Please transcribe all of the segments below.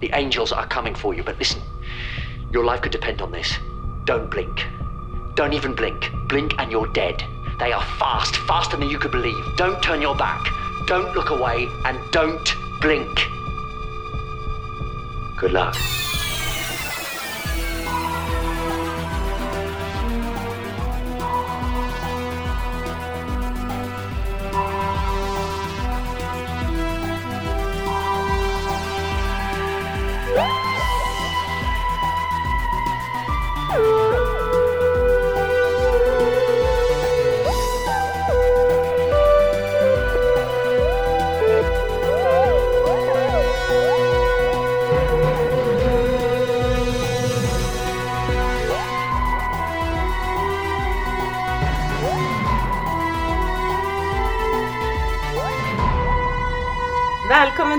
The angels are coming for you, but listen, your life could depend on this. Don't blink. Don't even blink. Blink and you're dead. They are fast, faster than you could believe. Don't turn your back. Don't look away, and don't blink. Good luck.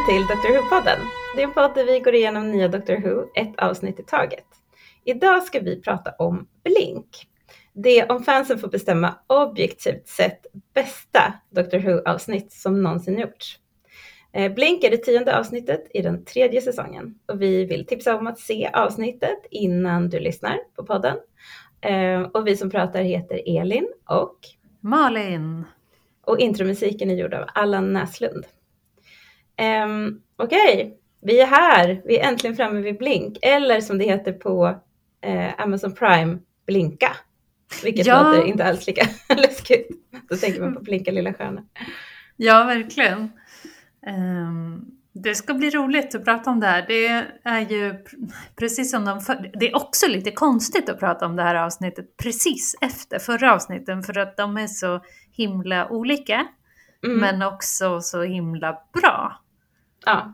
Till Dr. Who-podden. Det är en podd där vi går igenom nya Dr. Who, ett avsnitt i taget. Idag ska vi prata om Blink. Det om fansen får bestämma objektivt sett bästa Dr. Who-avsnitt som någonsin gjorts. Eh, Blink är det tionde avsnittet i den tredje säsongen och vi vill tipsa om att se avsnittet innan du lyssnar på podden. Eh, Och vi som pratar heter Elin och, Malin. och intromusiken är gjord av Allan Näslund. Um, Okej, vi är här. Vi är äntligen framme vid Blink, eller som det heter på eh, Amazon Prime, Blinka. Vilket Ja. låter inte alls lika läskigt. Då tänker man på Blinka lilla stjärna. Ja, verkligen. Ehm, det ska bli roligt att prata om det här. Det är ju pr- precis som de för... Det är också lite konstigt att prata om det här avsnittet precis efter förra avsnitten för att de är så himla olika Mm, men också så himla bra. Ja.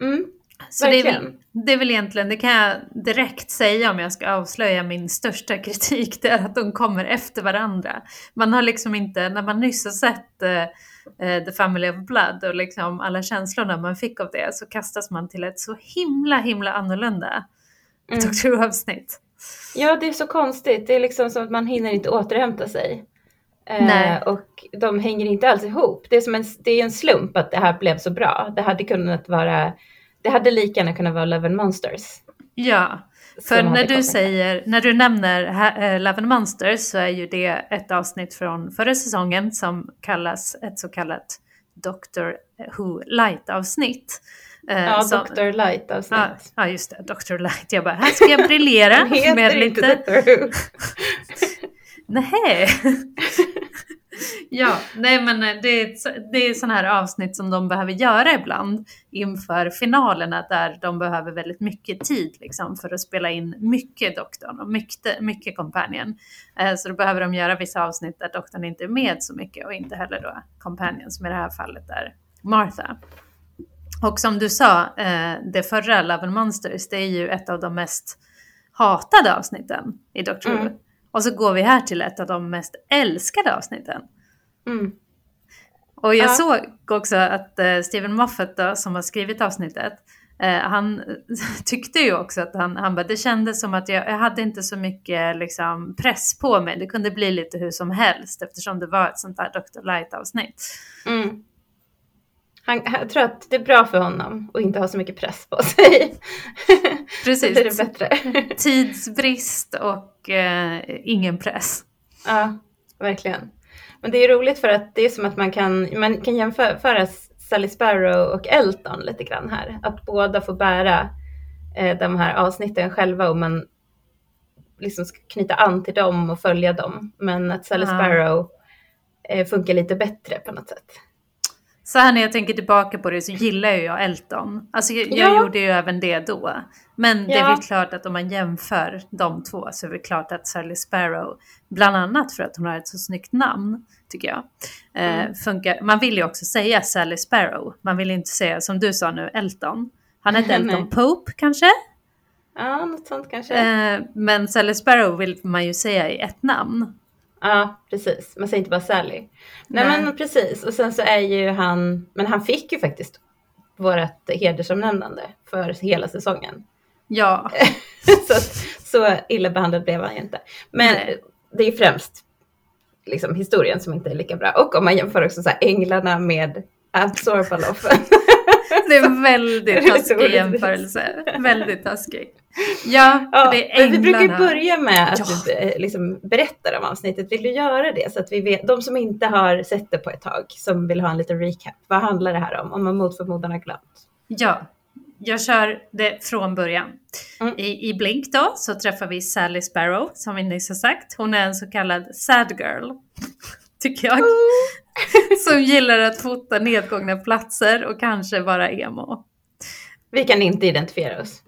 Mm, Så det är, väl, det är väl egentligen, det kan jag direkt säga om jag ska avslöja min största kritik, det är att de kommer efter varandra. Man har liksom inte, när man nyss har sett eh, The Family of Blood och liksom alla känslorna man fick av det så kastas man till ett så himla himla annorlunda mm. Doctor Who-avsnitt. Ja, det är så konstigt. Det är liksom som att man hinner inte återhämta sig. Eh, och de hänger inte alls ihop. Det är, som en, det är en slump att det här blev så bra. Det hade kunnat vara, det hade lika gärna kunnat vara Love and Monsters. Ja, för när du säger, när du nämner eh, Love and Monsters så är ju det ett avsnitt från förra säsongen som kallas ett så kallat Doctor Who Light-avsnitt. Eh, Ja, som- Dr. Light avsnitt. Ja, ja, just det. Dr. Light. Jag bara, här ska jag briljera med lite... Nej. ja, nej men eh, det är, det är sådana här avsnitt som de behöver göra ibland inför finalerna där de behöver väldigt mycket tid liksom, för att spela in mycket doktorn och mycket, mycket companion. Eh, så då behöver de göra vissa avsnitt där doktorn inte är med så mycket och inte heller då companion som i det här fallet är Martha. Och som du sa, eh, det förra Love and Monsters, det är ju ett av de mest hatade avsnitten i Doctor Who. Mm. Och så går vi här till ett av de mest älskade avsnitten. Mm. Och jag Ja. såg också att eh, Steven Moffat då, som har skrivit avsnittet, eh, han tyckte ju också att han, han bara, det kändes som att jag, jag hade inte så mycket liksom, press på mig. Det kunde bli lite hur som helst eftersom det var ett sånt där Dr. Light-avsnitt. Mm. Han, jag tror att det är bra för honom att inte ha så mycket press på sig. Precis. Det bättre. Tidsbrist och eh, ingen press. ja, verkligen. Men det är roligt för att det är som att man kan, man kan jämföra Sally Sparrow och Elton lite grann här. Att båda får bära eh, de här avsnitten själva och man liksom ska knyta an till dem och följa dem. Men att Sally Ja. Sparrow eh, funkar lite bättre på något sätt. Så här när jag tänker tillbaka på det så gillar ju jag Elton. Alltså jag, jag Ja. gjorde ju även det då. Men det är Ja. väl klart att om man jämför de två så är det klart att Sally Sparrow, bland annat för att hon har ett så snyggt namn, tycker jag, eh, Mm. funkar. Man vill ju också säga Sally Sparrow. Man vill inte säga, som du sa nu, Elton. Han heter Elton. Pope kanske? Ja, något sånt kanske. Eh, men Sally Sparrow vill man ju säga i ett namn. Ja, precis. Man säger inte bara Sally. Nej, Nej. men precis. Och sen så är ju han, men han fick ju faktiskt vårt hedersomnämnande för hela säsongen. Ja, så, så illa behandlad blev han ju inte. Men Nej. det är främst liksom, historien som inte är lika bra. Och om man jämför också så här, änglarna med Absorbaloffen. Det är en väldigt taskig jämförelse. Väldigt taskig. Ja, Ja, det är men vi brukar änglarna. börja med att Ja. du eh, liksom berättar om avsnittet. Vill du göra det? Så att vi vet, de som inte har sett det på ett tag, som vill ha en liten recap. Vad handlar det här om? Om man mot förmodan har glömt. Ja, jag kör det från början. Mm. I, I Blink då så träffar vi Sally Sparrow, som vi nyss har sagt. Hon är en så kallad sad girl, tycker jag. Som gillar att fota nedgångna platser och kanske vara emo. Vi kan inte identifiera oss.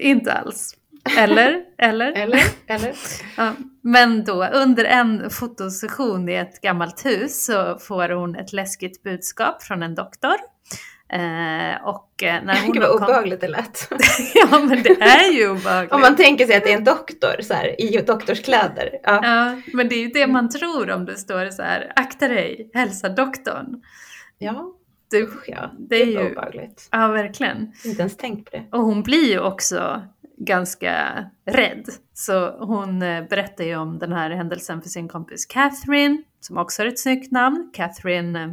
Inte alls. Eller? Eller? Eller? Eller? Ja, men då under en fotosession i ett gammalt hus så får hon ett läskigt budskap från en doktor. Eh, och eh, när hon Gud vad obehagligt det lät. Ja men det är ju obehagligt. Om man tänker sig att det är en doktor så här, i doktorskläder. Ja. Ja, men det är ju det man tror om det står så här, akta dig, hälsa doktorn. ja. Du, Usch, ja. det är vad ju- obehagligt. ja, verkligen. Inte ens tänkt på det. Och hon blir ju också ganska rädd. Så hon eh, berättar ju om den här händelsen för sin kompis Catherine, som också har ett snyggt namn, Catherine eh,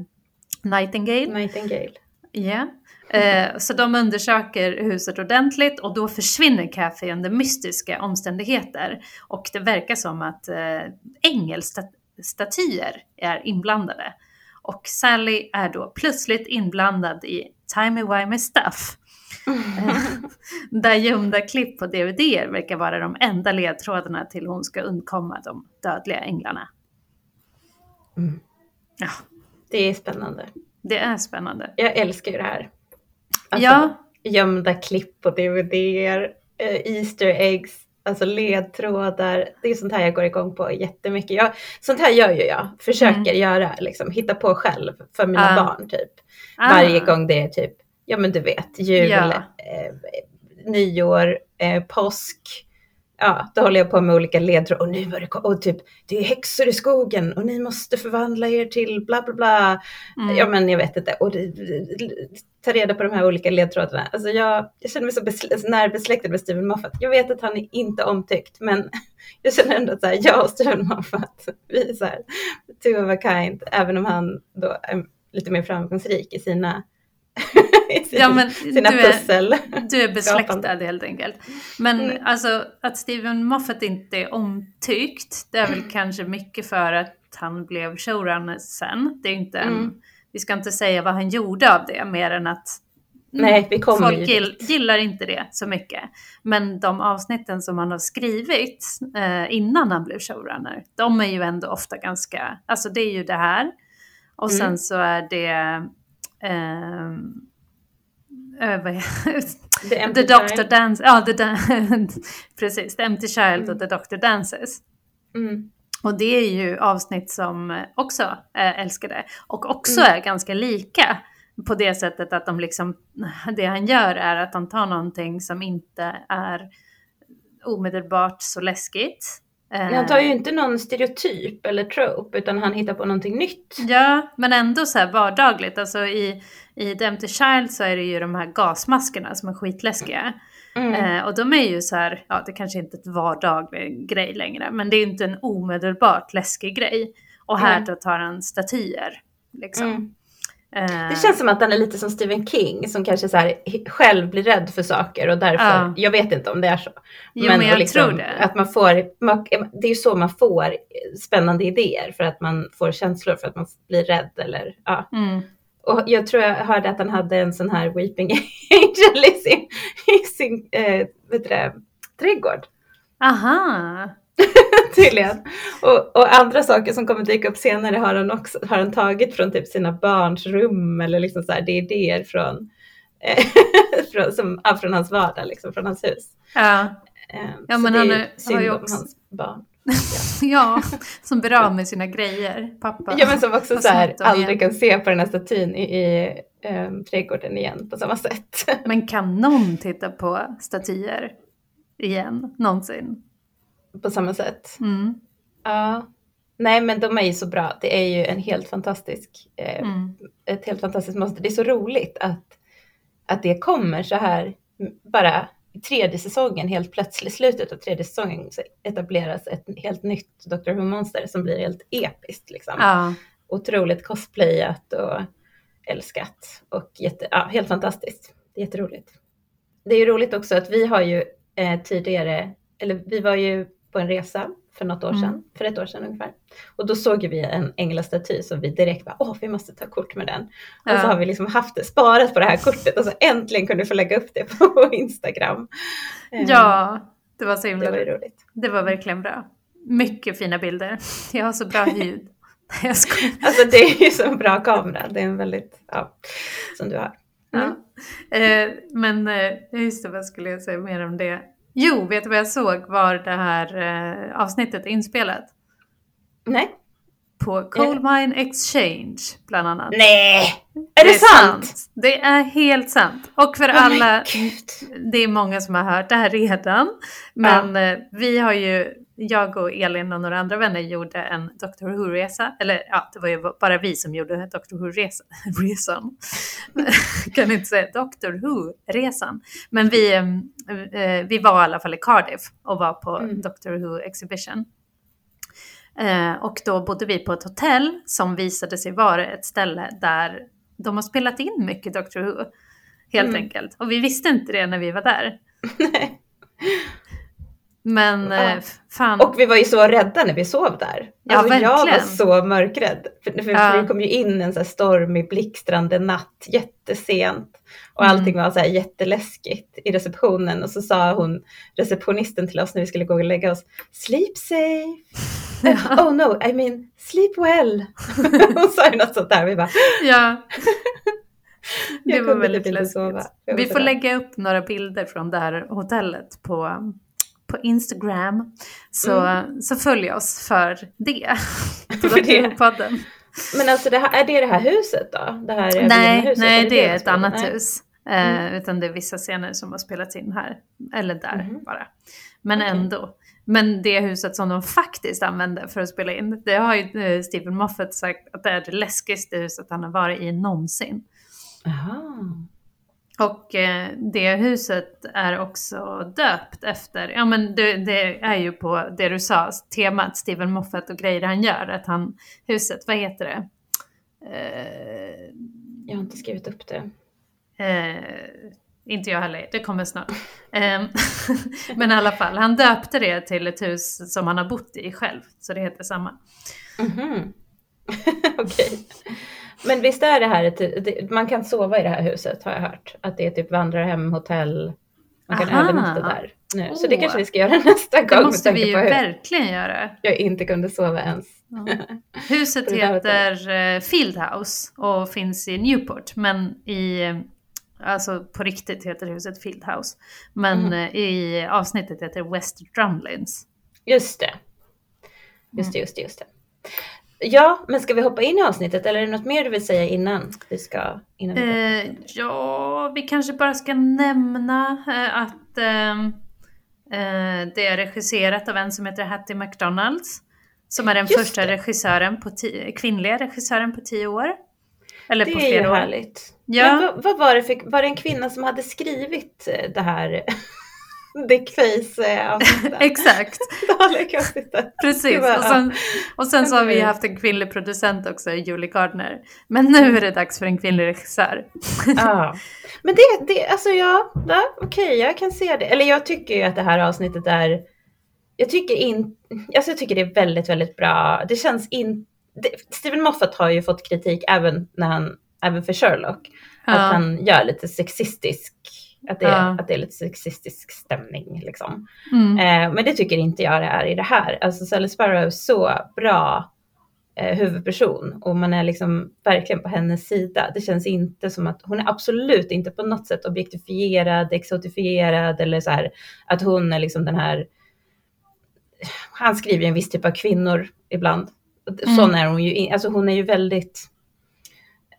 Nightingale. Nightingale. Ja. Eh, så de undersöker huset ordentligt och då försvinner Kathy under mystiska omständigheter. Och det verkar som att eh, ängelstatyer är inblandade. Och Sally är då plötsligt inblandad i timey-wimey stuff. Eh, Där gömda klipp på DVD verkar vara de enda ledtrådarna till hon ska undkomma de dödliga änglarna. Mm. Ja, Det är spännande. Det är spännande. Jag älskar ju det här. Alltså, Ja. Gömda klipp på DVDer, eh, Easter eggs, alltså ledtrådar. Det är sånt här jag går igång på jättemycket. Jag, sånt här gör ju jag, försöker göra, liksom, hitta på själv för mina Mm. Ah. barn typ. Ah. Varje gång det är typ, ja men du vet, jul, Ja. eh, nyår, eh, påsk. Ja, då håller jag på med olika ledtrådar. Och nu var det, och typ, det är häxor i skogen och ni måste förvandla er till bla bla bla. Mm. Ja men jag vet inte. Och ta reda på de här olika ledtrådarna. Alltså jag, jag känner mig så besl- närbesläktad med Steven Moffat. Jag vet att han är inte omtyckt, men jag känner ändå att så här, jag och Steven Moffat, vi är så här, two of a kind, även om han då är lite mer framgångsrik i sina, i sin, Ja, men sina du är- pussel. Du är besläktad helt enkelt. Men Mm. alltså att Steven Moffat inte är omtyckt, det är väl kanske mycket för att han blev showrunner sen. Det är inte en, Mm. vi ska inte säga vad han gjorde av det, mer än att mm, Nej, vi kommer folk gill, gillar inte det så mycket. Men de avsnitten som han har skrivit eh, innan han blev showrunner, de är ju ändå ofta ganska, alltså det är ju det här. Och sen Mm. så är det ehm, eh, är- The Empty The Doctor Child. Dance, ja the precis, The Empty Child och The Doctor Dances. Mm. Och det är ju avsnitt som eh, också är älskade och också Mm. är ganska lika på det sättet att de liksom, det han gör är att han tar någonting som inte är omedelbart så läskigt. Eh, Han tar ju inte någon stereotyp eller trope, utan han hittar på någonting nytt. Ja, men ändå så här vardagligt. Alltså i, i Empty Child så är det ju de här gasmaskerna som är skitläskiga. Mm. Eh, och de är ju så här, ja det kanske inte är ett vardaglig grej längre, men det är inte en omedelbart läskig grej. Och här Mm. då tar han statyer. Liksom. Mm. Eh, Det känns som att han är lite som Stephen King som kanske så här, själv blir rädd för saker och därför, Ja. jag vet inte om det är så. jo, men, och jag liksom tror det. Att man får, man, det är ju så man får spännande idéer för att man får känslor för att man blir rädd eller ja. Och jag tror jag hörde att han hade en sån här weeping angel i sin, i sin eh, det, trädgård. Aha! Tydligen. Och, och andra saker som kommer dyka upp senare har han också har han tagit från typ sina barns rum eller liksom så här, det är idéer från, eh, från, som, ja, från hans vardag, liksom, från hans hus. Ja. Eh, Ja, så men han är har ju också- hans barn. ja, som blir av med sina grejer, pappa. Ja men som också så här, aldrig igen. kan se på den här statyn i, i eh, trädgården igen på samma sätt. Men kan någon titta på statyer igen, någonsin? på samma sätt. Mm. Ja. Nej men de är ju så bra. Det är ju en helt fantastisk, eh, Mm. ett helt fantastiskt monster. Det är så roligt att, att det kommer så här bara i tredje säsongen, helt plötsligt, slutet av tredje säsongen så etableras ett helt nytt Doctor Who-monster som blir helt episkt. Liksom. Ja. Otroligt cosplayat och älskat och jätte, ja, helt fantastiskt. Det är jätteroligt. Det är ju roligt också att vi har ju eh, tidigare, eller vi var ju på en resa för något år sedan, Mm. för ett år sedan ungefär. Och då såg vi en änglastaty som vi direkt bara, åh vi måste ta kort med den. Och Ja. så har vi liksom haft det, sparat på det här kortet och så äntligen kunde vi få lägga upp det på Instagram. Eh, Ja, det var så Det himla var ju roligt. Det var verkligen bra. Mycket fina bilder. Jag har så bra ljud. Jag. Alltså det är ju så en bra kamera, det är en väldigt, ja, som du har. Mm. Ja. Eh, men eh, just det, vad skulle jag säga mer om det? Jo, vet du vad jag såg var det här eh, avsnittet inspelat? Nej. På Coal Mine Exchange bland annat. Nej! Är det, sant? Det är helt sant. Och för men alla, det är många som har hört det här redan. Men eh, vi har ju, jag och Elin och några andra vänner gjorde en Doctor Who-resa. Eller ja, det var ju bara vi som gjorde Doctor Who-resan. Resan. kan inte säga Doctor Who-resan. Men vi, eh, eh, vi var i alla fall i Cardiff och var på Mm. Doctor Who Exhibition. Eh, och då bodde vi på ett hotell som visade sig vara ett ställe där de har spelat in mycket Doctor Who. Helt Mm. enkelt. Och vi visste inte det när vi var där. Men Ja. eh, fan. Och vi var ju så rädda när vi sov där. Ja, Alltså jag var verkligen. så mörkrädd. För, för, Ja. för det kom ju in en så här stormig, blixtrande natt, jättesent. Och Mm. allting var så här jätteläskigt i receptionen. Och så sa hon, receptionisten till oss när vi skulle gå och lägga oss, sleep safe. Ja. oh no, I mean sleep well. hon sa ju något sånt där. Vi bara, ja. Det var väldigt typ inte läskigt. Vi får lägga upp några bilder från det här hotellet på, på Instagram. Så, Mm. så följ oss för det. För det. podden. Men alltså det här, är det det här huset då? Det här Nej, Wienerhuset? nej Är det är de ett annat Nej. hus. Eh, Mm. Utan det är vissa scener som har spelats in här. Eller där Mhm. bara. Men Okej. ändå. Men det huset som de faktiskt använde för att spela in, det har ju eh, Stephen Moffat sagt att det är det läskigaste huset han har varit i någonsin. Aha. Och eh, det huset är också döpt efter, ja men det, det är ju på det du sa, temat Stephen Moffat och grejer han gör, att han, huset, vad heter det? Eh, Jag har inte skrivit upp det. Eh, inte jag heller, det kommer snart. Eh, men i alla fall, han döpte det till ett hus som han har bott i själv, så det heter samma. Mhm. Okej. Men visst är det här ett, man kan sova i det här huset har jag hört. Att det är typ vandrarhem, hotell. Man kan Aha. övernatta där nu. Så det kanske vi ska göra nästa gång. Det måste vi ju verkligen göra. jag inte kunde sova ens. Ja. Huset heter eh, Fieldhouse och finns i Newport, men i eh, Alltså på riktigt heter huset Fieldhouse. Men Mhm. eh, i avsnittet heter West Drumlins. Just det. Just det, just det, just det. Ja, men ska vi hoppa in i avsnittet eller är det något mer du vill säga innan vi ska? Innan vi Eh, ja, vi kanske bara ska nämna eh, att ehm, eh, det är regisserat av en som heter Hattie McDonalds. Som är den Just första det. regissören på ti- kvinnliga regissören på tio år. Eller det på är ju flera år. härligt. Ja. Men vad, vad var det för, var det en kvinna som hade skrivit eh, det här Dickface eh? Exakt, precis. Och sen, och sen så har vi Mm. haft en kvinnlig producent också, Julie Gardner. Men nu är det dags för en kvinnlig regissör. Ja. Men det, det alltså ja, ja okej, jag kan se det. Eller jag tycker ju att det här avsnittet är, jag tycker in, alltså jag tycker det är väldigt, väldigt bra. Det känns in, det, Steven Moffat har ju fått kritik även när han, även för Sherlock, Ja. att han gör lite sexistisk, att det, är, Ja. att det är lite sexistisk stämning liksom. Mm. Eh, men det tycker inte jag det är i det här. Alltså Sally Sparrow är så bra eh, huvudperson och man är liksom verkligen på hennes sida. Det känns inte som att hon är absolut inte på något sätt objektifierad, exotifierad eller så här att hon är liksom den här. Han skriver ju en viss typ av kvinnor ibland. Sån är hon ju. Alltså hon är ju väldigt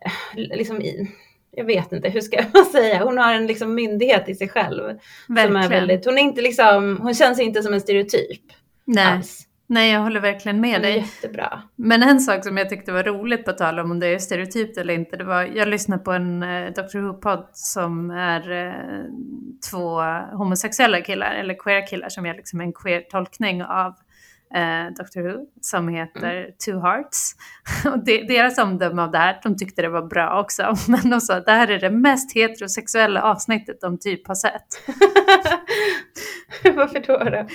eh, liksom i, jag vet inte, hur ska man säga? Hon har en liksom myndighet i sig själv. Som är väldigt, hon är inte liksom, hon känns inte som en stereotyp Nej. alls. Nej, jag håller verkligen med dig. jättebra. Men en sak som jag tyckte var roligt på tal om om det är stereotypt eller inte, det var, jag lyssnade på en eh, Dr. Who-podd som är eh, två homosexuella killar, eller queer killar som gör liksom en queer-tolkning av eh, Doctor Who som heter mm. Two Hearts. Och de, deras omdöme av det här, de tyckte det var bra också, men de sa att det här är det mest heterosexuella avsnittet de typ har sett. Varför då, då?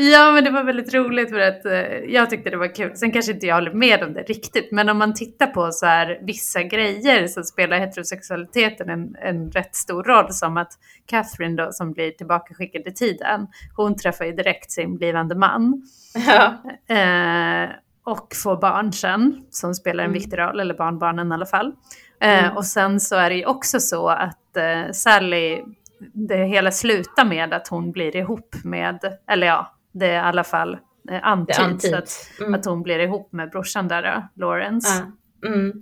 Ja, men det var väldigt roligt för att eh, jag tyckte det var kul. Sen kanske inte jag håller med om det riktigt, men om man tittar på så här vissa grejer så spelar heterosexualiteten en, en rätt stor roll som att Catherine då som blir tillbakaskickad i tiden, hon träffar ju direkt sin blivande man. Ja. Eh, och får barn sen, som spelar en mm. viktig roll, eller barnbarnen i alla fall. Eh, mm. Och sen så är det ju också så att eh, Sally, det hela slutar med att hon blir ihop med, eller ja, det är i alla fall eh, antyds att, mm. att hon blir ihop med brorsan där, Lawrence. Mm.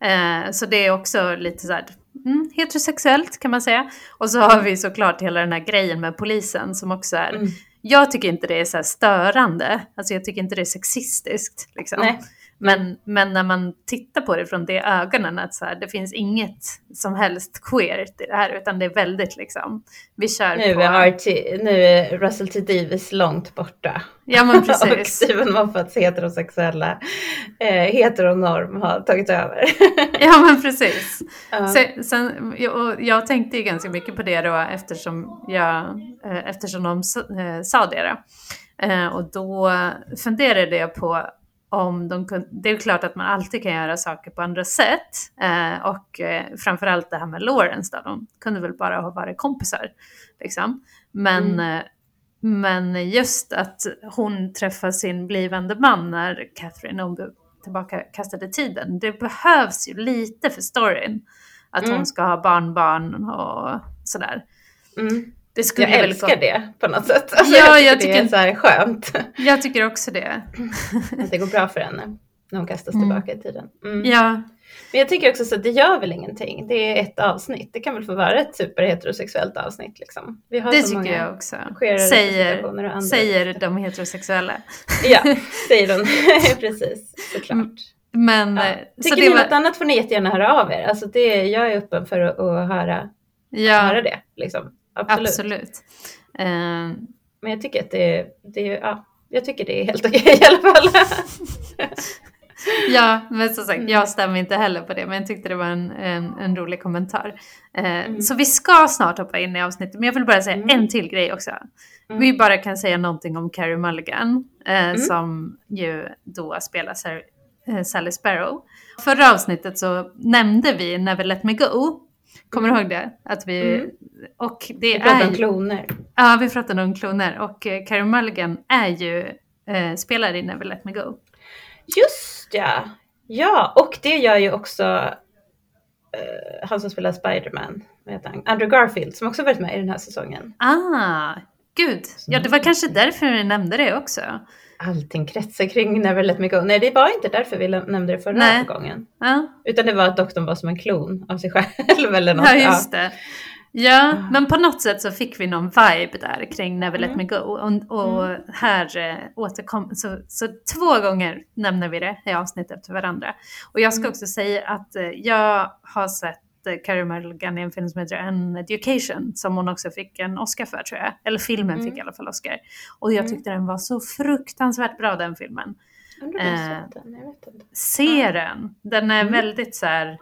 Eh, så det är också lite så här, mm, heterosexuellt kan man säga. Och så har vi såklart hela den här grejen med polisen som också är mm jag tycker inte det är så störande, alltså jag tycker inte det är sexistiskt. Liksom. Men, men när man tittar på det från det ögonen, att så här, det finns inget som helst queert i det här, utan det är väldigt liksom, vi kör nu på... Är RT, nu är Russell T Davis långt borta. Ja men precis. och Stephen Moffats heterosexuella eh, heteronorm har tagit över. ja men precis. Uh. Sen, sen, jag, jag tänkte ju ganska mycket på det då eftersom, jag, eh, eftersom de eh, sa det. Då. Eh, och då funderade jag på om de kunde, det är klart att man alltid kan göra saker på andra sätt. Eh, och eh, framförallt det här med Lawrence då, de kunde väl bara ha varit kompisar. Liksom. Men, mm. eh, men just att hon träffar sin blivande man när Catherine hon tillbaka kastade tiden, det behövs ju lite för storyn. Att mm. hon ska ha barnbarn och sådär. Mm. Det skulle jag älskar gå... det på något sätt. Alltså, ja, jag tycker, jag tycker det är så här skönt. Jag tycker också det. att det går bra för henne när hon kastas mm. tillbaka i tiden. Mm. Ja. Men jag tycker också så att det gör väl ingenting. Det är ett avsnitt. Det kan väl få vara ett superheterosexuellt avsnitt. Liksom. Vi har det så tycker jag också. Säger, säger de heterosexuella. ja, säger de. Precis, såklart. Men, ja. Eh, tycker ni var... något annat får ni jättegärna höra av er. Alltså det, jag är öppen för att, att höra, ja. höra det. Liksom absolut. absolut. Uh, men jag tycker att det, det, ja, jag tycker det är helt okej i alla fall. ja, men som sagt, mm. jag stämmer inte heller på det, men jag tyckte det var en, en, en rolig kommentar. Uh, mm. Så vi ska snart hoppa in i avsnittet, men jag vill bara säga mm. en till grej också. Mm. Vi bara kan säga någonting om Carrie Mulligan, uh, som ju då spelar Sally Sparrow. Förra avsnittet så nämnde vi Never Let Me Go, Kommer du ihåg det? Att vi, mm. och det vi pratade om kloner. Ja, vi pratade om kloner. Och eh, Carey Mulligan är ju eh, spelare i Never Let Me Go. Just ja! Ja, och det gör ju också eh, han som spelar Spiderman? Andrew Garfield, som också varit med i den här säsongen. Ah, gud. Ja, det var kanske därför vi nämnde det också allting kretsar kring Let Me Go. Nej, det var inte därför vi nämnde det förra Nej. gången. Ja. Utan det var att doktorn var som en klon av sig själv eller något. Ja, just det. Ja, mm. men på något sätt så fick vi någon vibe där kring Never Let mm. Me Go. Och, och mm. här eh, återkom, så, så två gånger nämner vi det i avsnitt efter varandra. Och jag ska mm. också säga att eh, jag har sett Carrie Mulligan i en film som heter An Education som hon också fick en Oscar för tror jag. Eller filmen mm. fick i alla fall Oscar. Och jag mm. tyckte mm. den var så fruktansvärt bra den filmen. Eh, se den. Den är mm. väldigt så här,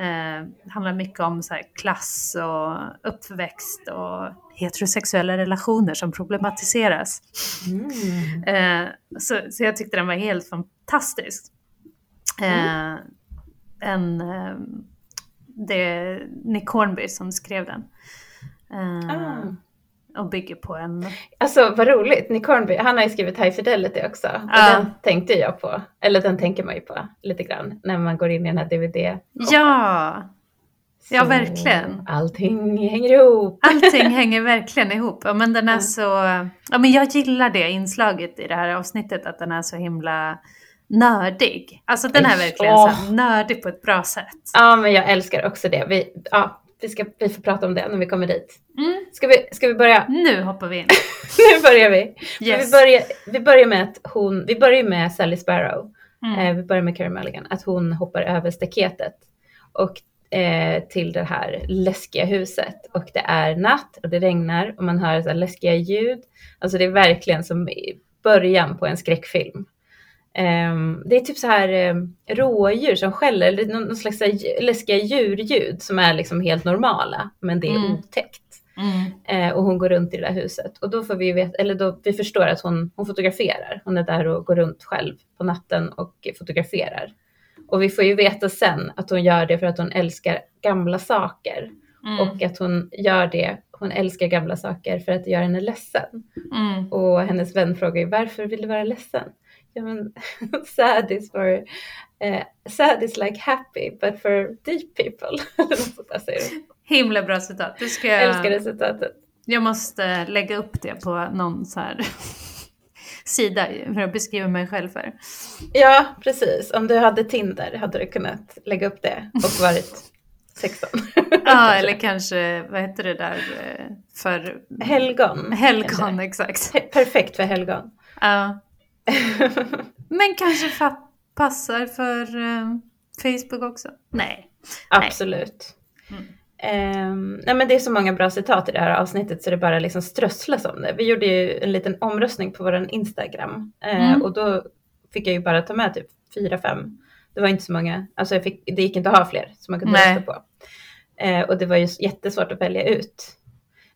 eh, handlar mycket om så här, klass och uppväxt och heterosexuella relationer som problematiseras. Mm. Eh, så, så jag tyckte den var helt fantastisk. Mm. Eh, en eh, det är Nick Hornby som skrev den. Uh, ah. Och bygger på en... Alltså vad roligt, Nick Hornby, han har ju skrivit High Fidelity också. Och ah. den tänkte jag på, eller den tänker man ju på lite grann när man går in i den här DVD. Ja! Så ja, verkligen. Allting hänger ihop. Allting hänger verkligen ihop. Ja, men den är så... Ja, men jag gillar det inslaget i det här avsnittet, att den är så himla nördig. Alltså den är verkligen oh. så nördig på ett bra sätt. Ja, men jag älskar också det. Vi, ja, vi, ska, vi får prata om det när vi kommer dit. Mm. Ska, vi, ska vi börja? Nu hoppar vi in. nu börjar vi. Yes. Vi, börjar, vi börjar med att hon, vi börjar med Sally Sparrow. Mm. Eh, vi börjar med Carey Mulligan, att hon hoppar över staketet. Och eh, till det här läskiga huset. Och det är natt och det regnar och man hör så läskiga ljud. Alltså det är verkligen som början på en skräckfilm. Um, det är typ så här um, rådjur som skäller, eller någon, slags läskiga djurljud som är liksom helt normala, men det är Mm. otäckt. Mm. Eh, och hon går runt i det där huset. Och då får vi veta, eller då vi förstår att hon, hon fotograferar. Hon är där och går runt själv på natten och fotograferar. Och vi får ju veta sen att hon gör det för att hon älskar gamla saker. Mm. Och att hon gör det, hon älskar gamla saker för att det gör henne ledsen. Mm. Och hennes vän frågar ju varför vill du vara ledsen? Ja men sad is for, eh, sad is like happy but for deep people. Himla bra citat. Det ska Jag älskar det citatet. jag måste lägga upp det på någon så här sida för att beskriva mig själv för. Ja, precis. Om du hade Tinder hade du kunnat lägga upp det och varit 16. Ja, eller kanske, vad heter det där eh, för Helgon. helgon, kanske. exakt. He- Perfekt för helgon. Ja. Men kanske fa- passar för eh, Facebook också? Nej. Absolut. Mm. Ehm, nej men det är så många bra citat i det här avsnittet så det bara liksom strösslas om det. Vi gjorde ju en liten omröstning på vår Instagram eh, Mm. och då fick jag ju bara ta med typ fyra, fem. Det var inte så många, alltså jag fick, det gick inte att ha fler som man kunde Nej. rösta på. Eh, och det var ju jättesvårt att välja ut.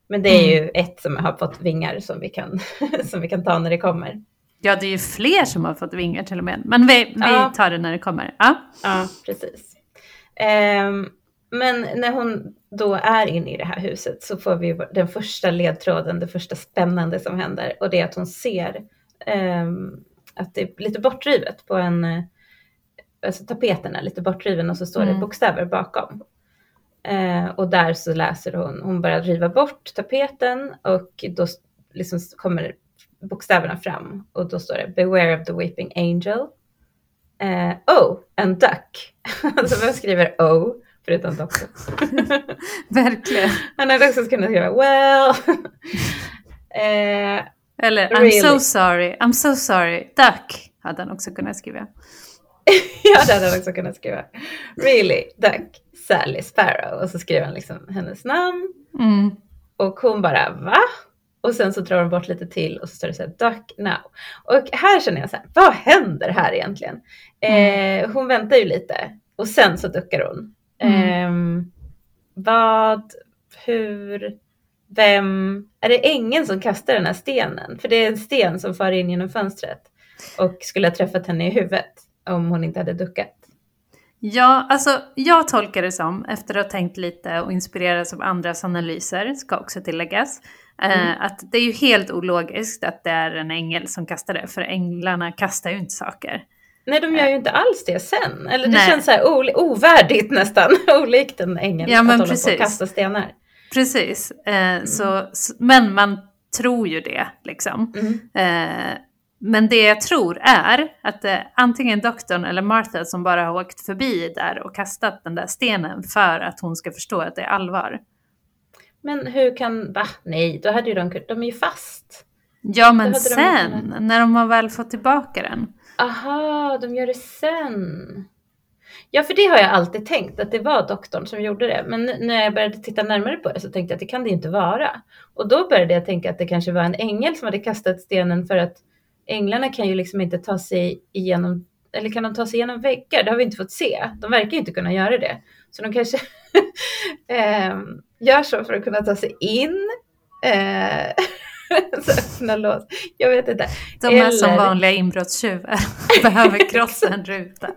Men det är Mm. ju ett som har fått vingar som vi kan, som vi kan ta när det kommer. Ja, det är ju fler som har fått vingar till och med. Men vi, vi Ja. tar det när det kommer. Ja. Ja, precis. Ehm, men när hon då är inne i det här huset så får vi den första ledtråden, det första spännande som händer. Och det är att hon ser ehm, att det är lite bortrivet på en, eh, alltså tapeten är lite bortriven och så står det Mm. bokstäver bakom. Eh, och där så läser hon, hon börjar riva bort tapeten och då liksom kommer bokstäverna fram och då står det Beware of the weeping angel. Eh, oh, and duck. alltså vem skriver oh förutom doktorn? Verkligen. Han hade också kunnat skriva well. eh, Eller I'm Really? so sorry, I'm so sorry, duck hade han också kunnat skriva. ja, det hade han också kunnat skriva. Really, duck, Sally Sparrow. Och så skriver han liksom hennes namn. Mm. Och hon bara va? Och sen så drar hon bort lite till och så står det så här duck now. Och här känner jag så här, vad händer här egentligen? Eh, hon väntar ju lite och sen så duckar hon. Mm. Ehm, vad, hur, vem, är det ängeln som kastar den här stenen? För det är en sten som far in genom fönstret och skulle ha träffat henne i huvudet om hon inte hade duckat. Ja, alltså jag tolkar det som, efter att ha tänkt lite och inspirerats av andras analyser, ska också tilläggas, Mm. eh, att det är ju helt ologiskt att det är en ängel som kastar det, för änglarna kastar ju inte saker. Nej, de gör ju inte alls det sen. Eller det Nej. känns så här ovärdigt nästan, olikt en ängel Ja, men att hålla på precis. och kasta stenar. Precis, Mm. eh, så, s- men man tror ju det liksom. Mm. Eh, men det jag tror är att det är antingen doktorn eller Martha som bara har åkt förbi där och kastat den där stenen för att hon ska förstå att det är allvar. Men hur kan, va? Nej, då hade ju de, de är ju fast. Ja, men de sen, kunnat- när de har väl fått tillbaka den. Aha, de gör det sen. Ja, för det har jag alltid tänkt att det var doktorn som gjorde det. Men när jag började titta närmare på det så tänkte jag att det kan det inte vara. Och då började jag tänka att det kanske var en ängel som hade kastat stenen för att änglarna kan ju liksom inte ta sig igenom, eller kan de ta sig igenom väggar? Det har vi inte fått se. De verkar ju inte kunna göra det. Så de kanske ehm, gör så för att kunna ta sig in. Eh, öppna lås. Jag vet inte. De är som Eller- vanliga inbrottstjuvar. Behöver krossa en ruta.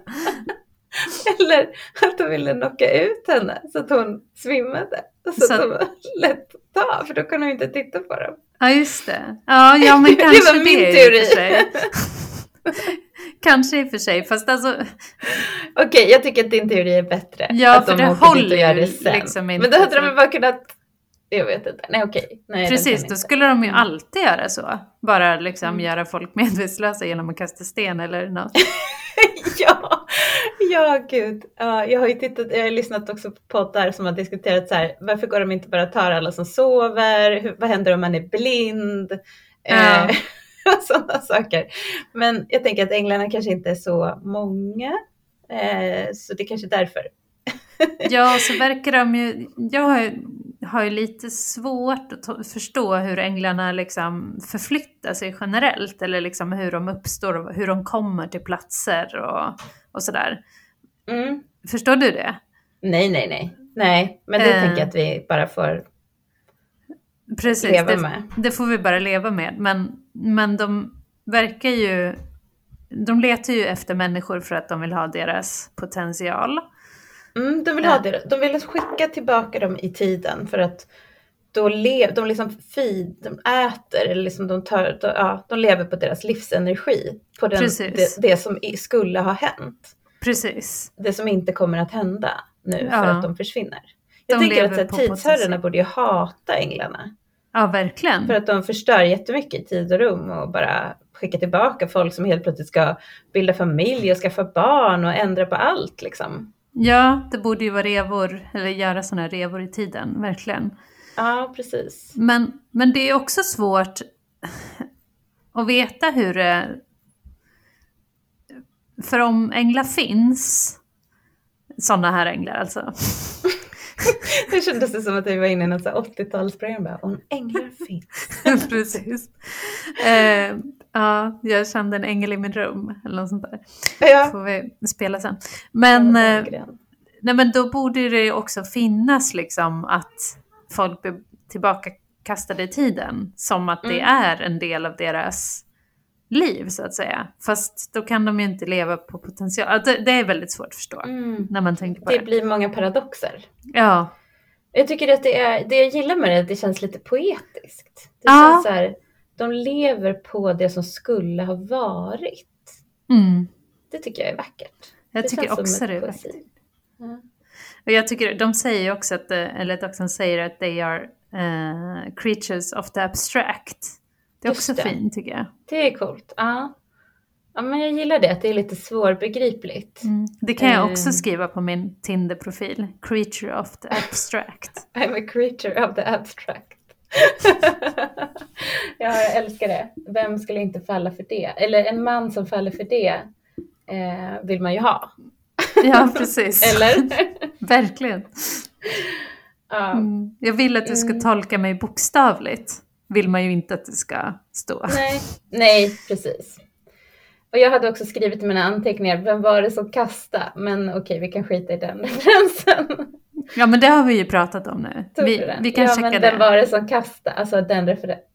Eller att de ville knocka ut henne så att hon svimmade. Så, Så- att de var lätt att ta, för då kan hon inte titta på dem. Ja, just det. Ja, ja men Det kanske var det, min i och teori. Kanske i och för sig, fast alltså... Okej, jag tycker att din teori är bättre. Ja, att för de det håller ju det sen. liksom inte Men då hade de bara kunnat... Jag vet inte. Nej, okej. Nej, den Precis, då inte. skulle de ju alltid göra så. Bara liksom Mm. göra folk medvetslösa genom att kasta sten eller något. ja, ja gud. Ja, jag har ju tittat, jag har lyssnat också på poddar som har diskuterat så här, varför går de inte bara och tar alla som sover? Hur, vad händer om man är blind? Ja. Eh, Sådana saker. Men jag tänker att änglarna kanske inte är så många. Eh, så det är kanske är därför. Ja, så verkar de ju... Jag har ju, har ju lite svårt att förstå hur änglarna liksom förflyttar sig generellt. Eller liksom hur de uppstår och hur de kommer till platser och, och sådär. Mm. Förstår du det? Nej, nej, nej. Nej, men det Eh. tänker jag att vi bara får Precis, leva det, med. det får vi bara leva med. Men, men de verkar ju... De letar ju efter människor för att de vill ha deras potential. Mm, de vill ha det. De vill skicka tillbaka dem i tiden för att då lev, de liksom feed, de äter eller liksom de, tar, de, ja, de lever på deras livsenergi. På den, det, det som skulle ha hänt. Precis. Det som inte kommer att hända nu för Ja. att de försvinner. Jag De tänker att tidsherrarna borde ju hata änglarna. Ja, verkligen. För att de förstör jättemycket i tid och rum och bara skickar tillbaka folk som helt plötsligt ska bilda familj och skaffa barn och ändra på allt liksom. Ja, det borde ju vara revor, eller göra sådana här revor i tiden, verkligen. Ja, precis. Men, men det är också svårt att veta hur det... För om änglar finns, sådana här änglar alltså. Det kändes det som att vi var inne i något så här 80-talsprogram bara, om änglar finns. Precis. Eh, ja, jag kände en ängel i min rum, eller något sånt där. Ja. får vi spela sen. Men, eh, nej, men då borde det också finnas liksom att folk blir tillbakakastade i tiden. Som att det Mm. är en del av deras liv så att säga. Fast då kan de ju inte leva på potential. Det, det är väldigt svårt att förstå mm. när man tänker på Det det. blir många paradoxer. Ja, Jag tycker att det, är, det jag gillar med det är att det känns lite poetiskt. Det Ja. känns så här, de lever på det som skulle ha varit. mm. Det tycker jag är vackert. jag det tycker också det är poesi. vackert. Ja. Och jag tycker, de säger också att, eh, eller Doxen säger att they are eh, creatures of the abstract. Det är Just också det. fint tycker jag. Det är coolt. Ja. ja, men jag gillar det, att det är lite svårbegripligt. Mm. Det kan jag också skriva på min Tinder-profil. Creature of the abstract. I'm a creature of the abstract. ja, jag älskar det. Vem skulle inte falla för det? Eller en man som faller för det eh, vill man ju ha. Ja, precis. Eller? Verkligen. ja. Mm. Jag vill att du ska Mm. tolka mig bokstavligt. Vill man ju inte att det ska stå. Nej, nej, precis. Och jag hade också skrivit i mina anteckningar, vem var det som kastade? Men okej, vi kan skita i den referensen. Ja, men det har vi ju pratat om nu. Tog Vi, du vi kan ja, checka men det. vem var det som kastade? Alltså den referensen,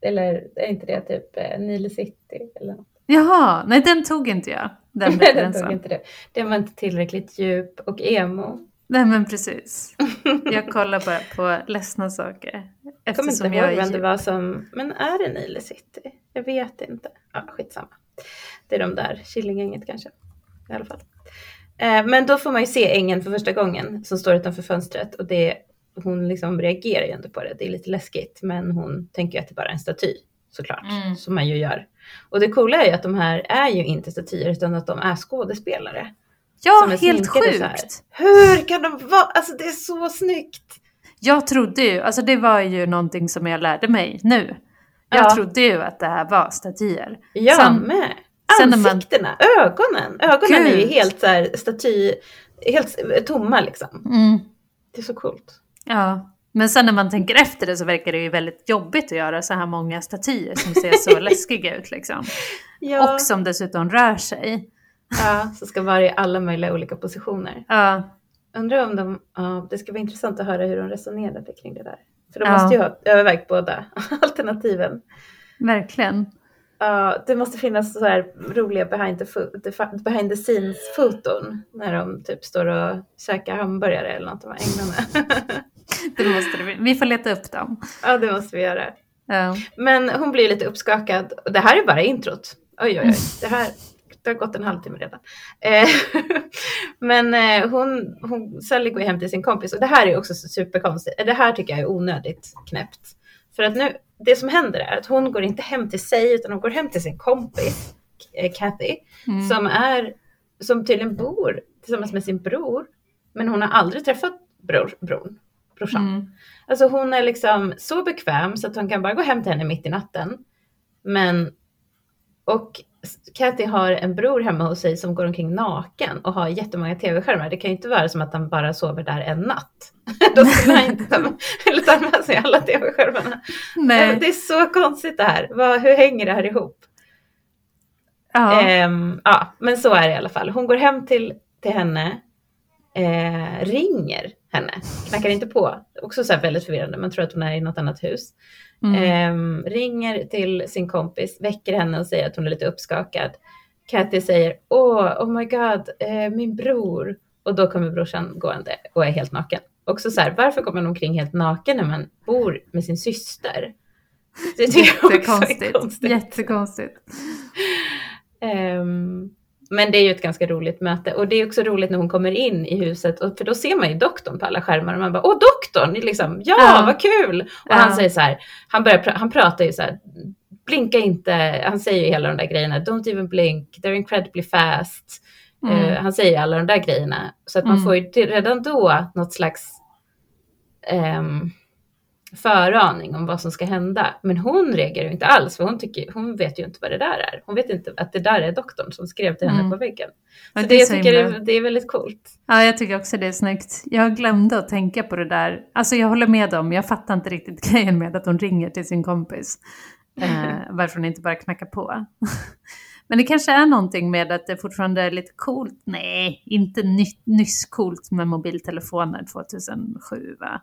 eller är inte det typ eh, Nile City? Eller något? Jaha, nej den tog inte jag. Den den tog inte det. Den var inte tillräckligt djup och emo. Nej men precis. Jag kollar bara på ledsna saker. Jag kommer inte Eftersom ihåg jag är vem det var som, men är det Nile City? Jag vet inte. Ja, skitsamma. Det är de där, Killinggänget kanske. I alla fall. Eh, men då får man ju se ängeln för första gången som står utanför fönstret och det, hon liksom reagerar ju inte på det. Det är lite läskigt, men hon tänker att det bara är en staty såklart, Mm. som man ju gör. Och det coola är ju att de här är ju inte statyer utan att de är skådespelare. Ja, helt sjukt. Hur kan de vara? Alltså det är så snyggt! Jag trodde ju, alltså det var ju någonting som jag lärde mig nu. Jag Ja. trodde ju att det här var statyer. Jag Sen- med. när man- Ansiktena, ögonen. Ögonen är ju Gud. helt så här staty, helt tomma liksom. Mm. Det är så coolt. Ja, men sen när man tänker efter det så verkar det ju väldigt jobbigt att göra så här många statyer som ser så läskiga ut liksom. Ja, Och som dessutom rör sig. Ja, så ska vara i alla möjliga olika positioner. Ja, Undrar om de, ja, det ska vara intressant att höra hur de resonerade kring det där. För de Ja. måste ju ha övervägt båda alternativen. verkligen. Ja, det måste finnas så här roliga behind the, behind the scenes foton när de typ står och käkar hamburgare eller något, de här änglarna. Det måste det, vi får leta upp dem. ja, det måste vi göra. Ja. Men hon blir lite uppskakad. Det här är bara introt. Oj, oj, oj. Det, här, det har gått en halvtimme redan. Eh, Men eh, hon, hon, Sally går hem till sin kompis. Och det här är också så superkonstigt. Det här tycker jag är onödigt knäppt. För att nu, det som händer är att hon går inte hem till sig utan hon går hem till sin kompis, eh, Kathy. Mm. Som, är, som tydligen bor tillsammans med sin bror. Men hon har aldrig träffat bror, bron, brorsan. Mm. Alltså hon är liksom så bekväm så att hon kan bara gå hem till henne mitt i natten. Men, och Kathy har en bror hemma hos sig som går omkring naken och har jättemånga tv-skärmar. Det kan ju inte vara som att han bara sover där en natt. Då skulle han inte ta med, med sig alla tv-skärmarna. Nej. Det är så konstigt det här. Hur hänger det här ihop? Ja. Ehm, ja, men så är det i alla fall. Hon går hem till, till henne, eh, ringer henne, knackar inte på. Också så väldigt förvirrande, man tror att hon är i något annat hus. Mm. Ehm, ringer till sin kompis, väcker henne och säger att hon är lite uppskakad. Kathy säger, åh, oh my god, eh, min bror. Och då kommer brorsan gående och är helt naken. Också så här, varför kommer man omkring helt naken när man bor med sin syster? Det tycker jag också är konstigt. Jättekonstigt. Ehm, men det är ju ett ganska roligt möte och det är också roligt när hon kommer in i huset och för då ser man ju doktorn på alla skärmar och man bara åh doktorn, liksom, ja, Ja. vad kul! Och Ja. han säger så här, han, börjar, han pratar ju så här, blinka inte, han säger ju hela de där grejerna, don't even blink, they're incredibly fast. Mm. Eh, han säger alla de där grejerna så att man Mm. får ju redan då något slags ehm, föraning om vad som ska hända. Men hon reagerar ju inte alls, för hon, tycker, hon vet ju inte vad det där är. Hon vet inte att det där är doktorn som skrev till henne Mm. på väggen. Så det det, jag tycker det, det är väldigt coolt. Ja, jag tycker också det är snyggt. Jag glömde att tänka på det där. Alltså jag håller med om, jag fattar inte riktigt grejen med att hon ringer till sin kompis. Eh, varför hon inte bara knackar på. Men det kanske är någonting med att det fortfarande är lite coolt. Nej, inte ny, nyss coolt med mobiltelefoner 2007 va?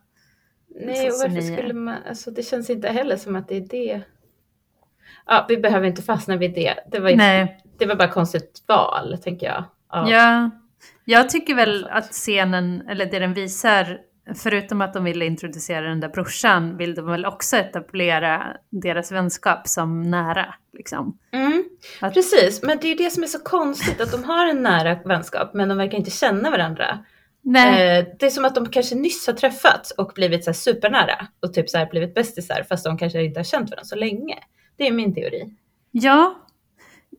Nej, och varför 2009. skulle man, alltså det känns inte heller som att det är det. Ja, vi behöver inte fastna vid det. Det var, Nej, det var bara konstigt val, tänker jag. av- ja. Jag tycker väl att scenen, eller det den visar, förutom att de ville introducera den där brorsan, vill de väl också etablera deras vänskap som nära. Liksom. Mm, Att- precis, men det är ju det som är så konstigt, att de har en nära vänskap, men de verkar inte känna varandra. Eh, det är som att de kanske nyss har träffats och blivit så här supernära och typ så här blivit bästisar fast de kanske inte har känt varandra så länge. Det är min teori. Ja,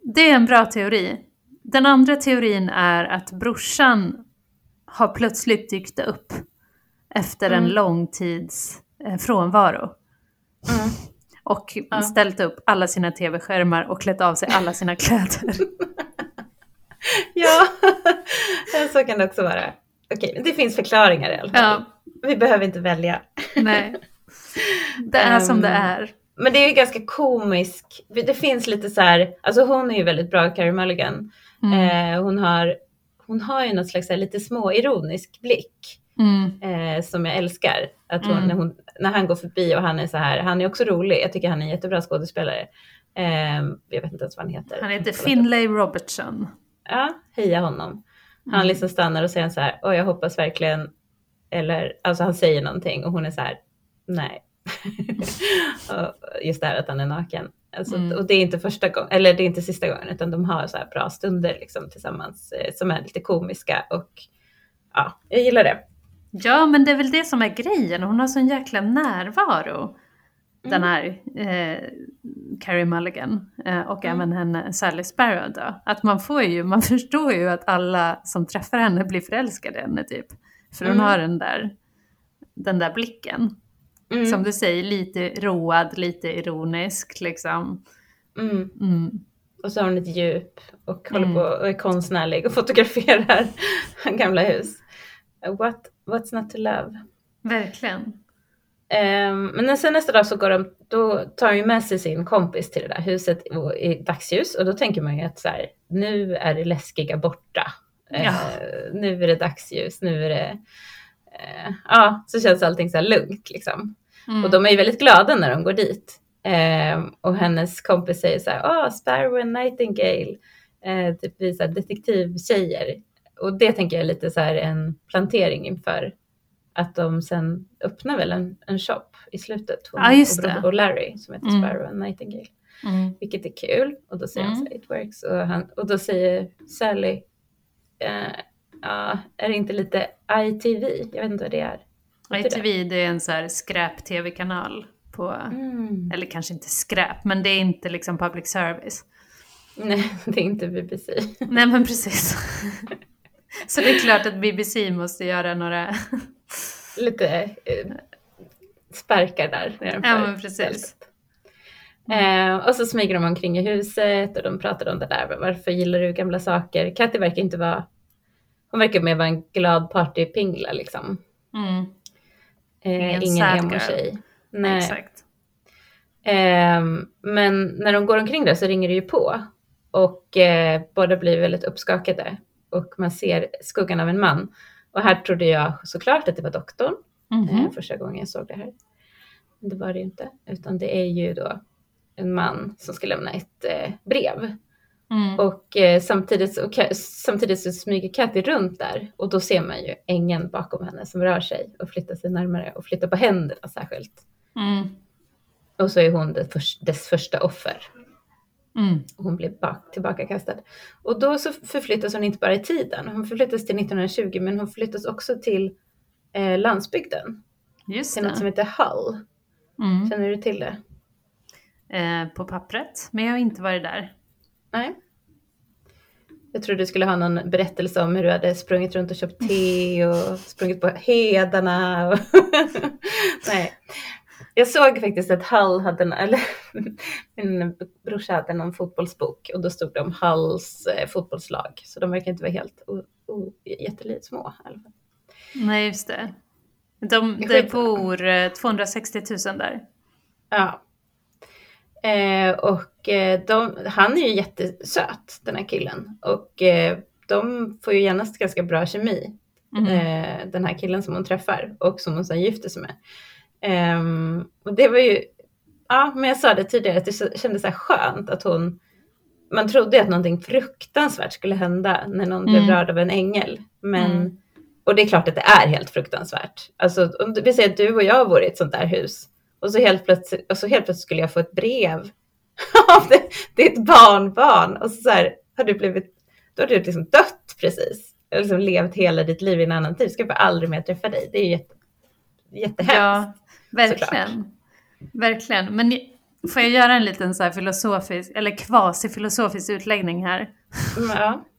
det är en bra teori. Den andra teorin är att brorsan har plötsligt dykt upp efter en Mm. lång tids eh, frånvaro. Och Ja. ställt upp alla sina tv-skärmar och klätt av sig alla sina kläder. Ja, så kan det också vara. Okej, det finns förklaringar i alla fall. Ja, Vi behöver inte välja. nej. Det är som det Ehm, är. Men det är ju ganska komisk. Det finns lite så här, alltså hon är ju väldigt bra, Carey Mulligan. Mm. Eh, hon, har, hon har ju något slags här, lite småironisk blick. Mm. eh, som jag älskar. Att hon, Mm. när, hon, när han går förbi och han är så här, han är också rolig. Jag tycker han är en jättebra skådespelare. Eh, jag vet inte ens vad han heter. Han heter Finlay Robertson. Ja, heja honom. Han Mm. liksom stannar och säger så här, och jag hoppas verkligen, eller alltså han säger någonting och hon är så här, nej. just det här att han är naken. Alltså, Mm. Och det är inte första gången, eller det är inte sista gången, utan de har så här bra stunder liksom tillsammans eh, som är lite komiska och ja, jag gillar det. Ja, men det är väl det som är grejen. Hon har sån jäkla närvaro. Den Mm. här eh, Carrie Mulligan eh, och Mm. även henne Sally Sparrow då. Att man får ju, man förstår ju att alla som träffar henne blir förälskade i henne typ. För hon Mm. har den där, den där blicken. Mm. Som du säger, lite road, lite ironisk liksom. Mm. Och så har hon ett djup och håller på och är konstnärlig och fotograferar gamla hus. What, what's not to love? Verkligen. Ehm, men sen nästa dag så går de, då tar de ju med sig sin kompis till det där huset i, dagsljus och då tänker man ju att så här, nu är det läskiga borta. Eh, Ja. Nu är det dagsljus, nu är det, eh, ja, så känns allting så här lugnt liksom. Mm. Och de är ju väldigt glada när de går dit. Ehm, och hennes kompis säger så här, åh, Sparrow and Nightingale, eh, typ vi detektivtjejer. Och det tänker jag är lite så här en plantering inför att de sen öppnar väl en, en shop i slutet. Hon Ja, och, och Larry som heter Mm. Sparrow and Nightingale. Mm. Vilket är kul. Och då säger han Mm. så här, it works. Och, han, och då säger Sally, eh, ja, är det inte lite ITV? Jag vet inte vad det är. ITV det är en så här skräp-tv-kanal på, Mm. eller kanske inte skräp, men det är inte liksom public service. Nej, det är inte BBC. Nej men precis. Så det är klart att BBC måste göra några... lite eh, sparkar där nedanför. Ja, men precis. Eh, och så smyger de omkring i huset och de pratar om det där. Varför gillar du gamla saker? Katty verkar inte vara, hon verkar mer vara en glad partypingla liksom. Mm. Eh, Ingen emo-tjej. Nej. Exakt. Ehm, men när de går omkring där så ringer det ju på. Och eh, båda blir väldigt uppskakade. Och man ser skuggan av en man. Och här trodde jag såklart att det var doktorn. Mhm. eh, första gången jag såg det här. Men det var det ju inte. Utan det är ju då en man som ska lämna ett eh, brev. Mm. Och eh, samtidigt, och samtidigt så smyger Kathy runt där. Och då ser man ju ängeln bakom henne som rör sig och flyttar sig närmare och flyttar på händerna särskilt. Mm. Och så är hon förs- dess första offer. Mm. Hon bak- tillbakakastad. Och då så förflyttas hon inte bara i tiden. Hon förflyttas till 1920 men hon förflyttas också till eh, landsbygden. Just Till något som det. heter Hull. Mm. Känner du till det? Eh, på pappret, men jag har inte varit där. Nej. Jag trodde du skulle ha någon berättelse om hur du hade sprungit runt och köpt te och sprungit på hedarna. Och Nej. Jag såg faktiskt att Hull hade, en- eller min brorsa hade någon fotbollsbok och då stod det om Hulls eh, fotbollslag. Så de verkar inte vara helt o, o, jättelite små i alla fall. Nej, just det. De, det bor eh, 260 000 där. Ja. Eh, och eh, de, han är ju jättesöt, den här killen. Och eh, de får ju genast ganska bra kemi, Mhm. eh, den här killen som hon träffar och som hon sen gifter sig med. Ehm, och det var ju, ja, men jag sa det tidigare, att det kändes så här skönt att hon, man trodde att någonting fruktansvärt skulle hända när någon blev Mm. rörd av en ängel. Men, Mm. och det är klart att det är helt fruktansvärt. Alltså, om vi säger att du och jag vore i ett sånt där hus och så helt plötsligt, och så helt plötsligt skulle jag få ett brev av det, ditt barnbarn och så, så här, har du blivit, då har du liksom dött precis. Eller liksom levt hela ditt liv i en annan tid. Ska jag aldrig mer träffa dig. Det är ju jätte, jättehemskt. Ja, verkligen. Verkligen. Men får jag göra en liten så här filosofisk, eller kvasifilosofisk utläggning här? Mm, ja.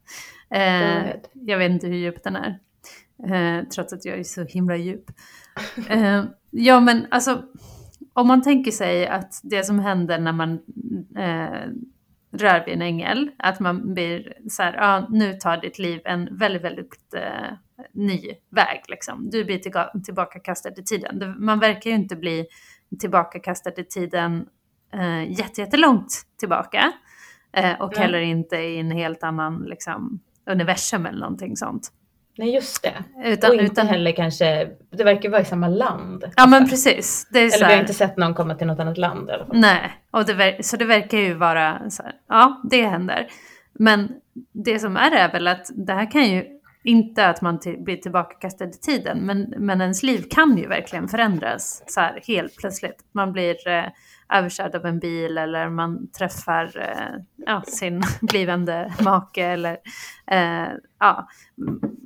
Eh, jag vet inte hur djup den är. Eh, trots att jag är så himla djup. Eh, ja men alltså, om man tänker sig att det som händer när man eh, rör vid en ängel, att man blir så här, ja nu tar ditt liv en väldigt, väldigt eh, ny väg liksom. Du blir tillga- tillbakakastad i tiden. Man verkar ju inte bli tillbakakastad i tiden eh, jätte, jättelångt tillbaka. Eh, och Nej. heller inte i en helt annan liksom, universum eller någonting sånt. Nej, just det. Utan, och inte utan, heller kanske, det verkar vara i samma land. Ja men precis. Eller vi har inte sett någon komma till något annat land i alla fall. Nej, och det, så det verkar ju vara så här, ja det händer. Men det som är är väl att det här kan ju, inte att man till, blir tillbakakastad i tiden, men, men ens liv kan ju verkligen förändras så här helt plötsligt. Man blir eh, överkörd av en bil eller man träffar eh, ja, sin blivande make eller eh, ja,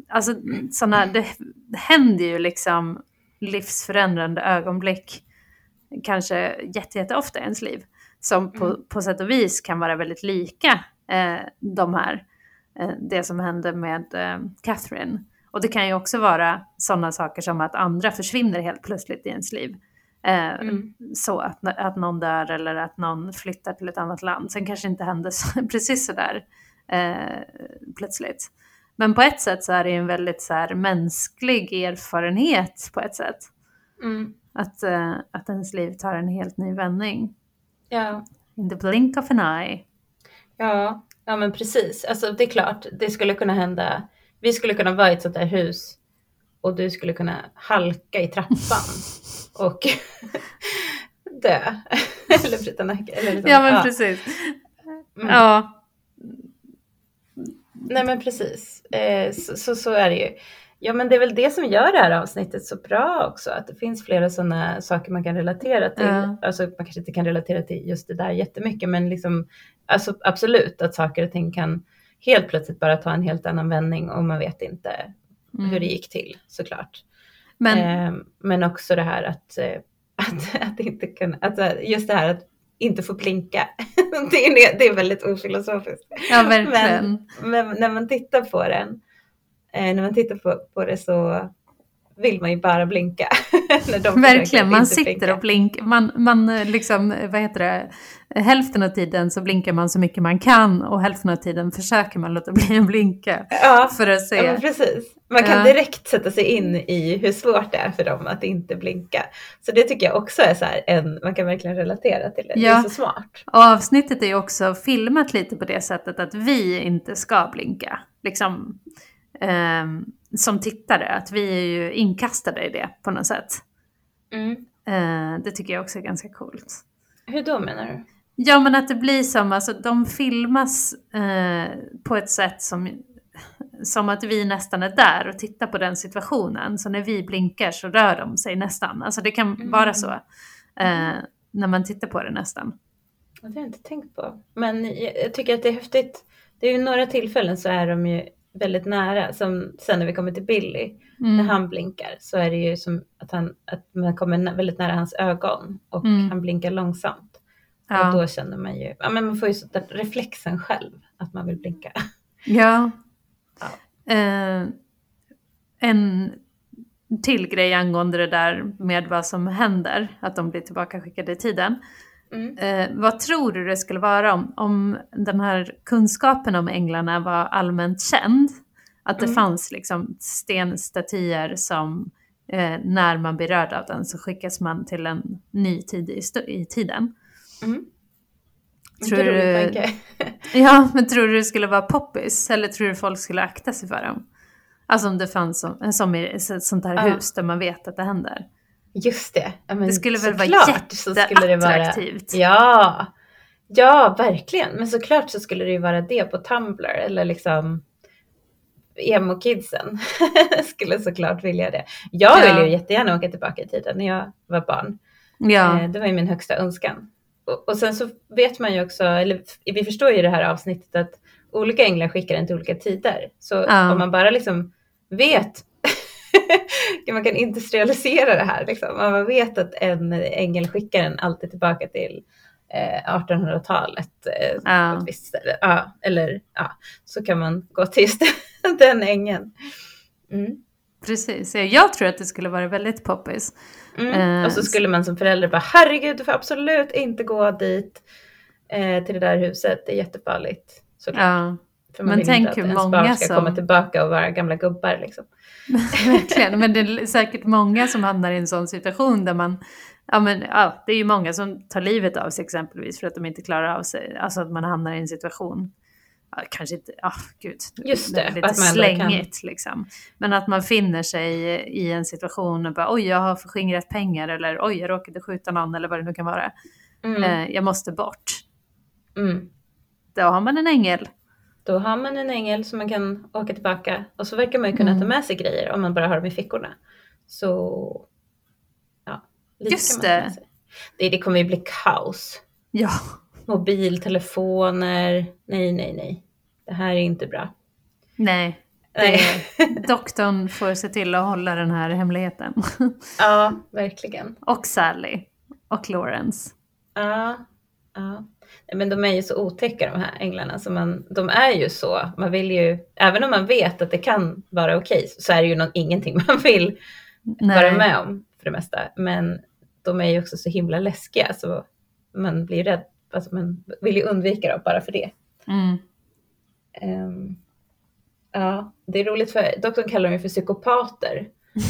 alltså sådana, det, det händer ju liksom livsförändrande ögonblick kanske jätte, jätteofta i ens liv. Som på, Mm. på sätt och vis kan vara väldigt lika eh, de här, eh, det som hände med eh, Catherine. Och det kan ju också vara sådana saker som att andra försvinner helt plötsligt i ens liv. Eh, Mm. Så att, att någon dör eller att någon flyttar till ett annat land. Sen kanske inte händer så, precis sådär eh, plötsligt. Men på ett sätt så är det ju en väldigt så här, mänsklig erfarenhet på ett sätt. Mm. Att, eh, att ens liv tar en helt ny vändning. Ja. In the blink of an eye. Ja, ja men precis. Alltså det är klart, det skulle kunna hända. Vi skulle kunna vara i ett sånt där hus och du skulle kunna halka i trappan och dö. eller bryta nacken. Eller liksom, Ja men precis. Mm. Ja. Nej men precis. Eh, så, så, så är det ju. Ja men det är väl det som gör det här avsnittet så bra också. Att det finns flera sådana saker man kan relatera till. Ja. Alltså man kanske inte kan relatera till just det där jättemycket. Men liksom, alltså, absolut att saker och ting kan helt plötsligt bara ta en helt annan vändning och man vet inte Mm. hur det gick till såklart. Men, Eh, men också det här att, eh, att, att inte kunna, att just det här att inte få blinka. det, är, det är väldigt ofilosofiskt. ja verkligen. Men när man tittar på den, när man tittar på, på det så vill man ju bara blinka. när de försöker Verkligen, man sitter blinka. och blinkar. Man, man eh, liksom, eh, vad heter det, hälften av tiden så blinkar man så mycket man kan och hälften av tiden försöker man låta bli att blinka. Ja, För att se. ja precis. Man kan Ja. direkt sätta sig in i hur svårt det är för dem att inte blinka. Så det tycker jag också är så här, en, man kan verkligen relatera till det. Det är Ja. så smart. Och avsnittet är ju också filmat lite på det sättet att vi inte ska blinka. Liksom, ehm, som tittare, att vi är ju inkastade i det på något sätt. Eh, det tycker jag också är ganska coolt. Hur då menar du? Ja men att det blir som, alltså de filmas eh, på ett sätt som, som att vi nästan är där och tittar på den situationen. Så när vi blinkar så rör de sig nästan. Alltså det kan Mm. vara så. Eh, när man tittar på det nästan. Det har jag inte tänkt på. Men jag, jag tycker att det är häftigt. Det är ju några tillfällen så är de ju väldigt nära. Som sen när vi kommer till Billy. När Mm. han blinkar så är det ju som att, han, att man kommer väldigt nära hans ögon. Och Mm. han blinkar långsamt. Och Ja. då känner man ju, ja men man får ju den reflexen själv. Att man vill blinka. Ja. Ja. Eh, en till grej angående det där med vad som händer, att de blir tillbaka skickade i tiden. Mm. Eh, vad tror du det skulle vara om, om den här kunskapen om änglarna var allmänt känd? Att det Mm. fanns liksom stenstatyer som eh, när man blir rörd av den så skickas man till en ny tid i, i tiden. Mm. Tror du-. Ja, men tror du det skulle vara poppis? Eller tror du folk skulle akta sig för dem? Alltså om det fanns som, som i ett sånt här Ja. hus där man vet att det händer. Just det. Ja, Det skulle väl vara jätteattraktivt? Ja, ja verkligen. Men såklart så skulle det ju vara det på Tumblr eller liksom emo-kidsen skulle såklart vilja det. Jag Ja. ville ju jättegärna åka tillbaka i tiden när jag var barn. Ja, Eh, Det var ju min högsta önskan. Och, och sen så vet man ju också, eller vi förstår ju i det här avsnittet att olika änglar skickar en till olika tider. Så Ja. om man bara liksom vet, man kan industrialisera det här, liksom. om man vet att en ängel skickar en alltid tillbaka till eh, 1800-talet, eh, Ja. visst ställe. Ja, eller ja, så kan man gå till just den ängeln. Mm. precis. Ja, Jag tror att det skulle vara väldigt poppis. Mm. Eh, och så skulle man som förälder bara, herregud du får absolut inte gå dit eh, till det där huset, det är jättefarligt. Såklart. Ja, För man men vill tänk inte att hur ens många barn ska som- komma tillbaka och vara gamla gubbar liksom. verkligen. Men det är säkert många som hamnar i en sån situation där man Ja, men ja, det är ju många som tar livet av sig exempelvis för att de inte klarar av sig. Alltså att man hamnar i en situation, ja, kanske inte, ja gud, Just är det, lite att man ändå kan- slängigt liksom. Men att man finner sig i en situation och bara oj, jag har förskingrat pengar eller oj, jag råkade skjuta någon eller vad det nu kan vara. Mm. Eh, jag måste bort. Mm. Då har man en ängel. Då har man en ängel som man kan åka tillbaka och så verkar man ju kunna Mm. ta med sig grejer om man bara har dem i fickorna. Så ja, lite Just kan man det. det. Det kommer ju bli kaos. Ja, Mobiltelefoner, nej nej nej. Det här är inte bra. nej. Nej. Doktorn får se till att hålla den här hemligheten. Ja, verkligen. och Sally. Och Lawrence. Ja, ja. Nej, Men de är ju så otäcka de här änglarna. Så man, de är ju så. Man vill ju, även om man vet att det kan vara okej, så är det ju någon, ingenting man vill vara med om för det mesta. Men de är ju också så himla läskiga så man blir rädd. Alltså man vill ju undvika dem bara för det. Mm. Ehm, ja, det är roligt för doktorn kallar dem för psykopater.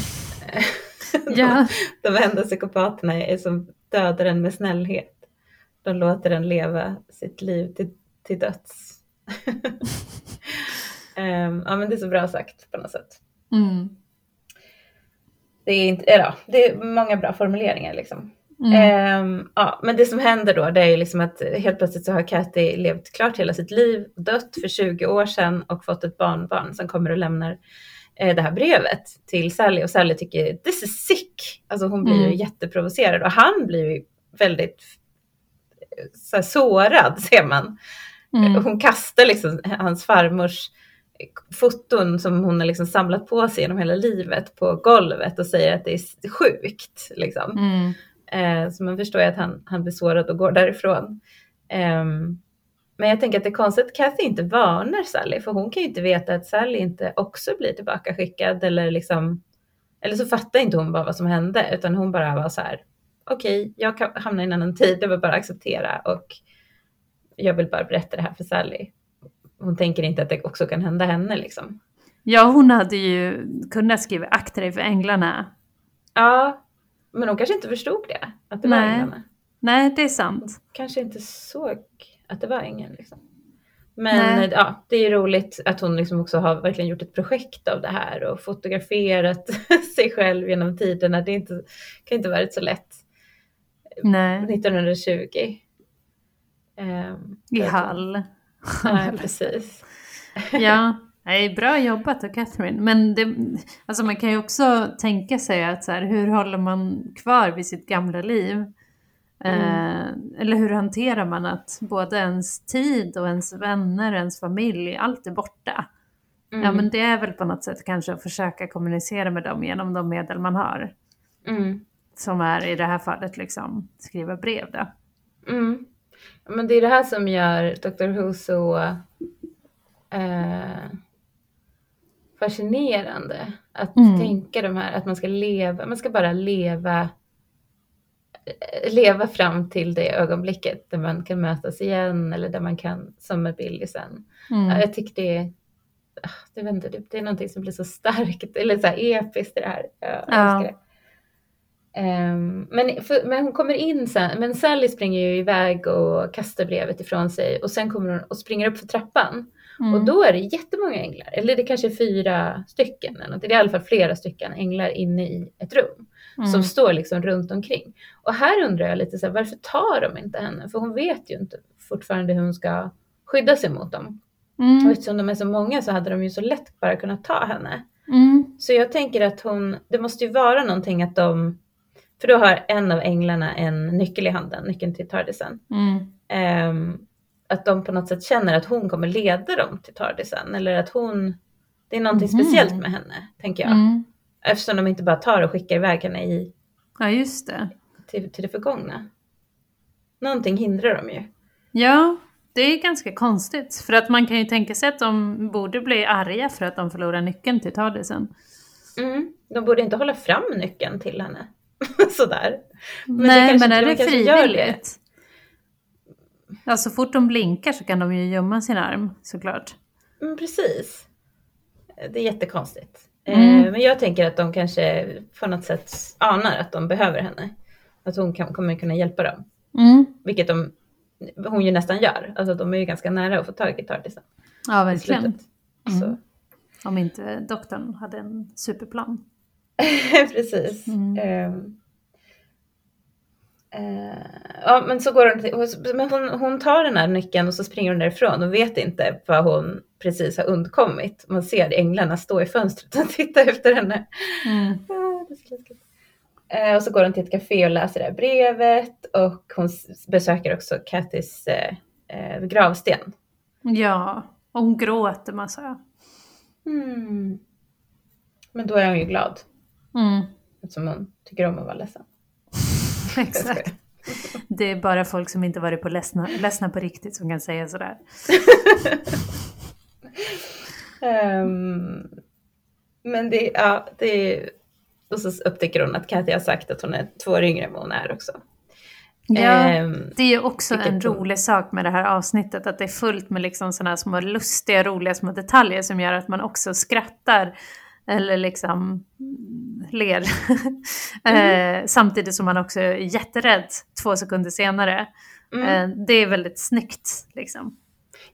Ja. De, de enda psykopaterna är som dödar en med snällhet. De låter den leva sitt liv till, till döds. Ehm, ja men det är så bra sagt på något sätt. Mm. Det är, inte, ja, det är många bra formuleringar liksom. Mm. Ehm, ja, men det som händer då det är ju liksom att helt plötsligt så har Kathy levt klart hela sitt liv, dött för 20 år sedan och fått ett barnbarn som kommer och lämnar eh, det här brevet till Sally och Sally tycker this is sick. Alltså hon blir ju Mm. jätteprovocerad och han blir ju väldigt så här, sårad ser man. Mm. Hon kastar liksom hans farmors foton som hon har liksom samlat på sig genom hela livet på golvet och säger att det är sjukt. Liksom. Mm. Eh, så man förstår ju att han, han blir sårad och går därifrån. Ehm, men jag tänker att det är konstigt att Kathy inte varnar Sally, för hon kan ju inte veta att Sally inte också blir tillbaka skickad eller liksom, eller så fattar inte hon bara vad som hände, utan hon bara var så här, okej, jag kan hamna i en annan tid, det var bara acceptera och jag vill bara berätta det här för Sally. Hon tänker inte att det också kan hända henne liksom. Ja, hon hade ju kunnat skriva akta dig för änglarna. Ja, men hon kanske inte förstod det, att det var Nej. änglarna. Nej, det är sant. Kanske inte såg att det var ängeln liksom. Men Nej. ja, det är ju roligt att hon liksom också har verkligen gjort ett projekt av det här och fotograferat sig själv genom tiderna. Det inte, kan inte varit så lätt. Nej, 1920. Ehm, i Hall. Nej, precis. ja, nej, bra jobbat av Catherine. Men det, alltså man kan ju också tänka sig att så här, hur håller man kvar vid sitt gamla liv? Eh, eller hur hanterar man att både ens tid och ens vänner, ens familj, allt är borta? Mm. Ja, men det är väl på något sätt kanske att försöka kommunicera med dem genom de medel man har. Mm. Som är i det här fallet liksom skriva brev då. Mm. Men det är det här som gör Dr. Who så eh, fascinerande. Att Mm. tänka de här, att man ska leva, man ska bara leva eh, leva fram till det ögonblicket där man kan mötas igen eller där man kan, som med Billy sen. Mm. jag tycker det är, ah, inte, det är någonting som blir så starkt, eller så här episkt i det här. Jag Ja. älskar det. Ehm, men, för, men hon kommer in sen, men Sally springer ju iväg och kastar brevet ifrån sig och sen kommer hon och springer upp för trappan. Mm. Och då är det jättemånga änglar, eller det kanske är fyra stycken, eller något. det är i alla fall flera stycken änglar inne i ett rum Mm. som står liksom runt omkring. Och här undrar jag lite så här, varför tar de inte henne? För hon vet ju inte fortfarande hur hon ska skydda sig mot dem. Och Mm. eftersom de är så många så hade de ju så lätt bara kunnat ta henne. Mm. Så jag tänker att hon, det måste ju vara någonting att de, för då har en av änglarna en nyckel i handen, nyckeln till Tardisen. Mm. Ehm, att de på något sätt känner att hon kommer leda dem till Tardisen eller att hon, det är någonting Mhm. speciellt med henne, tänker jag. Mm. Eftersom de inte bara tar och skickar iväg henne i, Ja, just det. till, till det förgångna. Någonting hindrar dem ju. Ja, det är ganska konstigt. För att man kan ju tänka sig att de borde bli arga för att de förlorar nyckeln till Tardisen. Mm. De borde inte hålla fram nyckeln till henne. Sådär. Men Nej, men är det gör det. frivilligt? Ja, så fort de blinkar så kan de ju gömma sin arm såklart. Mm, precis. Det är jättekonstigt. Mm. Eh, men jag tänker att de kanske på något sätt anar att de behöver henne. Att hon kan, kommer kunna hjälpa dem. Mm. Vilket de, hon ju nästan gör. Alltså de är ju ganska nära att få tag i Tardisen. Ja, verkligen. Mm. Om inte doktorn hade en superplan. Precis. Mm. Ehm. Eh, ja, men så går hon, men hon, hon tar den här nyckeln och så springer hon därifrån och vet inte vad hon precis har undkommit. Man ser änglarna stå i fönstret och titta efter henne. Mm. Eh, och så går hon till ett café och läser det här brevet och hon besöker också Kattys eh, eh, gravsten. Ja, och hon gråter massa. Mm. Men då är hon ju glad Mm. eftersom hon tycker om att vara ledsen. Exakt. Det är bara folk som inte varit på ledsna, ledsna på riktigt som kan säga sådär. Ehm, men det, ja, det och så upptäcker hon att Kathy har sagt att hon är två år yngre än vad hon är också. Ja, Ehm, det är också en rolig sak med det här avsnittet, att det är fullt med liksom sådana små lustiga, roliga små detaljer som gör att man också skrattar eller liksom mm, ler. eh, samtidigt som man också är jätterädd två sekunder senare. mm. Eh, det är väldigt snyggt liksom.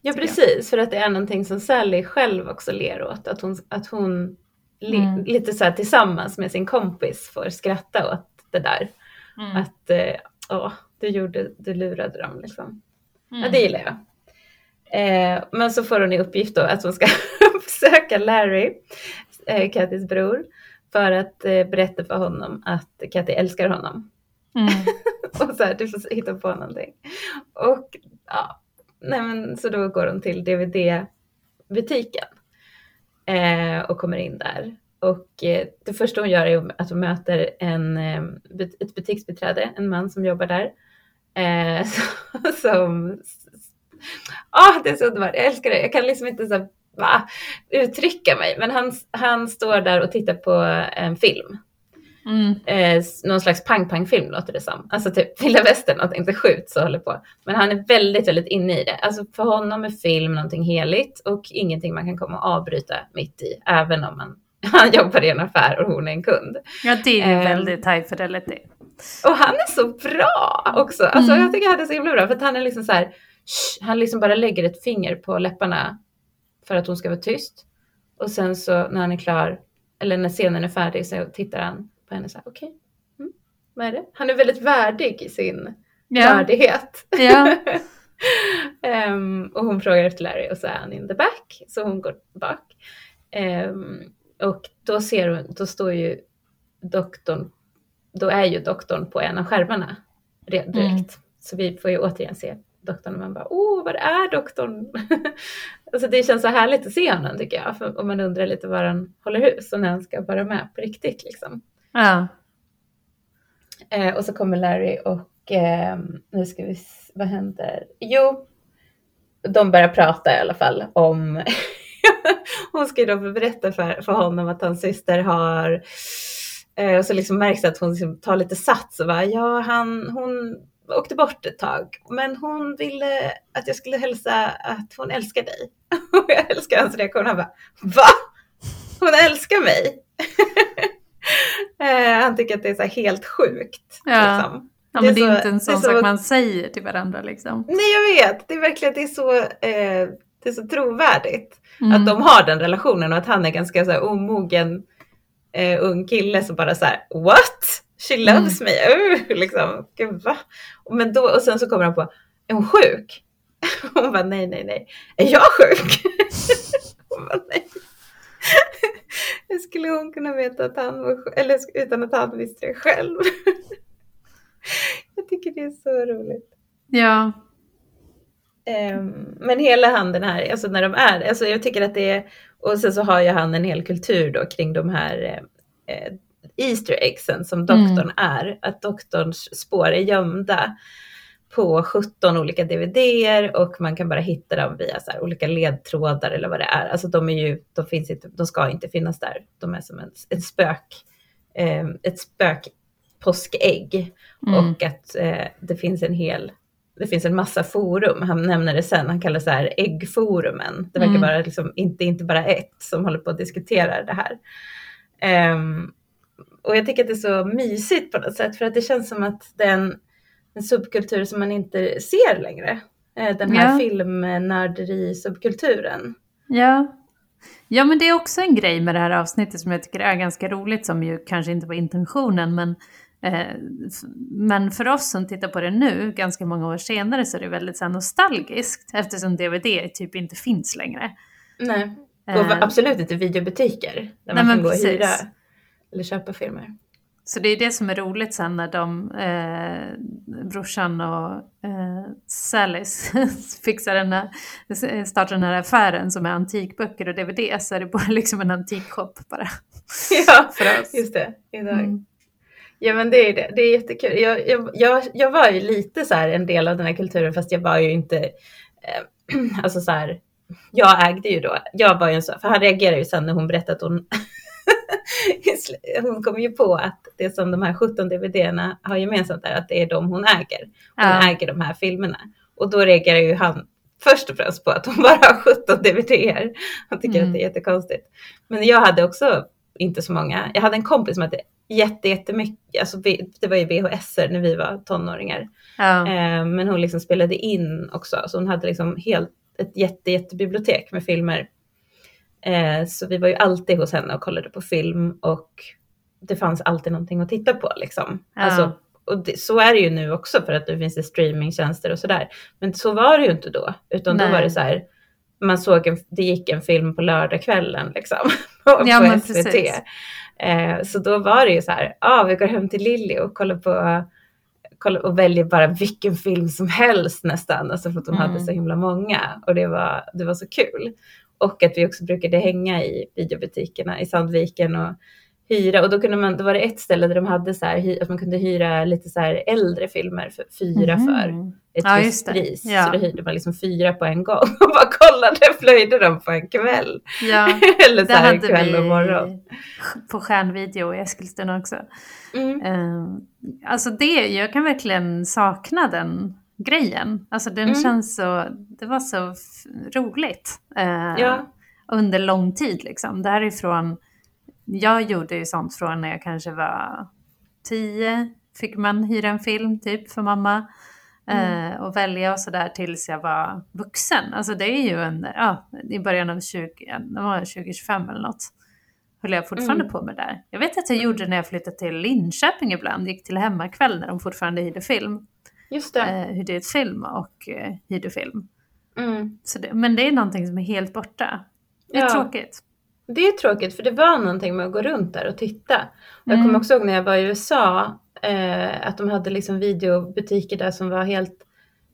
Ja precis, för att det är någonting som Sally själv också ler åt. Att hon, att hon li, Mm. lite så här tillsammans med sin kompis får skratta åt det där. Mm. Att eh, åh, du, gjorde, du lurade dem liksom. Ja, Mm. det gillar jag. Eh, men så får hon i uppgift då att hon ska besöka Larry, eh, Kattys bror, för att eh, berätta för honom att Katty älskar honom. Mm. Och så här, du får hitta på någonting. Och ja, nej men så då går hon till DVD-butiken eh, och kommer in där. Och eh, det första hon gör är att hon möter en, eh, ett butiksbiträde, en man som jobbar där. Eh, som, ah, det är så underbart, jag älskar det. Jag kan liksom inte så va, uttrycka mig, men han, han står där och tittar på en film. Mm. Eh, någon slags pang-pang-film låter det som. Alltså typ vilda västern, att inte skjut så håller på. Men han är väldigt, väldigt inne i det. Alltså för honom är film någonting heligt och ingenting man kan komma och avbryta mitt i, även om man, han jobbar i en affär och hon är en kund. Ja, det är Ehm. väldigt high fidelity. Och han är så bra också. Alltså Mm. jag tycker han är så himla bra för att han är liksom så här, "Shh", han liksom bara lägger ett finger på läpparna för att hon ska vara tyst. Och sen så när han är klar, eller när scenen är färdig så tittar han på henne så här, okej, mm, vad är det? Han är väldigt värdig i sin Ja, värdighet. ja. Ehm, och hon frågar efter Larry och så är han in the back, så hon går bak. Ehm, och då ser hon, då står ju doktorn, då är ju doktorn på en av skärmarna re- direkt. Mm. Så vi får ju återigen se doktorn och man bara, åh, var är doktorn? alltså det känns så härligt att se honom tycker jag, för, och man undrar lite var han håller hus och när han ska vara med på riktigt liksom. ja. Eh, och så kommer Larry och ehm, nu ska vi vad händer? Jo, de börjar prata i alla fall om hon ska ju då berätta för, för honom att hans syster har eh, och så liksom märks det att hon liksom tar lite sats och bara ja han, hon åkte bort ett tag men hon ville att jag skulle hälsa att hon älskar dig. Och jag älskar hans reaktion. Han bara va? Hon älskar mig? Eh, han tycker att det är så helt sjukt. Ja. Liksom. ja Det är men det är så- inte en sån så- sak man säger till varandra liksom. Nej jag vet, det är verkligen det är så, eh, det är så trovärdigt. Mm. Att de har den relationen och att han är ganska så här omogen eh, ung kille som bara så här what? She loves me, uh, liksom. Gud, va? Men då, och sen så kommer han på, är hon sjuk? Hon bara nej, nej, nej. Är jag sjuk? Hon bara nej. Hur skulle hon kunna veta att han var sjuk? Eller utan att han visste det själv? Jag tycker det är så roligt. Ja. Ehm, men hela handen här, alltså när de är, alltså jag tycker att det är, och sen så har ju han en hel kultur då kring de här eh, eh, Easter eggsen som doktorn är, att doktorns spår är gömda på 17 olika DVDer och man kan bara hitta dem via så olika ledtrådar eller vad det är. Alltså de är ju, de finns inte, de ska inte finnas där. De är som en, ett spök, eh, ett spök påskägg. Mm. Och att eh, det finns en hel, det finns en massa forum. Han nämner det sen, han kallar det så här äggforumen. Det verkar Mm. vara liksom inte, inte bara ett som håller på att diskutera det här. Ehm, och jag tycker att det är så mysigt på något sätt för att det känns som att det är en, en subkultur som man inte ser längre. Eh, den här Ja. filmnörderi-subkulturen. Ja. ja, men det är också en grej med det här avsnittet som jag tycker är ganska roligt, som ju kanske inte var intentionen, men, eh, men för oss som tittar på det nu, ganska många år senare, så är det väldigt så nostalgiskt, eftersom DVD typ inte finns längre. Nej, och Eh, absolut inte videobutiker där Nej, man kan gå och hyra eller köpa filmer. Så det är det som är roligt sen när de, eh, brorsan och eh, Sallis fixar den här, startar den här affären som är antikböcker och DVD så är det bara liksom en antikshop bara. Ja, För oss. just det. Idag. Mm. Ja men det är det. Det är jättekul. Jag, jag, jag, jag var ju lite så här en del av den här kulturen fast jag var ju inte, eh, alltså så här, jag ägde ju då, jag var ju en sån, för han reagerade ju sen när hon berättade att hon, hon kom ju på att det som de här 17 DVD-erna har gemensamt är att det är de hon äger. Hon Ja. äger de här filmerna. Och då reagerar ju han först och främst på att hon bara har 17 DVD-er. Han tycker Mm. att det är jättekonstigt. Men jag hade också inte så många. Jag hade en kompis som hade jätte, jättemycket, alltså det var ju VHS när vi var tonåringar. Ja. Eh, men hon liksom spelade in också, så hon hade liksom helt, ett jätte, jättebibliotek med filmer. Eh, så vi var ju alltid hos henne och kollade på film och det fanns alltid någonting att titta på liksom. Ja. Alltså, och det, så är det ju nu också för att nu finns det streamingtjänster och sådär. Men så var det ju inte då, utan då Nej. var det så här, man såg en, det gick en film på lördagskvällen liksom. på Ja, men SVT. Eh, så då var det ju så här, ja ah, vi går hem till Lilly och kollar på kollar, och väljer bara vilken film som helst nästan, alltså för att de Mm. hade så himla många och det var, det var så kul. Och att vi också brukade hänga i videobutikerna i Sandviken och hyra och då kunde man, då var det ett ställe där de hade så här, att man kunde hyra lite så här äldre filmer för fyra för Mhm. ett Ja, visst pris. Ja. Så då hyrde man liksom fyra på en gång och bara kollade, flöjde dem på en kväll. Ja, Eller så här hade kväll och morgon. på stjärnvideo i Eskilstuna också. Mm. Eh, alltså det, jag kan verkligen sakna den grejen. Alltså den Mm. känns så, det var så roligt. eh, Ja. Under lång tid liksom. Det här är från, jag gjorde ju sånt från när jag kanske var tio, fick man hyra en film typ för mamma. Mm. Eh, och välja och sådär tills jag var vuxen. Alltså det är ju en, ja, i början av 20, det var 2025 eller något. Höll jag fortfarande Mm. på med där. Jag vet att jag gjorde när jag flyttade till Linköping ibland. Gick till hemmakväll när de fortfarande hyrde film. Just det. Eh, film och eh, hyrde film. Mm. Så det, men det är någonting som är helt borta. Det är Ja. tråkigt. Det är tråkigt för det var någonting med att gå runt där och titta. Och jag Mm. kommer också ihåg när jag var i USA eh, att de hade liksom videobutiker där som var helt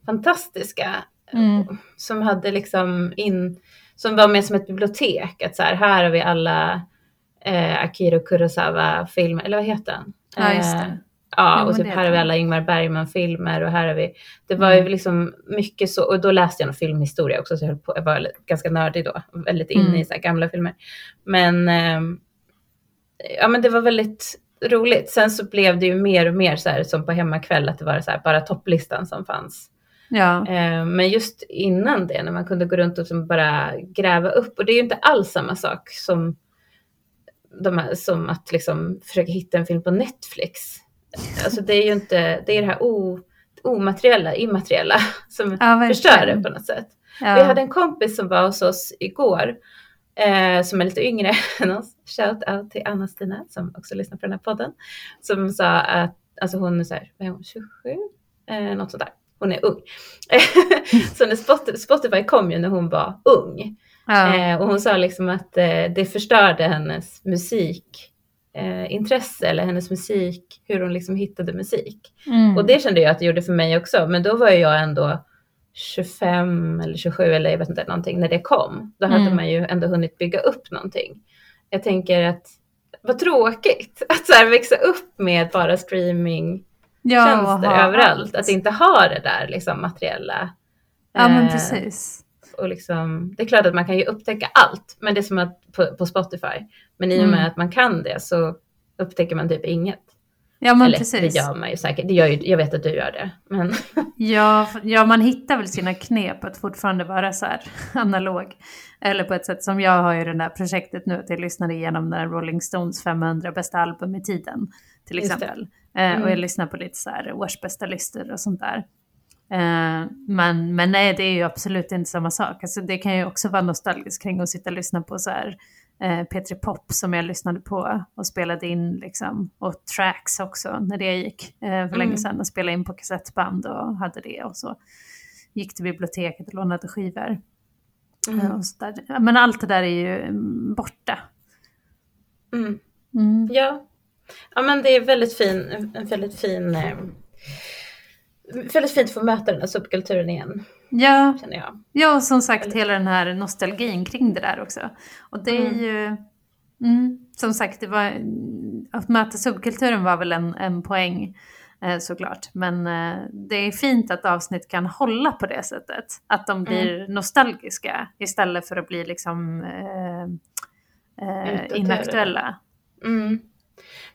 fantastiska. Mm. Som hade liksom in, som var mer som ett bibliotek. Att så här, här har vi alla eh, Akira Kurosawa-filmer, eller vad heter han? Ja, Eh, Ja, Jo, och typ här har vi alla Ingmar Bergman-filmer och här har vi... Det var Mm. ju liksom mycket så, och då läste jag nog filmhistoria också, så jag, höll på, jag var ganska nördig då, väldigt inne Mm. i så gamla filmer. Men, ehm, ja men det var väldigt roligt. Sen så blev det ju mer och mer så här som på hemmakväll, att det var så här bara topplistan som fanns. Ja. Eh, Men just innan det, när man kunde gå runt och bara gräva upp, och det är ju inte alls samma sak som, de här, som att liksom försöka hitta en film på Netflix. Alltså det är ju inte, det är det här o, omateriella, immateriella som Ja, förstör det på något sätt. Ja. Jag hade en kompis som var hos oss igår, eh, som är lite yngre än oss. Shout out till Anna-Stina som också lyssnar på den här podden. Som sa att, alltså hon är så här, är hon, 27? Eh, något sånt där. Hon är ung. så när Spotify, kom ju när hon var ung. Ja. Eh, och hon sa liksom att eh, det förstörde hennes musikintresse eh, intresse, eller hennes musik, hur hon liksom hittade musik. Mm. Och det kände jag att det gjorde för mig också. Men då var jag ändå 25 eller 27 eller jag vet inte någonting när det kom. Då hade Mm. man ju ändå hunnit bygga upp någonting. Jag tänker att vad tråkigt att så här växa upp med bara streamingtjänster ja, och ha överallt. allt. Att inte ha det där liksom materiella. Ja men Eh, precis. och liksom, det är klart att man kan ju upptäcka allt, men det är som att på, på Spotify. Men i och med Mm. att man kan det så upptäcker man typ inget. Ja men Eller precis. det gör man ju säkert. Det gör ju, jag vet att du gör det. Men Ja, ja, man hittar väl sina knep att fortfarande vara så här analog. Eller på ett sätt som jag har ju det där projektet nu att jag lyssnade igenom den Rolling Stones 500 bästa album i tiden. Till exempel. Eh, och Mm. jag lyssnar på lite så här årsbästa listor och sånt där. Eh, men, men nej, det är ju absolut inte samma sak. Alltså, det kan ju också vara nostalgiskt kring att sitta och lyssna på så här eh, P3 Pop som jag lyssnade på och spelade in liksom. Och tracks också när det gick eh, för Mm. länge sedan och spelade in på kassettband och hade det och så. Gick till biblioteket och lånade skivor. Mm. Eh, Och så där. Men allt det där är ju mm, borta. Mm. Mm. Ja. ja, men det är väldigt fin, en väldigt fin, eh, väldigt fint att få möta den här subkulturen igen, Ja, känner jag. ja, och som sagt Eller- hela den här nostalgin kring det där också. Och det är Mm. ju, mm, som sagt, det var, att möta subkulturen var väl en, en poäng eh, såklart. Men eh, det är fint att avsnitt kan hålla på det sättet. Att de blir nostalgiska istället för att bli liksom eh, eh, inaktuella. Mm.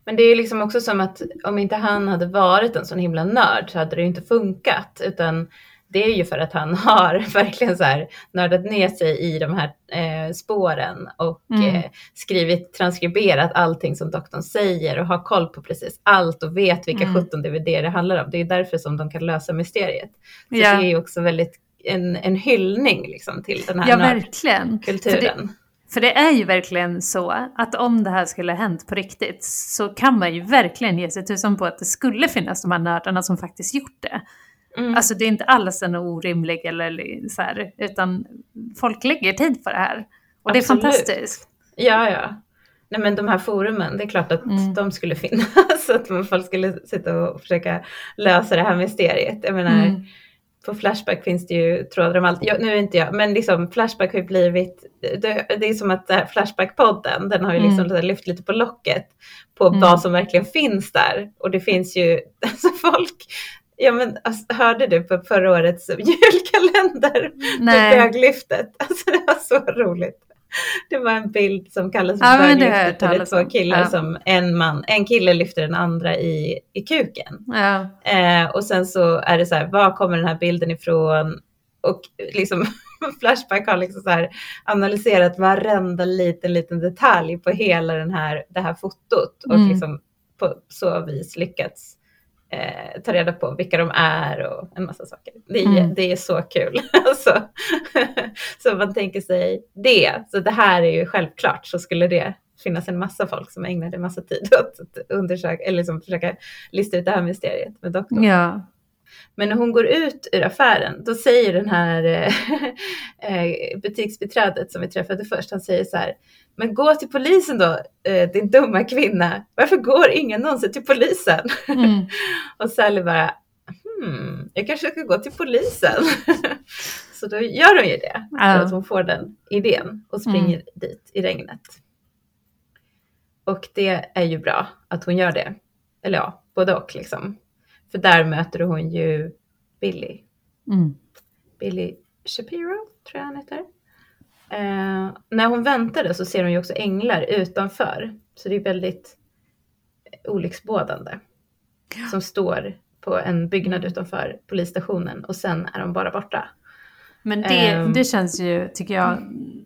Men det är liksom också som att om inte han hade varit en sån himla nörd så hade det inte funkat. Utan det är ju för att han har verkligen så här nördat ner sig i de här eh, spåren och Mm. eh, skrivit, transkriberat allting som doktorn säger och har koll på precis allt och vet vilka Mm. 17 DVD det handlar om. Det är därför som de kan lösa mysteriet. Så Ja. det är ju också väldigt en, en hyllning liksom till den här Ja, verkligen. nördkulturen. För det är ju verkligen så att om det här skulle ha hänt på riktigt så kan man ju verkligen ge sig tusan på att det skulle finnas de här nördarna som faktiskt gjort det. Mm. Alltså det är inte alls en orimlig eller så här, utan folk lägger tid på det här. Och det är Absolut. fantastiskt. Ja, ja. Nej men de här forumen, det är klart att Mm. de skulle finnas. Så att folk skulle sitta och försöka lösa det här mysteriet. Jag menar, Mm. på Flashback finns det ju trådar om allt. Jag, nu är inte jag, men liksom Flashback har ju blivit, det, det är som att Flashback-podden, den har ju liksom mm. lyft lite på locket på mm. vad som verkligen finns där. Och det finns ju, alltså folk, ja men alltså, hörde du på förra årets julkalender? Nej. Böglyftet, alltså det var så roligt. Det var en bild som kallas för ja, böglyftet. Det är två killar ja. som en man, en kille lyfter den andra i, i kuken. Ja. Eh, och sen så är det så här, var kommer den här bilden ifrån? Och liksom Flashback har liksom så här analyserat varenda liten, liten detalj på hela den här, det här fotot och mm. liksom på så vis lyckats eh, ta reda på vilka de är och en massa saker. Det är, mm. det är så kul. alltså, så man tänker sig det, så det här är ju självklart så skulle det finnas en massa folk som ägnade massa tid åt att undersöka, eller liksom försöka lista ut det här mysteriet med doktorn. Ja. Men när hon går ut ur affären, då säger den här eh, butiksbiträdet som vi träffade först, han säger så här, men gå till polisen då, eh, din dumma kvinna. Varför går ingen någonsin till polisen? Mm. och Sally bara, hmm, jag kanske ska gå till polisen. så då gör hon ju det, för att hon får den idén och springer mm. dit i regnet. Och det är ju bra att hon gör det. Eller ja, både och liksom. För där möter hon ju Billy. Mm. Billy Shapiro, tror jag han heter. Eh, när hon väntade så ser hon ju också änglar utanför. Så det är väldigt olycksbådande. Ja. Som står på en byggnad utanför polisstationen och sen är de bara borta. Men det, um, det känns ju, tycker jag,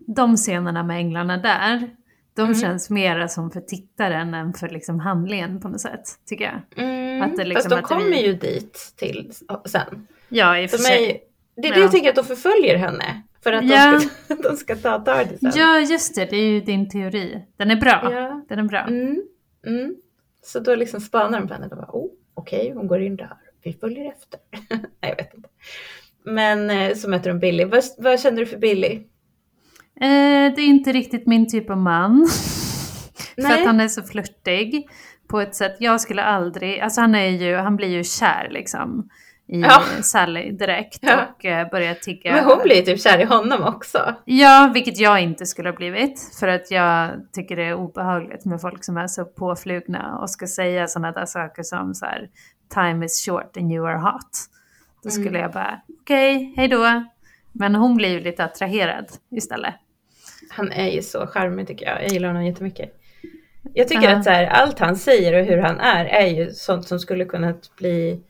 de scenerna med änglarna där, de mm. känns mera som för tittaren än för liksom handlingen på något sätt, tycker jag. Mm. Att det liksom, Fast de kommer vi... ju dit till sen. Ja, i och för sig. Det är det ja. jag tänker att de förföljer henne. För att ja. de, ska, de ska ta Tardisen. Ja, just det. Det är ju din teori. Den är bra. Ja. Den är bra. Mm. Mm. Så då liksom spanar de på henne. oh, Okej, okay, hon går in där. Vi följer efter. Nej, jag vet inte. Men eh, så möter de Billy. Vad, vad känner du för Billy? Eh, det är inte riktigt min typ av man. för att han är så flörtig på ett sätt. Jag skulle aldrig, alltså han är ju, han blir ju kär liksom i ja. Sally direkt ja. och eh, börjar tigga. Men hon blir typ kär i honom också. Ja, vilket jag inte skulle ha blivit. För att jag tycker det är obehagligt med folk som är så påflugna och ska säga sådana där saker som så här, time is short and you are hot. Då skulle mm. jag bara, okej, okay, hej då. Men hon blir ju lite attraherad istället. Han är ju så charmig tycker jag. Jag gillar honom jättemycket. Jag tycker uh -huh. att så här, allt han säger och hur han är är ju sånt som skulle kunna bli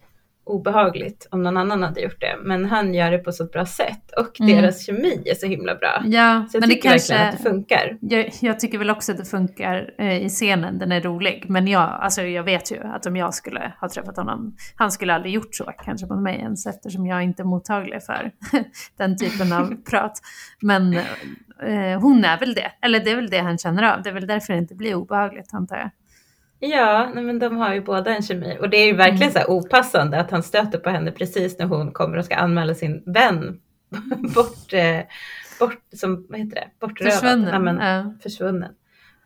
obehagligt om någon annan hade gjort det. Men han gör det på så bra sätt och mm. deras kemi är så himla bra. Ja, så jag men tycker det kanske, verkligen att det funkar. Jag, jag, tycker väl också att det funkar eh, i scenen, den är rolig. Men jag, alltså, jag vet ju att om jag skulle ha träffat honom, han skulle aldrig gjort så kanske mot mig ens eftersom jag inte är mottaglig för den typen av prat. Men eh, hon är väl det, eller det är väl det han känner av. Det är väl därför det inte blir obehagligt antar jag. Ja, men de har ju båda en kemi och det är ju verkligen mm. så här opassande att han stöter på henne precis när hon kommer och ska anmäla sin vän bort, eh, bort som, vad heter det, bortrövad. Försvunnen. Ja, men, ja. försvunnen.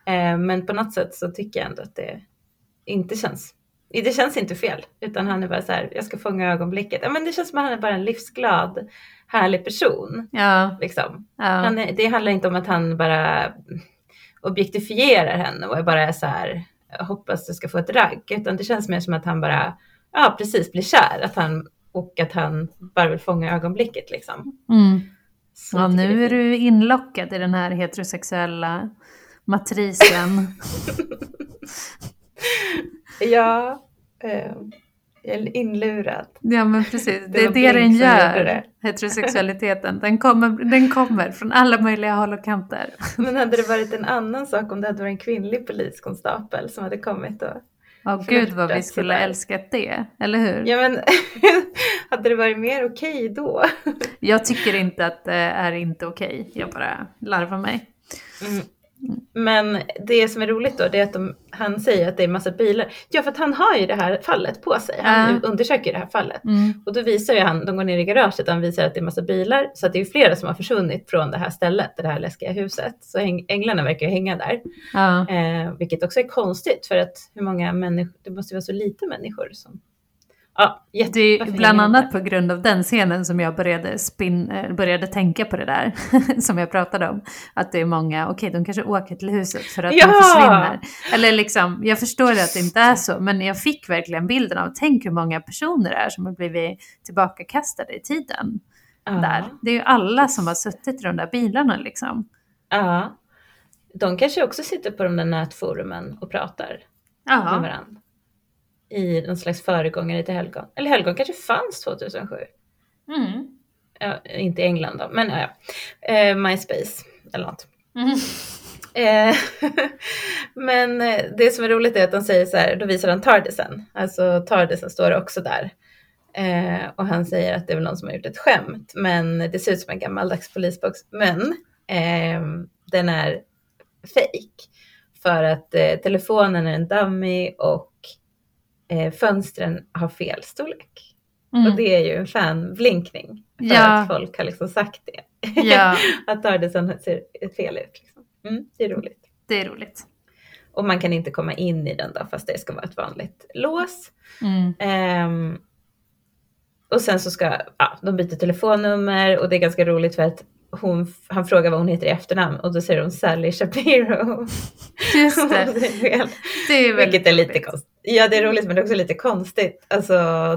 Eh, men på något sätt så tycker jag ändå att det inte känns, det känns inte fel, utan han är bara så här, jag ska fånga ögonblicket. Ja, men det känns som att han är bara en livsglad, härlig person. Ja. Liksom. Ja. Han är, det handlar inte om att han bara objektifierar henne och bara är så här, hoppas du ska få ett ragg, utan det känns mer som att han bara, ja precis, blir kär, att han, och att han bara vill fånga ögonblicket liksom. Mm. Ja, nu är du inlockad i den här heterosexuella matrisen. ja, eh, inlurad. Ja men precis, det, det är det den gör, heterosexualiteten. Den kommer, den kommer från alla möjliga håll och kanter. Men hade det varit en annan sak om det hade varit en kvinnlig poliskonstapel som hade kommit och Åh oh, gud vad vi skulle sådär. älskat det, eller hur? Ja men hade det varit mer okej okay då? jag tycker inte att det är inte okej, okay. jag bara larvar mig. Mm. Men det som är roligt då, det är att de, han säger att det är massa bilar. Ja, för att han har ju det här fallet på sig. Han äh. undersöker det här fallet. Mm. Och då visar ju han, de går ner i garaget, och han visar att det är massa bilar. Så att det är flera som har försvunnit från det här stället, det här läskiga huset. Så änglarna verkar ju hänga där. Äh. Eh, vilket också är konstigt, för att hur många människor, det måste vara så lite människor som Ja, Det är bland annat på grund av den scenen som jag började, spin, eh, började tänka på det där, som jag pratade om. Att det är många, okej de kanske åker till huset för att Ja! de försvinner. Eller liksom, jag förstår att det inte är så, men jag fick verkligen bilden av, tänk hur många personer det är som har blivit tillbakakastade i tiden. Ja. Där. Det är ju alla som har suttit i de där bilarna liksom. Ja. De kanske också sitter på de där nätforumen och pratar med Ja, varandra. I någon slags föregångare till helgon. Eller helgon kanske fanns 2007. mm. Ja, inte i England då, men ja. ja. Eh, MySpace eller något. Mm. Eh, men eh, det som är roligt är att de säger så här, då visar han Tardisen. Alltså Tardisen står också där. Eh, och han säger att det är väl någon som har gjort ett skämt, men det ser ut som en gammaldags polisbox. Men eh, den är fake för att eh, telefonen är en dummy och eh, fönstren har fel storlek. Mm. Och det är ju en fanblinkning för Ja. att folk har liksom sagt det. Ja, att Tardisen ser fel ut. Liksom. Mm, det är roligt. det är roligt. Och man kan inte komma in i den då fast det ska vara ett vanligt lås. Mm. Ehm, och sen så ska, ja, de byter telefonnummer och det är ganska roligt för att hon, han frågar vad hon heter i efternamn och då säger hon Sally Shapiro. Just det, det är Vilket är lite konstigt. Ja det är roligt men det är också lite konstigt. Alltså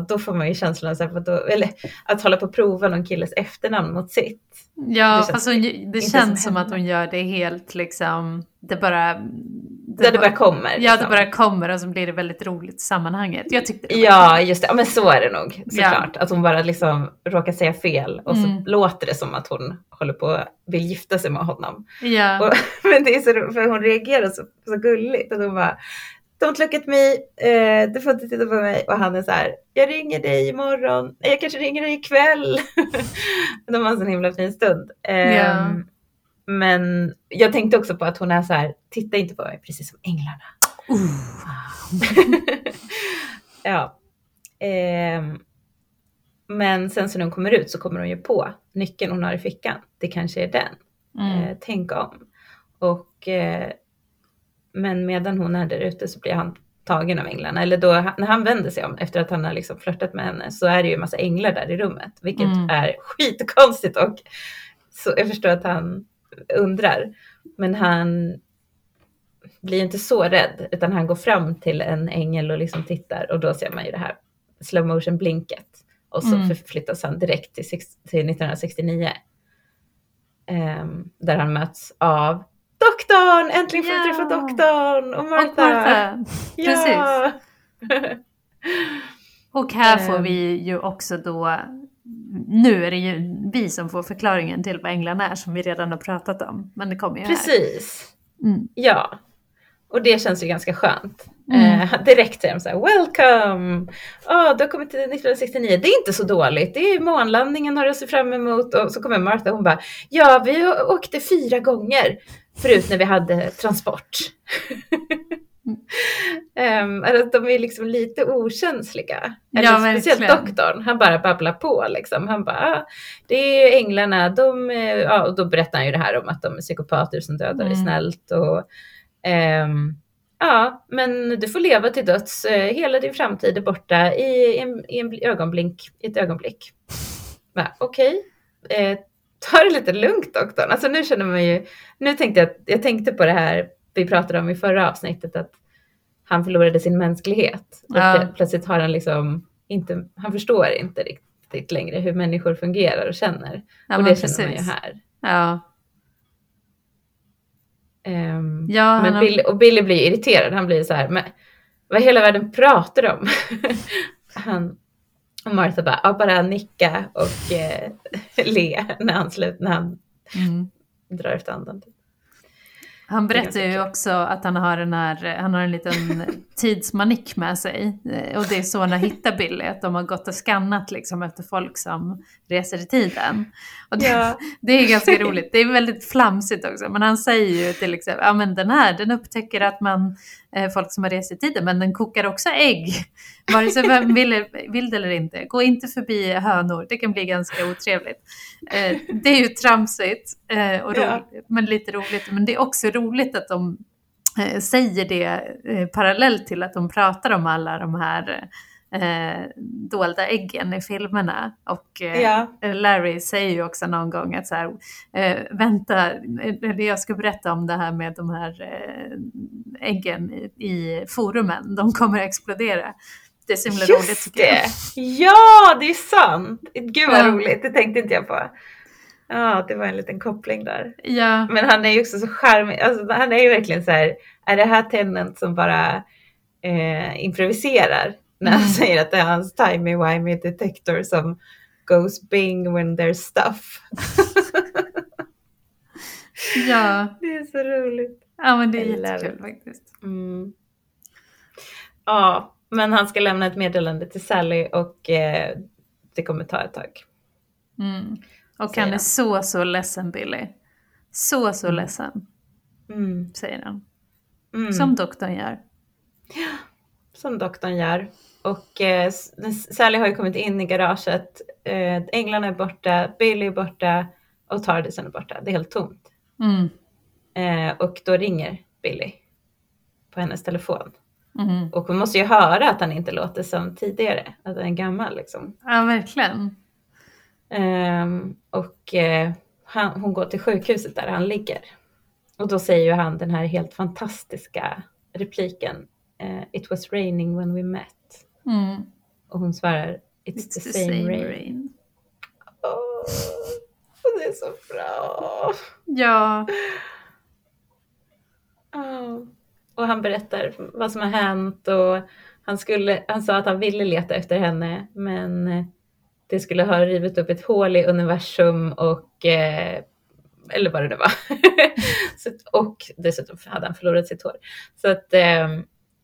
då får man ju känslan av då, eller, att hålla på och prova någon killes efternamn mot sitt. Ja, Det känns fast hon, det känns som som att hon gör det helt liksom, det bara... Där det bara kommer. Ja, det liksom. bara kommer och så blir det väldigt roligt i sammanhanget. Jag tyckte det Ja, just det. Ja, men så är det nog Ja. såklart. Att hon bara liksom råkar säga fel och Mm. så låter det som att hon håller på att vill gifta sig med honom. Ja, Och, men det är så för hon reagerar så, så gulligt. Att hon bara, don't look at me, eh, du får inte titta på mig. Och han är så här, jag ringer dig imorgon, jag kanske ringer dig ikväll. De har en sån himla fin stund. Ehm, Ja. Men jag tänkte också på att hon är så här, titta inte på mig, precis som änglarna. ja. Ehm, men sen så när hon kommer ut så kommer hon ju på nyckeln hon har i fickan. Det kanske är den. mm. Eh, tänk om. Och, eh, men medan hon är där ute så blir han tagen av änglarna. Eller då, när han vänder sig om efter att han har liksom flörtat med henne så är det ju en massa änglar där i rummet. Vilket Mm. är skitkonstigt och så jag förstår att han undrar. Men han blir inte så rädd utan han går fram till en ängel och liksom tittar och då ser man ju det här slow motion blinket. Och så Mm. förflyttas han direkt till, sex- till 1969. Ehm, där han möts av doktorn! Äntligen får vi Ja. träffa doktorn! Och Och Martha! Martha. Ja! Och här får Ehm. vi ju också då, nu är det ju vi som får förklaringen till vad änglarna är som vi redan har pratat om. Men det kommer ju här. Precis. Mm. Ja. Och det känns ju ganska skönt. Mm. Eh, direkt säger de så här, welcome! Oh, du har kommit till 1969, det är inte så dåligt. Det är månlandningen har du att se fram emot. Och så kommer Martha och hon bara, ja vi åkte fyra gånger förut när vi hade transport. um, alltså, de är liksom lite okänsliga. Ja, Eller speciellt doktorn, han bara babblar på liksom. Han bara, ah, det är änglarna, de, eh, ja, och då berättar han ju det här om att de är psykopater som dödar Mm. snällt. Och, ehm, ja, men du får leva till döds. Eh, Hela din framtid är borta i, en, i en bl- ögonblick, i ett ögonblick. Okej, eh, ta det lite lugnt doktorn. Alltså nu känner man ju, nu tänkte jag, jag tänkte på det här vi pratade om i förra avsnittet, att han förlorade sin mänsklighet. Ja. plö- plötsligt har han liksom inte, han förstår inte riktigt längre hur människor fungerar och känner. Ja, och det känner man ju här. Ja. Ehm, Ja, men har- Billy, och Billy blir irriterad. Han blir så här, men vad hela världen pratar om? han, och Martha bara, ja, bara nicka och eh, le när han, slut, när han Mm. drar efter andan. typ. Han berättar ju också att han har, den här, han har en liten tidsmanik med sig. Eh, Och det är så han har hittat Billy, att de har gått och skannat liksom efter folk som reser i tiden. Och det, Ja. det är ganska roligt. Det är väldigt flamsigt också. Men han säger ju till exempel, ja men den här, den upptäcker att man, folk som har rest i tiden, men den kokar också ägg. Vare sig vem vill, vill det eller inte. Gå inte förbi hönor, det kan bli ganska otrevligt. Eh, det är ju tramsigt, eh, och Ja. roligt, men lite roligt. Men det är också roligt att de eh, säger det eh, parallellt till att de pratar om alla de här eh, dolda äggen i filmerna. Och eh, Ja. Larry säger ju också någon gång att så här, eh, vänta, jag ska berätta om det här med de här eh, äggen i, i forumen, de kommer att explodera. Det är så himla roligt Just tycker jag. det! Ja, det är sant! Gud vad Ja. roligt, det tänkte inte jag på. Ja, det var en liten koppling där. Ja, Men han är ju också så charmig. Alltså, han är ju verkligen så här, är det här Tennant som bara eh, improviserar? När han Mm. säger att det är hans timey-wimey detector som goes bing when there's stuff. ja. Det är så roligt. ja men det är jättekul faktiskt. Mm. Ja, men han ska lämna ett meddelande till Sally och eh, det kommer ta ett tag. Mm. Och han är han. så, så ledsen Billy. Så, så Mm. ledsen, Mm. säger han. Mm. Som doktorn gör. som doktorn gör. Och eh, Sally har ju kommit in i garaget. Eh, änglarna är borta, Billy är borta och Tardisen är borta. Det är helt tomt. Mm. Eh, och då ringer Billy på hennes telefon. Mm. Och hon måste ju höra att han inte låter som tidigare, att han är gammal liksom. Ja, verkligen. Ehm, och eh, han, hon går till sjukhuset där han ligger. Och då säger ju han den här helt fantastiska repliken. eh, It was raining when we met. Mm. Och hon svarar It's, the, same, rain. Åh, och det är så bra. Ja, Åh. Och han berättar vad som har hänt och han, skulle, han sa att han ville leta efter henne men eh, det skulle ha rivit upp ett hål i universum och eh, eller vad det nu var. så, och dessutom hade han förlorat sitt hår. Så att, eh,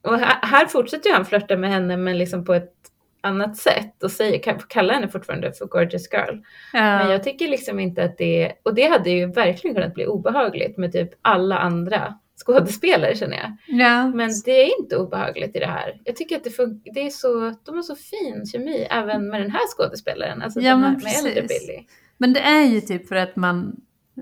och här, här fortsätter han flörta med henne men liksom på ett annat sätt och säger, kallar henne fortfarande för gorgeous girl. Men ja. jag tycker liksom inte att det, och det hade ju verkligen kunnat bli obehagligt med typ alla andra skådespelare känner jag. ja. Men det är inte obehagligt i det här. Jag tycker att det, fun- det är så, de har så fin kemi även med den här skådespelaren, alltså Ja, den här, men med äldre. Billy. Men det är ju typ för att man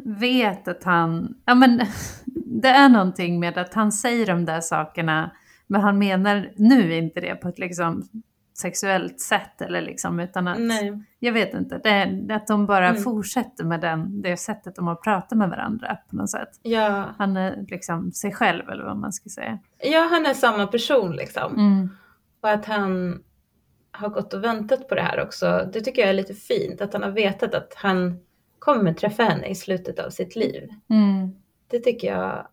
vet att han, ja men det är någonting med att han säger de där sakerna men han menar nu inte det på ett liksom sexuellt sätt eller liksom utan att, Nej. jag vet inte, det att de bara Mm. fortsätter med den, det sättet de har pratat med varandra på något sätt. Ja. Han är liksom sig själv eller vad man ska säga. ja, han är samma person liksom. Mm. Och att han har gått och väntat på det här också. Det tycker jag är lite fint, att han har vetat att han kommer träffa henne i slutet av sitt liv. Mm. Det tycker jag,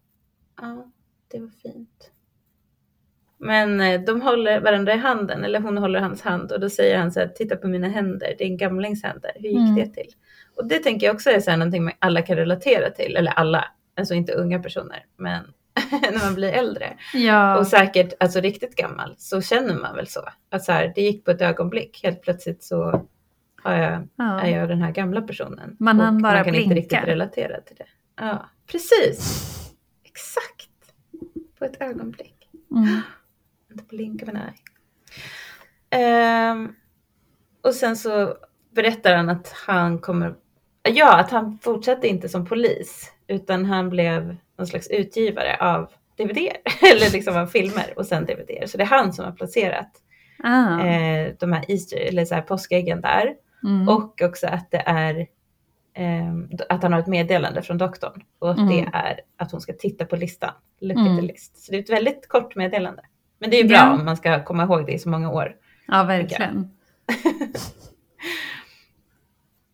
ja, det var fint. Men eh, de håller varandra i handen, eller hon håller hans hand och då säger han så här, titta på mina händer, din gamlings händer, hur gick Mm. det till? Och det tänker jag också är så här någonting man alla kan relatera till, eller alla, alltså inte unga personer, men när man blir äldre Ja, och säkert alltså riktigt gammal så känner man väl så. Att så här, det gick på ett ögonblick, helt plötsligt så har jag, ja. är jag den här gamla personen. Man och bara man kan inte blinka. riktigt relatera till det. Ja, precis. Exakt. På ett ögonblick. Mm. The blink of an eye. Ehm, och sen så berättar han att han kommer, ja att han fortsatte inte som polis utan han blev någon slags utgivare av DVD eller liksom av filmer och sen DVD. Så det är han som har placerat Ah. eh, de här Easter, eller så här påskäggen där. Mm. Och också att det är ehm, att han har ett meddelande från doktorn och att Mm. det är att hon ska titta på listan. Look Mm. list. Så det är ett väldigt kort meddelande. Men det är bra Ja. om man ska komma ihåg det i så många år. Ja, verkligen.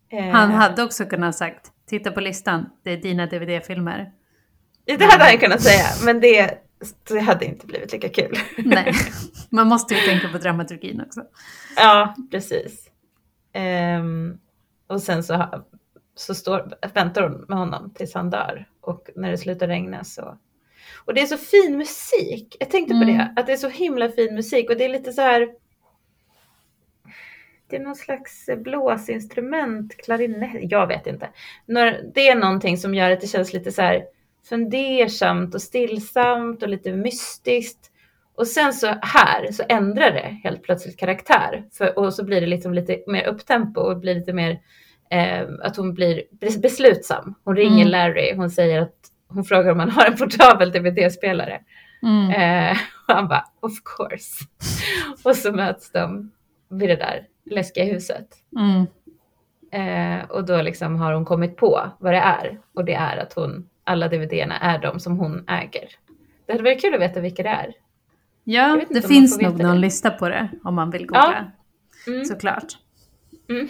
Eh, Han hade också kunnat sagt, titta på listan, det är dina DVD-filmer. Det hade han kunnat säga, men det, det hade inte blivit lika kul. Nej, man måste ju tänka på dramaturgin också. ja, precis. Ehm, och sen så, så står, väntar hon med honom tills han dör. Och när det slutar regna så... Och det är så fin musik. Jag tänkte på Mm. det, att det är så himla fin musik. Och det är lite så här... Det är någon slags blåsinstrument, klarinett, jag vet inte. Det är någonting som gör att det känns lite så här fundersamt och stillsamt och lite mystiskt. Och sen så här så ändrar det helt plötsligt karaktär. För, och så blir det liksom lite mer upptempo och blir lite mer eh, att hon blir bes- beslutsam. Hon ringer Mm. Larry, hon säger att hon frågar om han har en portabel DVD-spelare. Mm. Eh, Och han bara, of course. Och så möts de vid det där läskiga huset. Mm. Eh, och då liksom har hon kommit på vad det är. Och det är att hon, alla DVD-erna är de som hon äger. Det hade varit kul att veta vilka det är. Ja, det man finns nog någon det. lista på det om man vill googla. Mm. Såklart. Mm.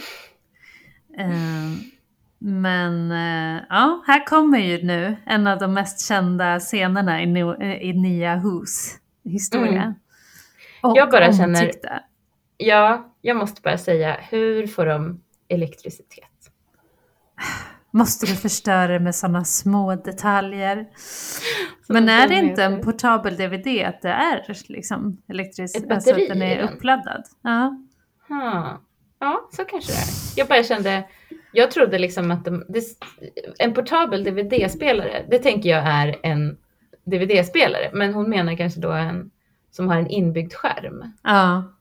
Eh, men eh, ja, här kommer ju nu en av de mest kända scenerna i, no, eh, i Nia Hus historia. Mm. Och Jag bara känner-. Ja, jag måste bara säga, hur får de elektricitet? Måste du förstöra det med sådana små detaljer? Så Men är det inte en portabel DVD att det är liksom elektrisk, Ett alltså att den är uppladdad? Ja. Ja, så kanske det är. Jag bara kände, jag trodde liksom att de, en portabel DVD-spelare, det tänker jag är en DVD-spelare, men hon menar kanske då en som har en inbyggd skärm. ja.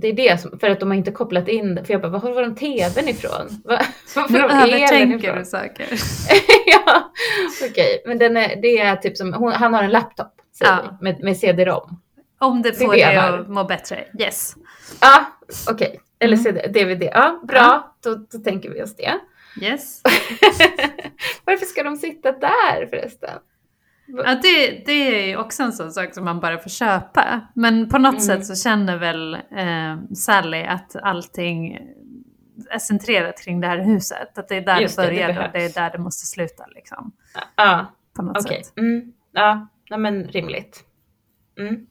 Det är det som, för att de har inte kopplat in, för jag bara, var har de TVn ifrån? Va- Var får Nu de elen ifrån? du saker. ja, okej, men den är, det är typ som, hon, han har en laptop, Ja. med, med CD-ROM. Om det får dig att må bättre. Yes. Ja, okej. Eller Mm. CD, DVD. Ja, bra. Ja. Då, då tänker vi oss det. Yes. Varför ska de sitta där förresten? Ja, det, det är också en sån sak som man bara får köpa. Men på något Mm. sätt så känner väl eh, Sally att allting är centrerat kring det här huset. Att det är där Just det det, det börjar och det är där det måste sluta. Liksom, Ja, på något sätt. Mm. Ja, nej, men rimligt. Mm.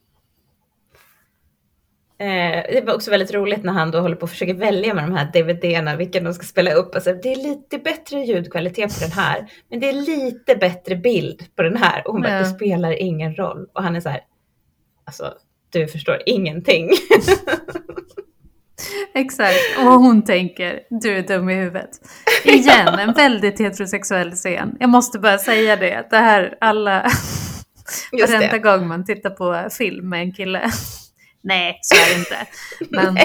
Eh, det var också väldigt roligt när han då håller på att försöka välja med de här DVD-erna, vilken de ska spela upp. Alltså, det är lite bättre ljudkvalitet på den här, men det är lite bättre bild på den här. Och hon bara, Ja. det spelar ingen roll. Och han är så här, alltså, du förstår ingenting. Exakt. Och hon tänker, du är dum i huvudet. Igen, en väldigt heterosexuell scen. Jag måste bara säga det. Det här, alla... Varenda gång man tittar på film med en kille. Nej, så är det inte. Men.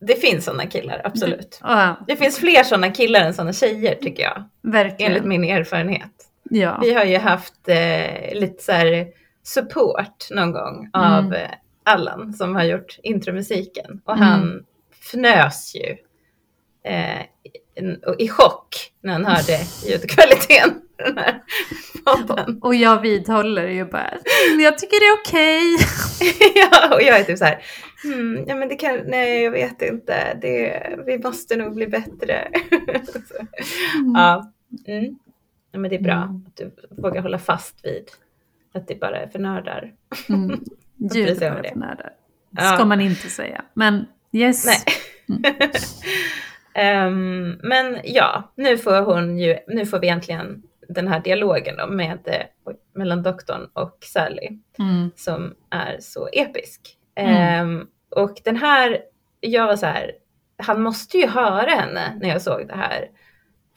Det finns sådana killar, absolut. ja, Det finns fler sådana killar än sådana tjejer tycker jag, verkligen. enligt min erfarenhet. Ja. Vi har ju haft eh, lite så här support någon gång av Mm. eh, Allan som har gjort intromusiken och Mm. han fnös ju eh, i- chock när han hörde ljudkvaliteten. Och jag vidhåller ju bara, "Mm, jag tycker det är okej. ja, och jag är typ så här, mm, ja men det kan, nej jag vet inte, det, vi måste nog bli bättre. Så, Ja, mm. ja, men det är bra Mm. att du vågar hålla fast vid att det bara är för nördar. Mm. Ljud om bara för nördar. Ja. Ska man inte säga. Men yes. Nej. Ehm, men ja, nu får hon ju, nu får vi äntligen den här dialogen då med, eh, mellan doktorn och Sally Mm. som är så episk. Mm. Ehm, och den här, jag var så här, han måste ju höra henne när jag såg det här.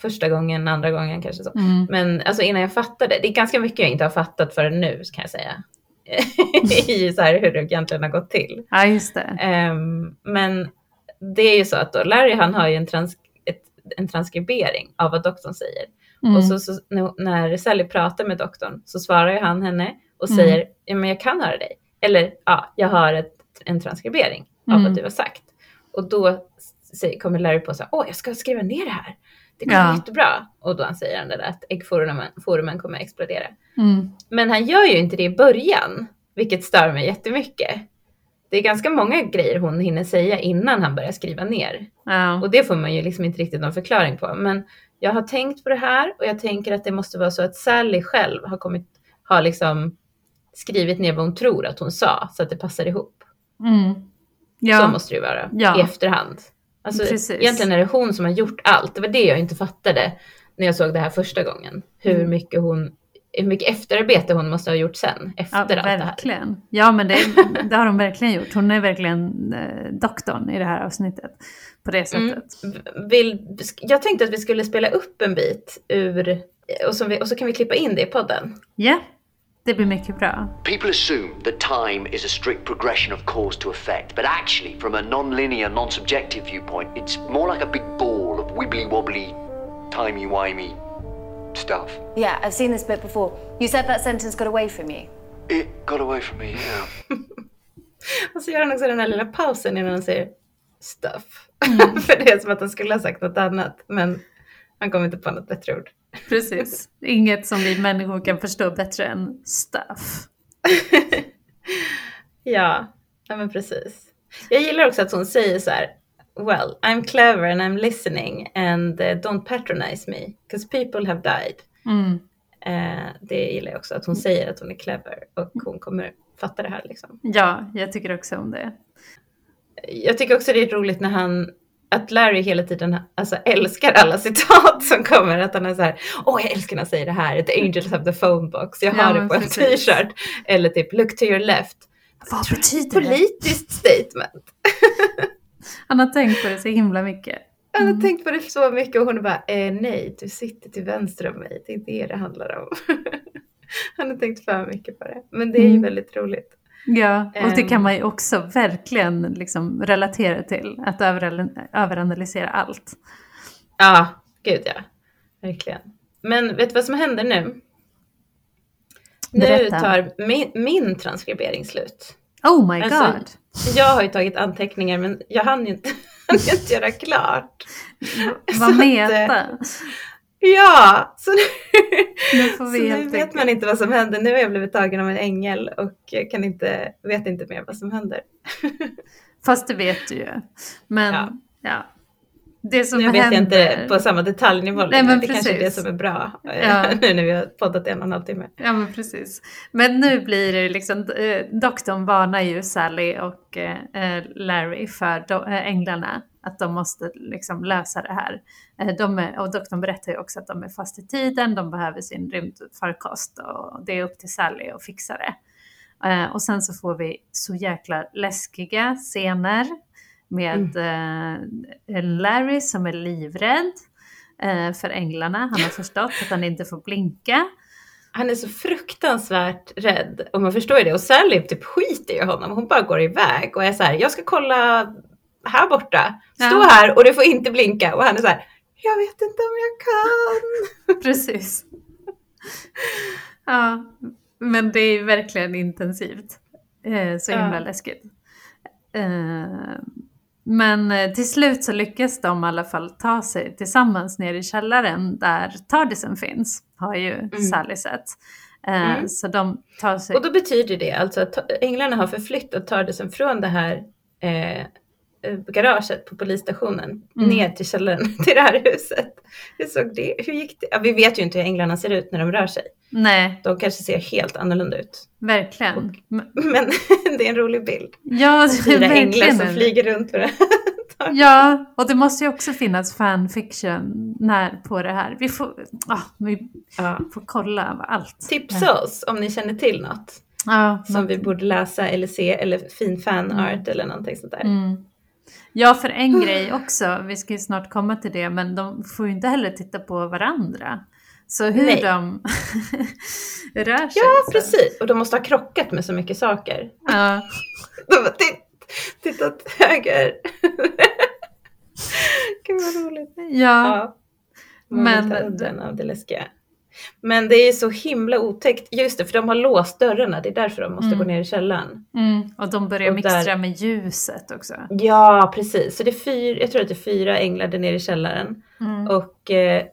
Första gången, andra gången kanske så. Mm. Men alltså innan jag fattade, det är ganska mycket jag inte har fattat förrän nu kan jag säga. I så här hur det egentligen har gått till. Ja, just det. Ehm, men det är ju så att då Larry han har ju en, trans, ett, en transkribering av vad doktorn säger. Mm. Och så, så när- Sally pratar med doktorn så svarar ju han henne och Mm. säger ja men jag kan höra dig. Eller ja, jag har ett, en transkribering av Mm. vad du har sagt. Och då säger, kommer Larry på så här, åh jag ska skriva ner det här. Det kommer Ja. jättebra. Och då säger han det där att äggforumen forumen kommer att explodera. Mm. Men han gör ju inte det i början, vilket stör mig jättemycket. Det är ganska många grejer hon hinner säga innan han börjar skriva ner. Ja. Och det får man ju liksom inte riktigt någon förklaring på. Men jag har tänkt på det här och jag tänker att det måste vara så att Sally själv har kommit, har liksom skrivit ner vad hon tror att hon sa så att det passar ihop. Mm. Så Ja. måste det ju vara Ja. i efterhand. Alltså, Precis. egentligen är det hon som har gjort allt. Det var det jag inte fattade när jag såg det här första gången. Hur Mm. mycket hon hur mycket efterarbete hon måste ha gjort sen, efter Ja, allt det här. verkligen. Ja, men det, det har de verkligen gjort. Hon är verkligen eh, doktorn i det här avsnittet. På det Mm. sättet. Vill, jag tänkte att vi skulle spela upp en bit ur, och, vi, och så kan vi klippa in det i podden. Ja, det blir mycket bra. People assume that time is a strict progression of cause to effect, but actually, from a non-linear, non-subjective viewpoint, it's more like a big ball of wibbly-wobbly, timey-wimey stuff. Yeah, I've seen this bit before. You said that sentence got away from you. It got away from me, yeah. Och så gör han också den här lilla pausen innan han säger stuff. För det är som att han skulle ha sagt något annat. Men han kom inte på något bättre ord. Precis. Inget som vi människor kan förstå bättre än stuff. ja, ja men precis. Jag gillar också att hon säger så här. Well, I'm clever and I'm listening and uh, don't patronize me because people have died. Mm. Eh, det gillar jag också, att hon säger att hon är clever och hon kommer fatta det här liksom. Ja, jag tycker också om det. Jag tycker också det är roligt när han, att Larry hela tiden alltså, älskar alla citat som kommer. Att han är så här, åh jag älskar när han säger det här, the angels have the phone box, jag Ja, har det men på en t-shirt. Eller typ, look to your left. Vad betyder det? Politiskt statement. Han har tänkt på det så himla mycket. Han har Mm. tänkt på det så mycket och hon bara, eh, nej, du sitter till vänster om mig, det är det det handlar om. han har tänkt för mycket på det, men det är ju Mm. väldigt roligt. Ja, och det kan Ehm. man ju också verkligen liksom relatera till. Att över, överanalysera allt. Ja, gud ja. Verkligen. Men vet du vad som händer nu? Nu Berätta. tar min, min transkribering slut. Oh my Alltså, god! Jag har ju tagit anteckningar men jag hann inte, hann inte göra klart. Vad meta! Ja, så nu, så nu vet man inte vad som händer. Nu har jag blivit tagen av en ängel och kan inte, vet inte mer vad som händer. Fast det vet du ju. Men Ja. ja. Det som Nu vet jag händer... inte på samma detaljnivå Nej, men Det kanske är det precis. som är bra. Ja. nu när vi har poddat en och en halv timme. Ja men precis. Men nu blir det liksom, eh, doktorn varnar ju Sally och eh, Larry för eh, änglarna. Att de måste liksom lösa det här. Eh, de är, och doktorn berättar ju också att de är fast i tiden, de behöver sin rymdfarkost och det är upp till Sally att fixa det. Eh, och sen så får vi så jäkla läskiga scener med eh, Larry som är livrädd eh, för änglarna. Han har förstått att han inte får blinka. Han är så fruktansvärt rädd och man förstår ju det. Och Sally typ skiter i honom. Hon bara går iväg och är så här, jag ska kolla här borta. Stå Ja. här och du får inte blinka. Och han är så här, jag vet inte om jag kan. Precis. Ja, men det är verkligen intensivt. Eh, så himla Ja. läskigt. Eh, men eh, till slut så lyckas de i alla fall ta sig tillsammans ner i källaren där Tardisen finns, har ju Sally sett. Eh, Mm. Så de tar sig... Och då betyder det alltså att änglarna har förflyttat Tardisen från det här eh, garaget på polisstationen Mm. ner till källaren till det här huset. Hur såg det? Hur gick det? Ja, vi vet ju inte hur änglarna ser ut när de rör sig. Nej, De kanske ser helt annorlunda ut. verkligen. Men- Men det är en rolig bild. Ja, är Fyra änglar som flyger runt på det. Ja, och det måste ju också finnas fanfiction när, på det här. Vi får, ah, vi Ja. får kolla allt. Tipsa oss om ni känner till något Ja, som vi borde läsa eller se eller fin fanart eller någonting sånt där. Mm. Ja, för en grej också, vi ska ju snart komma till det, men de får ju inte heller titta på varandra. Så hur Nej. de rör sig. Ja, precis. Och de måste ha krockat med så mycket saker. Ja, De bara, titt, titta åt höger. Gud vad roligt. ja, Ja. Man Men- udden av det läskiga. Men det är så himla otäckt. Just det, för de har låst dörrarna. Det är därför de måste Mm. gå ner i källaren. mm. och de börjar Och där- mixtra med ljuset också. Ja, precis. Så det är fyra, jag tror att det är fyra änglar där nere i källaren. Mm. Och eh,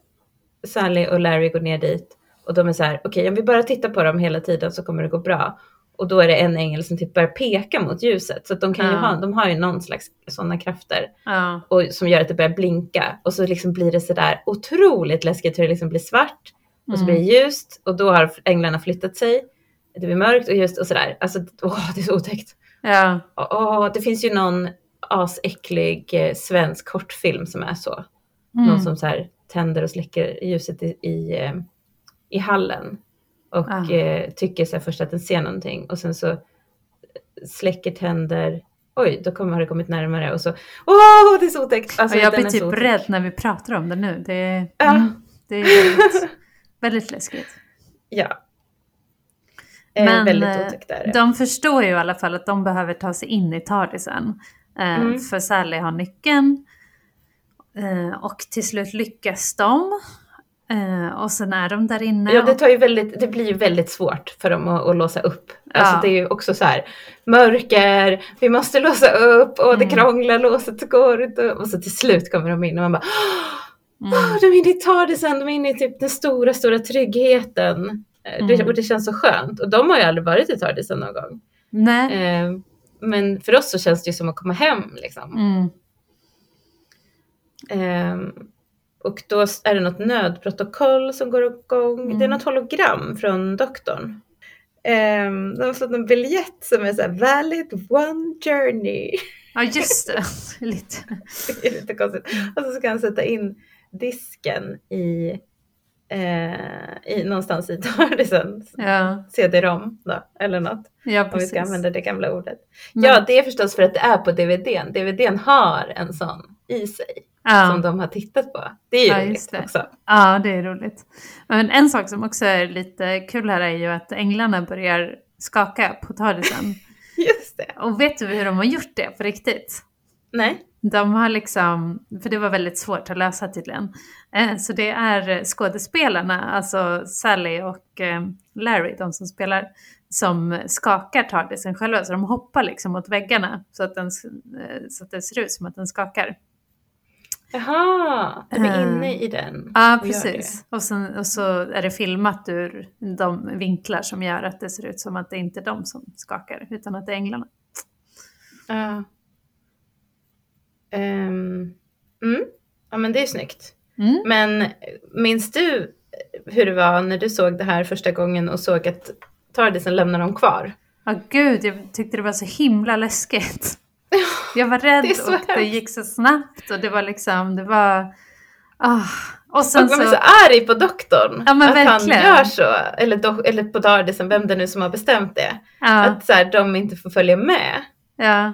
Sally och Larry går ner dit. Och de är så här, okej om vi bara tittar på dem hela tiden så kommer det gå bra. Och då är det en ängel som typ börjar peka mot ljuset. Så de, kan ju Ja. ha, de har ju någon slags sådana krafter. Ja, Och som gör att det börjar blinka. Och så liksom blir det sådär otroligt läskigt hur det liksom blir svart. Och så Mm. blir det ljust. Och då har änglarna flyttat sig. Det blir mörkt och ljust och sådär. Alltså åh, det är så otäckt. ja, Åh, det finns ju någon asäcklig eh, svensk kortfilm som är så. Någon mm. som så här tänder och släcker ljuset i, i, eh, i hallen. Och Ah. eh, tycker så först att den ser någonting och sen så släcker, tänder. Oj, då kommer, har det kommit närmare och så, åh det är så otäckt. Alltså, jag blir typ rädd när vi pratar om det nu. Det är, Ja. mm, det är väldigt, väldigt läskigt. Ja. Eh, Men väldigt eh, otäckt är det. de förstår ju i alla fall att de behöver ta sig in i Tardisen. Eh, Mm. För Sally har nyckeln. Och till slut lyckas de. Och sen är de där inne. Ja, det, tar ju väldigt, det blir ju väldigt svårt för dem att, att låsa upp. Alltså Ja. det är ju också så här, mörker, vi måste låsa upp och det Mm. krånglar, låset går inte. Och så till slut kommer de in och man bara, Mm. "Åh, de är inne i Tardisen, de är inne i typ den stora, stora tryggheten. Eh, Det, Mm. och det känns så skönt. Och de har ju aldrig varit i Tardisen någon gång. Nej. Eh, men för oss så känns det ju som att komma hem liksom. Mm. Ehm, och då är det något nödprotokoll som går igång. Mm. Det är något hologram från doktorn. Um, de har fått en biljett som är så här valid one journey. Ja, just det. Lite. det är lite konstigt. Och så ska han sätta in disken i, eh, i någonstans i Tardisen. Ja, CD-ROM då, eller något. ja Om vi ska använda det gamla ordet. Men- Ja, det är förstås för att det är på DVDn. DVDn har en sån i sig ja. som de har tittat på. Det är ju Ja, roligt också. Ja, det är roligt. Men en sak som också är lite kul här är ju att änglarna börjar skaka på tardisen. Just det. Och vet du hur de har gjort det på riktigt? Nej. De har liksom, för det var väldigt svårt att lösa tydligen. Eh, Så det är skådespelarna, alltså Sally och eh, Larry, de som spelar, som skakar tardisen själva. Så de hoppar liksom mot väggarna så att, den, eh, så att det ser ut som att den skakar. Jaha, de är inne i den. Ja, gör precis. Och, sen, och så är det filmat ur de vinklar som gör att det ser ut som att det inte är de som skakar, utan att det är änglarna. det. Ehm, mm. Ja, men det är snyggt. Mm. Men minns du hur det var när du såg det här första gången och såg att Tardisen lämnar dem kvar? Ja, gud, jag tyckte det var så himla läskigt. Jag var rädd Det så och det hemskt. gick så snabbt och det var liksom, det var... Ah. Och Och sen man så... är så arg på doktorn. Ja, att verkligen. han gör så. Eller, do- eller på Tardisen, vem det nu som har bestämt det. Ja, Att så här, de inte får följa med. ja.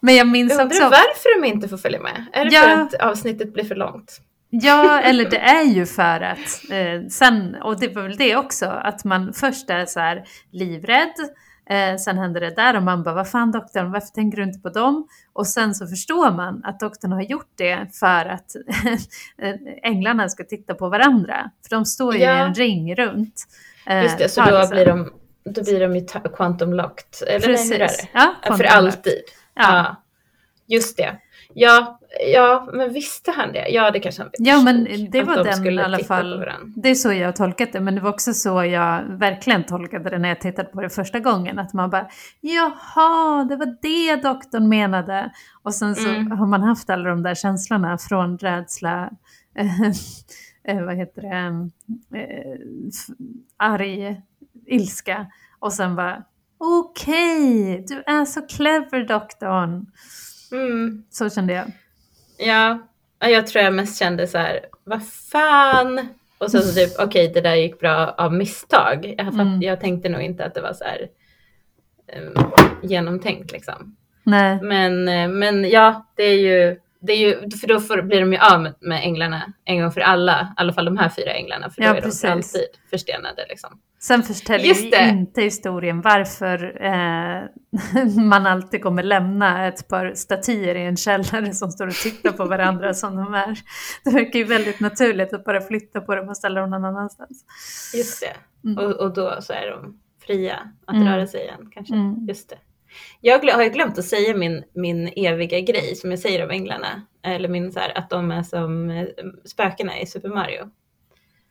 Men jag minns Jag också... varför de inte får följa med. Är det Ja. för att avsnittet blir för långt? Ja, eller det är ju för att eh, sen, och det var väl det också, att man först är så här livrädd, eh, sen händer det där och man bara, vad fan doktorn, varför tänker du inte på dem? Och sen så förstår man att doktorn har gjort det för att eh, änglarna ska titta på varandra. För de står ju Ja. i en ring runt. eh, Just det, så då blir de, då blir de ju quantum locked. Eller nej, hur är Precis. det? Ja, för alltid. Ja. Ja. Just det. Ja, ja, men visste han det? Ja, det kanske han Ja, men det var de den i alla fall. Det är så jag har tolkat det, men det var också så jag verkligen tolkade det när jag tittade på det första gången. Att man bara, jaha, det var det doktorn menade. Och sen så Mm. har man haft alla de där känslorna från rädsla, eh, vad heter det, eh, arg, ilska. Och sen bara, okej, du är så clever doktorn. Mm. Så kände jag. Ja, ja, jag tror jag mest kände så här, vad fan? Och så, så typ, okej, det där gick bra av misstag. Jag, fatt, Mm. jag tänkte nog inte att det var så här um, genomtänkt liksom. Nej, Men, eh, men ja, det är ju, det är ju, för då får, blir de ju av med, med änglarna en gång för alla, i alla fall de här fyra änglarna, för då Ja, är precis. de för alltid förstenade liksom. Sen förtäljer det. inte historien varför eh, man alltid kommer lämna ett par statyer i en källare som står och tittar på varandra som de är. Det verkar ju väldigt naturligt att bara flytta på dem och ställa dem någon annanstans. Just det. Mm. Och, och då så är de fria att Mm. röra sig igen kanske. Mm. Just det. Jag har ju glömt att säga min, min eviga grej som jag säger om änglarna. Eller min så här, att de är som eh, spökena i Super Mario.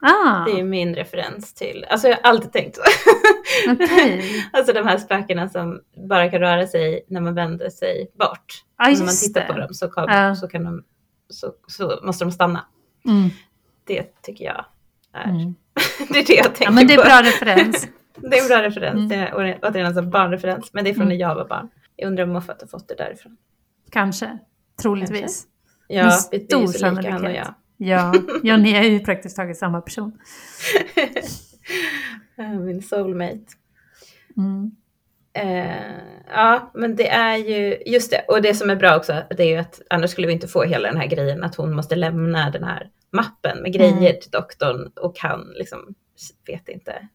Ah, Det är min referens till, alltså jag har alltid tänkt så. okej. alltså de här spökena som bara kan röra sig när man vänder sig bort. Ja, när man tittar det. på dem så, kan, Ja. så, kan de, så, så måste de stanna. Mm, Det tycker jag är, mm. det är det jag tänker Ja, men det är på. bra referens. Det är en bra referens. Mm. Det är återigen alltså barnreferens. Men det är från Mm. när jag var barn. Jag undrar om Moffat har fått det därifrån. Kanske. Troligtvis. Ja, Med vi är ju så lika han och jag. Ja, ja, ni är ju praktiskt taget samma person. Min soulmate. Mm. Eh, ja, men det är ju, just det, och det som är bra också, det är ju att annars skulle vi inte få hela den här grejen att hon måste lämna den här mappen med grejer Mm. till doktorn och han liksom vet inte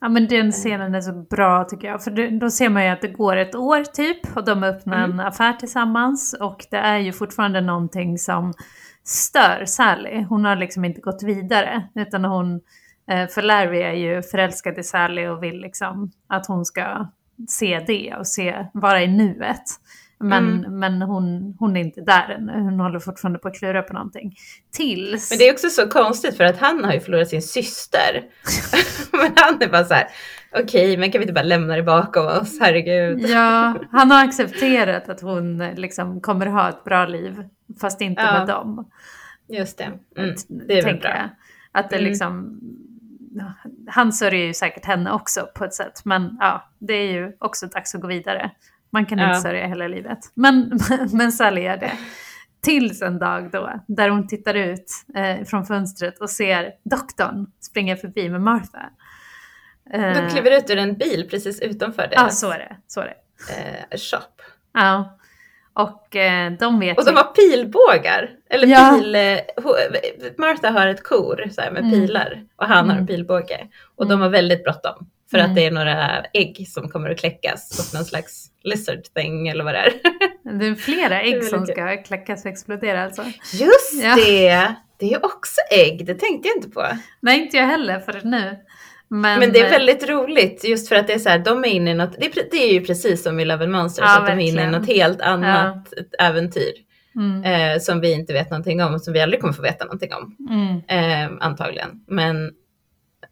Ja men den scenen är så bra tycker jag. För då ser man ju att det går ett år typ och de öppnar Mm. en affär tillsammans. Och det är ju fortfarande någonting som stör Sally. Hon har liksom inte gått vidare. Utan hon, eh, för Larry är ju förälskad i Sally och vill liksom att hon ska se det och se, vara i nuet. Men, Mm. men hon, hon är inte där ännu. Hon håller fortfarande på att klura på någonting. Tills... Men det är också så konstigt för att han har ju förlorat sin syster. men han är bara så här, okej, men kan vi inte bara lämna det bakom oss, herregud. Ja, han har accepterat att hon liksom kommer ha ett bra liv, fast inte Ja. med dem. Just det. Mm, det är väl bra. jag. Att det Mm. liksom... Han sörjer ju säkert henne också på ett sätt, men ja, det är ju också dags att gå vidare. Man kan Ja. inte sörja hela livet. Men, men Sally gör det. Tills en dag då, där hon tittar ut eh, från fönstret och ser doktorn springa förbi med Martha. Eh, De kliver ut ur en bil precis utanför Ja, deras så är det. Så är det. eh, shop. Ja. Och eh, de vet Och de ju- har pilbågar. Eller Ja. pil... eh, ho- Martha har ett kor så här, med Mm. pilar och han har Mm. en pilbåge. Och Mm. de har väldigt bråttom. För Mm. att det är några ägg som kommer att kläckas och någon slags lizard thing eller vad det är. Det är flera är ägg väldigt som ska kläckas och explodera alltså. Just Ja. det! Det är också ägg, det tänkte jag inte på. Nej, inte jag heller förrän nu. Men, Men det är eh, väldigt roligt just för att det är så här, de är inne i något, det är, det är ju precis som i Love and Monsters, Ja, att de är inne i verkligen. något helt annat äventyr Mm, eh, som vi inte vet någonting om och som vi aldrig kommer få veta någonting om. mm, Eh, antagligen. Men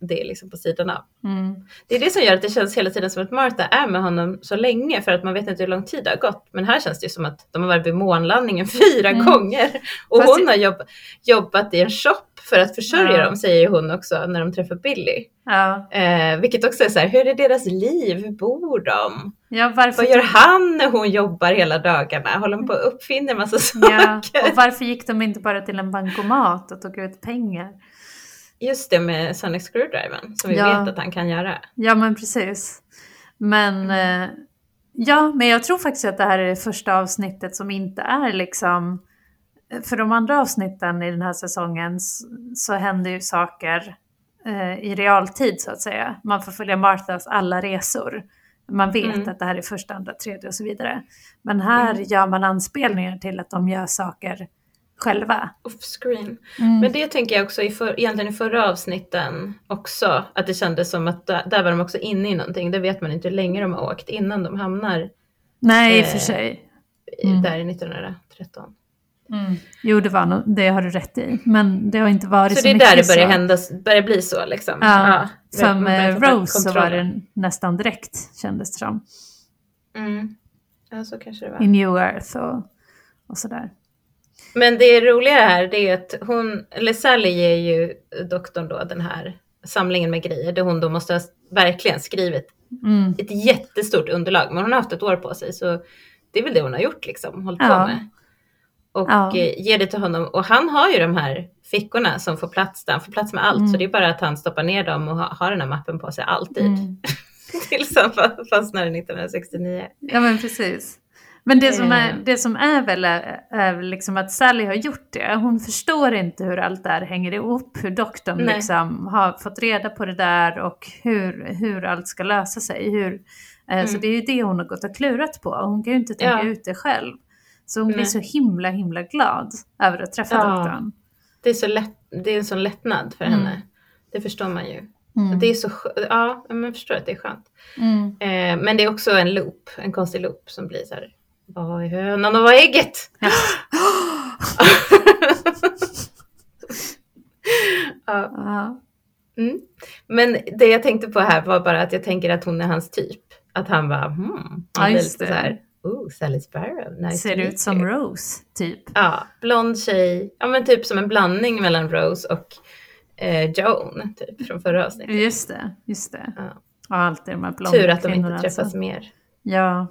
det är liksom på sidan av. mm. Det är det som gör att det känns hela tiden som att Martha är med honom så länge för att man vet inte hur lång tid det har gått. Men här känns det som att de har varit vid månlandningen fyra Mm. gånger. Och Fast hon har jobb, jobbat i en shop för att försörja Ja. dem säger hon också när de träffar Billy. Ja. Eh, vilket också är så här, hur är deras liv? Hur bor de? ja, varför, Vad gör han när hon jobbar hela dagarna? Håller hon på och uppfinner massa ja, saker? och varför gick de inte bara till en bankomat och tog ut pengar? Just det med Sonic Screwdriven som vi Ja. vet att han kan göra. Ja, men precis. Men eh, ja, men jag tror faktiskt att det här är det första avsnittet som inte är liksom... För de andra avsnitten i den här säsongen så händer ju saker eh, i realtid så att säga. Man får följa Marthas alla resor. Man vet Mm. att det här är första, andra, tredje och så vidare. Men här Mm. gör man anspelningar till att de gör saker själva. Off-screen. Mm. Men det tänker jag också i för, egentligen i förra avsnitten också. Att det kändes som att där, där var de också inne i någonting. Det vet man inte hur länge de har åkt innan de hamnar Nej, i och eh, för sig. Mm. där i 1913. Mm. Jo, det, var nog, det har du rätt i. Men det har inte varit så, Så det är mycket där det börjar så. hända, börjar bli så liksom. Ja, man Som börjar eh, Rose så var det nästan direkt kändes det som. Mm. Ja, så kanske det var. I New Earth och, och sådär. Men det roliga här det är att hon, eller Sally ger ju doktorn då den här samlingen med grejer där hon då måste ha verkligen skrivit Mm. ett jättestort underlag. Men hon har haft ett år på sig så det är väl det hon har gjort liksom, hållit på Ja. med. Och Ja. eh, ger det till honom. Och han har ju de här fickorna som får plats där. Han får plats med allt. Mm. Så det är bara att han stoppar ner dem och ha- har den här mappen på sig alltid. Mm. Tills han fa- fastnar 1969. Ja men precis. Men det som är, Eh. det som är väl är, är väl liksom att Sally har gjort det. Hon förstår inte hur allt det här hänger ihop. Hur doktorn Nej. liksom har fått reda på det där och hur, hur allt ska lösa sig. Hur, eh, Så Mm. det är ju det hon har gått och klurat på. Hon kan ju inte tänka Ja. ut det själv. Så hon blir Nej. så himla himla glad över att träffa Ja. doktorn. Det är, så lätt, det är en sån lättnad för Mm. henne. Det förstår man ju. Mm. Det är så ja, man förstår att det är skönt. Mm. Eh, men det är också en loop, en konstig loop som blir så här. Vad är hönan och vad är ägget? Ja. ja. Mm. Men det jag tänkte på här var bara att jag tänker att hon är hans typ. Att han var, hmm, Ja, just det. så här, oh, Sally Sparrow, nice Ser ut som you." Rose, typ. Ja, blond tjej, ja men typ som en blandning mellan Rose och eh, Joan, typ från förra avsnittet. Just det, just det. Ja. Och alltid de här blonda Tur att de inte träffas alltså. mer. Ja.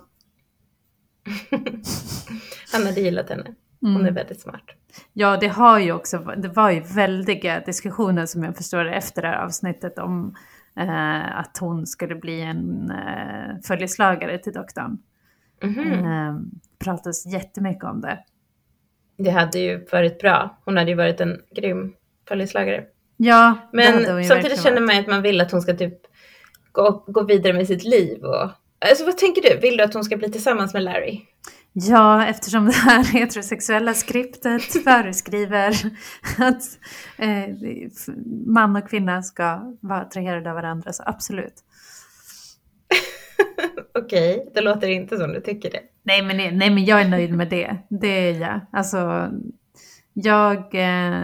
Han hade gillat henne. Hon Mm. är väldigt smart. Ja, det har ju också, det var ju väldiga diskussioner som jag förstår efter det här avsnittet om eh, att hon skulle bli en eh, följeslagare till doktorn. Mhm. Eh, pratades jättemycket om det. Det hade ju varit bra. Hon hade ju varit en grym följeslagare. Ja, Men samtidigt känner man att man vill att hon ska typ gå, gå vidare med sitt liv. Och, alltså, vad tänker du? Vill du att hon ska bli tillsammans med Larry? Ja, eftersom det här heterosexuella skriptet föreskriver att eh, man och kvinna ska vara attraherade av varandra, så absolut. Okej, okay, det låter inte som du tycker det. Nej men, nej, men jag är nöjd med det. Det är jag. Alltså, jag... Eh,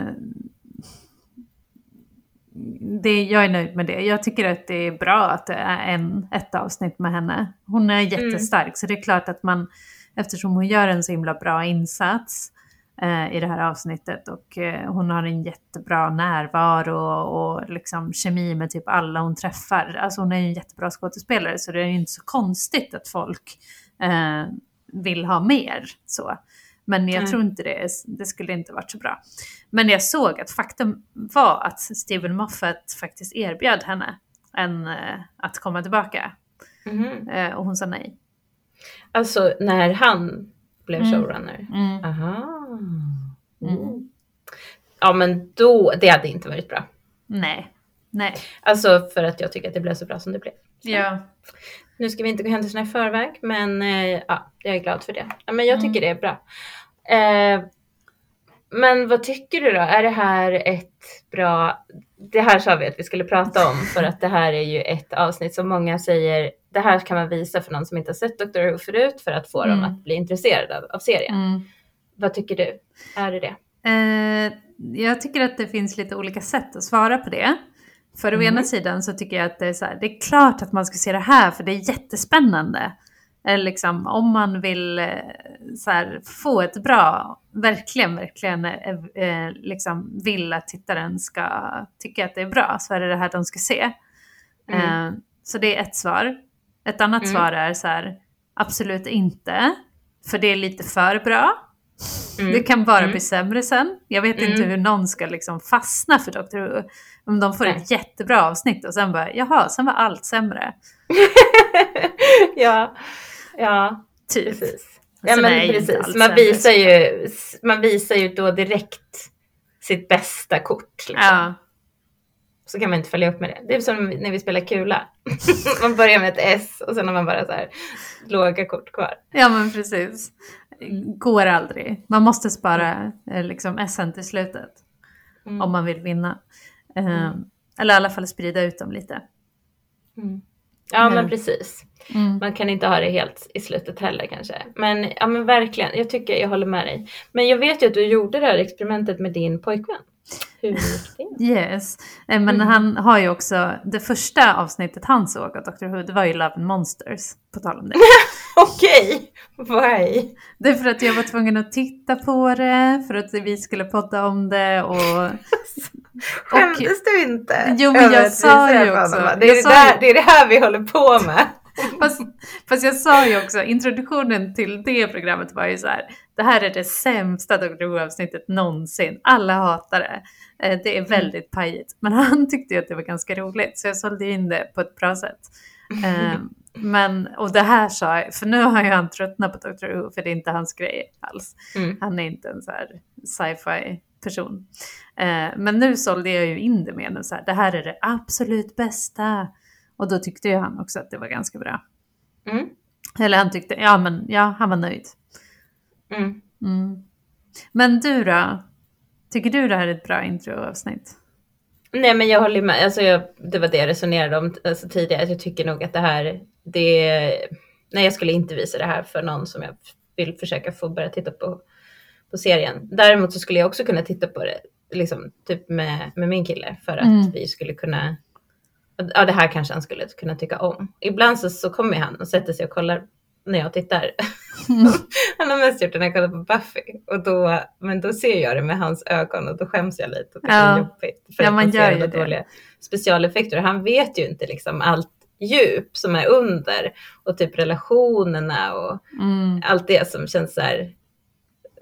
det, jag är nöjd med det. Jag tycker att det är bra att det är en, ett avsnitt med henne. Hon är jättestark, mm. så det är klart att man, eftersom hon gör en så himla bra insats eh, i det här avsnittet och eh, hon har en jättebra närvaro och, och liksom kemi med typ alla hon träffar. Alltså hon är en jättebra skådespelare så det är ju inte så konstigt att folk eh, vill ha mer. Så. Men jag mm. tror inte det, det skulle inte varit så bra. Men jag såg att faktum var att Steven Moffat faktiskt erbjöd henne en, eh, att komma tillbaka. Mm. Och hon sa nej. Alltså när han blev mm. showrunner? Mm. Aha. Mm. Ja men då, det hade inte varit bra. Nej. Nej. Alltså för att jag tycker att det blev så bra som det blev. Ja. Nu ska vi inte gå händelserna i förväg, men eh, ja, jag är glad för det. Ja, men jag tycker mm. det är bra. Eh, men vad tycker du då? Är det här ett bra... Det här sa vi att vi skulle prata om för att det här är ju ett avsnitt som många säger det här kan man visa för någon som inte har sett Dr. Who förut för att få mm. dem att bli intresserade av, av serien. Mm. Vad tycker du? Är det det? Eh, jag tycker att det finns lite olika sätt att svara på det. För å ena mm. sidan så tycker jag att det är, så här, det är klart att man ska se det här för det är jättespännande. Eller liksom, om man vill eh, så här, få ett bra, verkligen, verkligen eh, eh, liksom vill att tittaren ska tycka att det är bra så är det det här de ska se. Mm. Eh, så det är ett svar. Ett annat mm. svar är så här, absolut inte. För det är lite för bra. Mm. Det kan bara mm. bli sämre sen. Jag vet inte mm. hur någon ska liksom fastna för Dr. Who. Om de får ett jättebra avsnitt och sen bara, jaha, sen var allt sämre. ja, ja, typ. precis. Ja men precis, man visar, ju, man visar ju då direkt sitt bästa kort. Liksom. Ja. Så kan man inte följa upp med det. Det är som när vi spelar kula. man börjar med ett S och sen har man bara så här låga kort kvar. Ja men precis. Går aldrig. Man måste spara eh, liksom S till slutet. Mm. Om man vill vinna. Mm. Um, eller i alla fall sprida ut dem lite. Mm. Ja men precis. Mm. Man kan inte ha det helt i slutet heller kanske. Men ja men verkligen, jag tycker jag håller med dig. Men jag vet ju att du gjorde det här experimentet med din pojkvän. Hur gick det? Yes, eh, men mm. han har ju också, det första avsnittet han såg av Dr. Who, det var ju Love and Monsters, på tal om det. Okej, why? Det är för att jag var tvungen att titta på det, för att vi skulle podda om det och... Skämdes du inte? Jo, men jag sa ju också... Det är, det, där, det är det här vi håller på med. Fast, fast, jag sa ju också, introduktionen till det programmet var ju så här, det här är det sämsta Dr. Who-avsnittet någonsin. Alla hatar det. Eh, det är mm. väldigt pajigt. Men han tyckte ju att det var ganska roligt, så jag sålde in det på ett bra sätt. Mm. Men, och det här sa jag, för nu har ju han tröttnat på Dr. Who, för det är inte hans grej alls. Mm. Han är inte en så här sci-fi person. Eh, men nu sålde jag ju in det med så här, det här är det absolut bästa. Och då tyckte ju han också att det var ganska bra. Mm. Eller han tyckte, ja men ja, han var nöjd. Mm. Mm. Men du då? Tycker du det här är ett bra introavsnitt? Nej men jag håller med, alltså jag, det var det jag resonerade om alltså, tidigare, jag tycker nog att det här, det, nej jag skulle inte visa det här för någon som jag vill försöka få börja titta på, på serien. Däremot så skulle jag också kunna titta på det, liksom typ med, med min kille för att mm. vi skulle kunna ja det här kanske han skulle kunna tycka om. Ibland så, så kommer han och sätter sig och kollar när jag tittar. Mm. han har mest gjort det när jag kollar på Buffy. Och då, men då ser jag det med hans ögon och då skäms jag lite och ja. det är jobbigt. För ja, man gör ju det. dåliga specialeffekter. Han vet ju inte liksom allt djup som är under och typ relationerna och mm. allt det som känns så här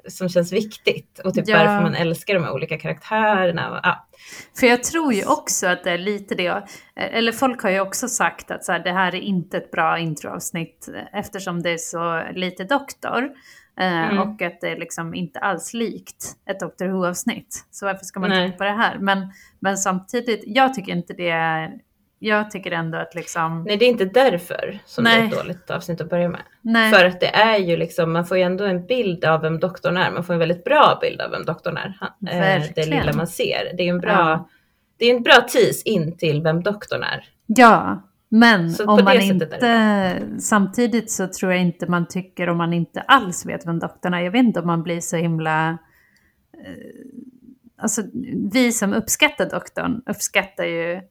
som känns viktigt och typ ja. varför man älskar de här olika karaktärerna. Ja. För jag tror ju också att det är lite det, eller folk har ju också sagt att så här, det här är inte ett bra introavsnitt eftersom det är så lite doktor. Eh, mm. Och att det är liksom inte alls likt ett Doctor Who-avsnitt. Så varför ska man Nej. titta på det här? Men, men samtidigt, jag tycker inte det är jag tycker ändå att liksom... Nej, det är inte därför som det är Nej. ett dåligt avsnitt att börja med. Nej, För att det är ju liksom, man får ju ändå en bild av vem doktorn är. Man får en väldigt bra bild av vem doktorn är. Eh, Det Verkligen. lilla man ser. Det är en bra, Ja. det är en bra tease in till vem doktorn är. ja. Men Så om det man inte... Samtidigt så tror jag inte man tycker om man inte alls vet vem doktorn är. Jag vet inte om man blir så himla... Eh, alltså vi som uppskattar doktorn uppskattar ju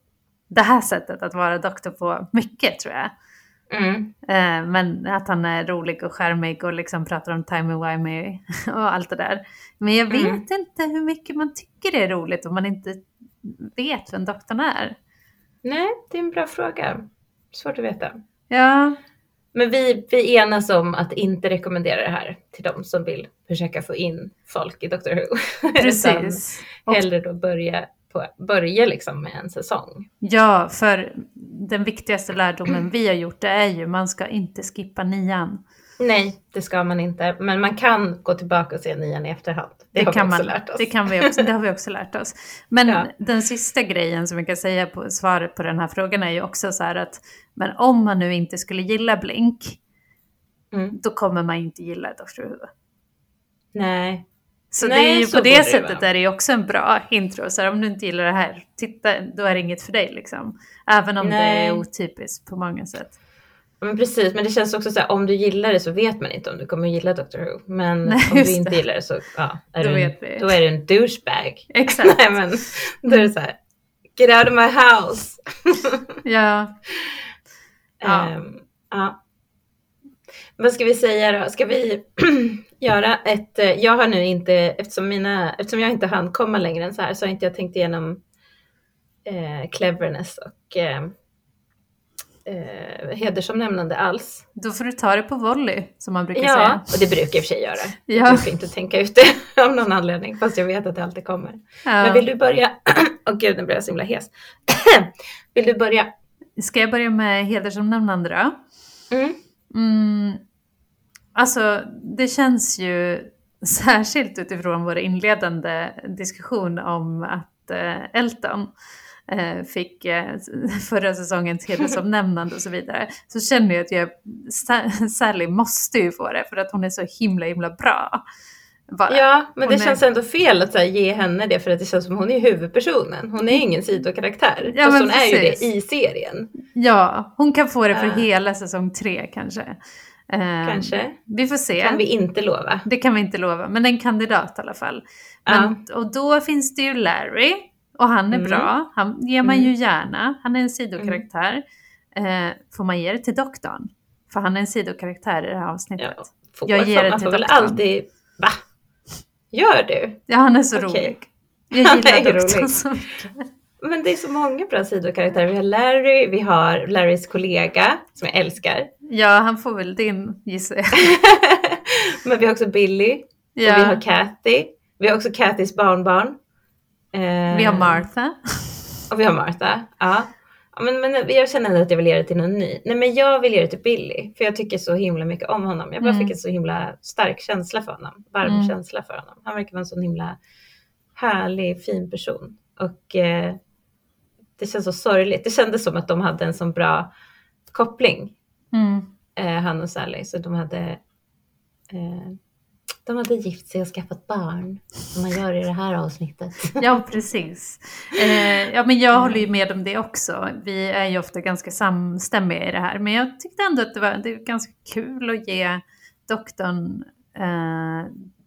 det här sättet att vara doktor på mycket tror jag. Mm. Eh, men att han är rolig och charmig och liksom pratar om timey-wimey och allt det där. Men jag vet Mm. inte hur mycket man tycker det är roligt om man inte vet vem doktorn är. Nej, det är en bra fråga. Svårt att veta. Ja, Men vi, vi enas om att inte rekommendera det här till de som vill försöka få in folk i Doctor Who. Utan precis. Och, hellre då börja, på, börja liksom med en säsong. ja, för den viktigaste lärdomen vi har gjort det är ju man ska inte skippa nian. Nej, det ska man inte. Men man kan gå tillbaka och se nian i efterhand. Det, har kan vi också man, lärt oss. Det, kan vi också, det har vi också lärt oss. Men Ja. den sista grejen som jag kan säga på svaret på den här frågan är ju också så här att men om man nu inte skulle gilla Blink, Mm. då kommer man inte gilla Doctor Who. Nej. Så Nej, det är ju på det det sättet vara. är det ju också en bra intro. Så här, om du inte gillar det här, titta, då är det inget för dig liksom. Även om det Nej. är otypiskt på många sätt. Men precis, men det känns också så här, om du gillar det så vet man inte om du kommer gilla Doctor Who. Men Nej, om du inte det. gillar det så ja, är Då du, vi. en, då är du en douchebag. Exakt. Nej men, då är det så här, get out of my house. Ja. Ja. Ehm, ja. Vad ska vi säga då? Ska vi göra ett... eh, Jag har nu inte, eftersom, mina, eftersom jag inte hann komma längre än så här, så har inte jag tänkt igenom eh, cleverness och eh, eh, hedersomnämnande alls. Då får du ta det på volley, som man brukar Ja, säga. och det brukar jag i och för sig göra. Jag Ja. brukar inte tänka ut det av någon anledning, fast jag vet att det alltid kommer. Ja. Men vill du börja? Åh gud, nu blir jag så himla hes. vill du börja? Ska jag börja med hedersomnämnande då? Mm. Mm, alltså, det känns ju särskilt utifrån vår inledande diskussion om att eh, Elton eh, fick eh, förra säsongens hedersomnämnande och så vidare. Så känner jag att jag, Sa- Sally måste ju få det för att hon är så himla himla bra. Bara. Ja, men det är- känns ändå fel att här, ge henne det för att det känns som hon är huvudpersonen. Hon är ingen sidokaraktär. Ja, Fast hon är ju det precis. i serien. ja, hon kan få det för Ja. hela säsong tre kanske. Kanske. Vi får se. Kan vi inte lova. Det kan vi inte lova, men en kandidat i alla fall. Ja. Men, Och då finns det ju Larry, och han är Mm. bra. Han ger man Mm. ju gärna. Han är en sidokaraktär. Eh, får man ge det till doktorn? För han är en sidokaraktär i det här avsnittet. Ja, Ja, får, Jag ger det till doktorn. alltid... Va? Gör du? han är så Okej. rolig. Jag Han gillar är doktorn rolig. så mycket. Men det är så många bra sidokaraktärer. Vi har Larry, vi har Larrys kollega som jag älskar. Ja, han får väl din gissar jag. Men vi har också Billy och vi Ja. har Kathy. Vi har också Kathys barnbarn. Eh, Vi har Martha. Och vi har Martha. Ja. ja men, men jag känner ändå att jag vill ge det till någon ny. Nej men jag vill ge det till Billy. För jag tycker så himla mycket om honom. Jag bara Mm. fick en så himla stark känsla för honom. Varm Mm. känsla för honom. Han verkar vara en sån himla härlig, fin person. Och eh, det känns så sorgligt. Det kändes som att de hade en sån bra koppling. Mm. Eh, han och Sally. Så de hade eh, de hade gift sig och skaffat barn. Som man gör i det här avsnittet. Ja, precis. Eh, ja, men jag håller ju med om det också. Vi är ju ofta ganska samstämmiga i det här. Men jag tyckte ändå att det var, det var ganska kul att ge doktorn eh,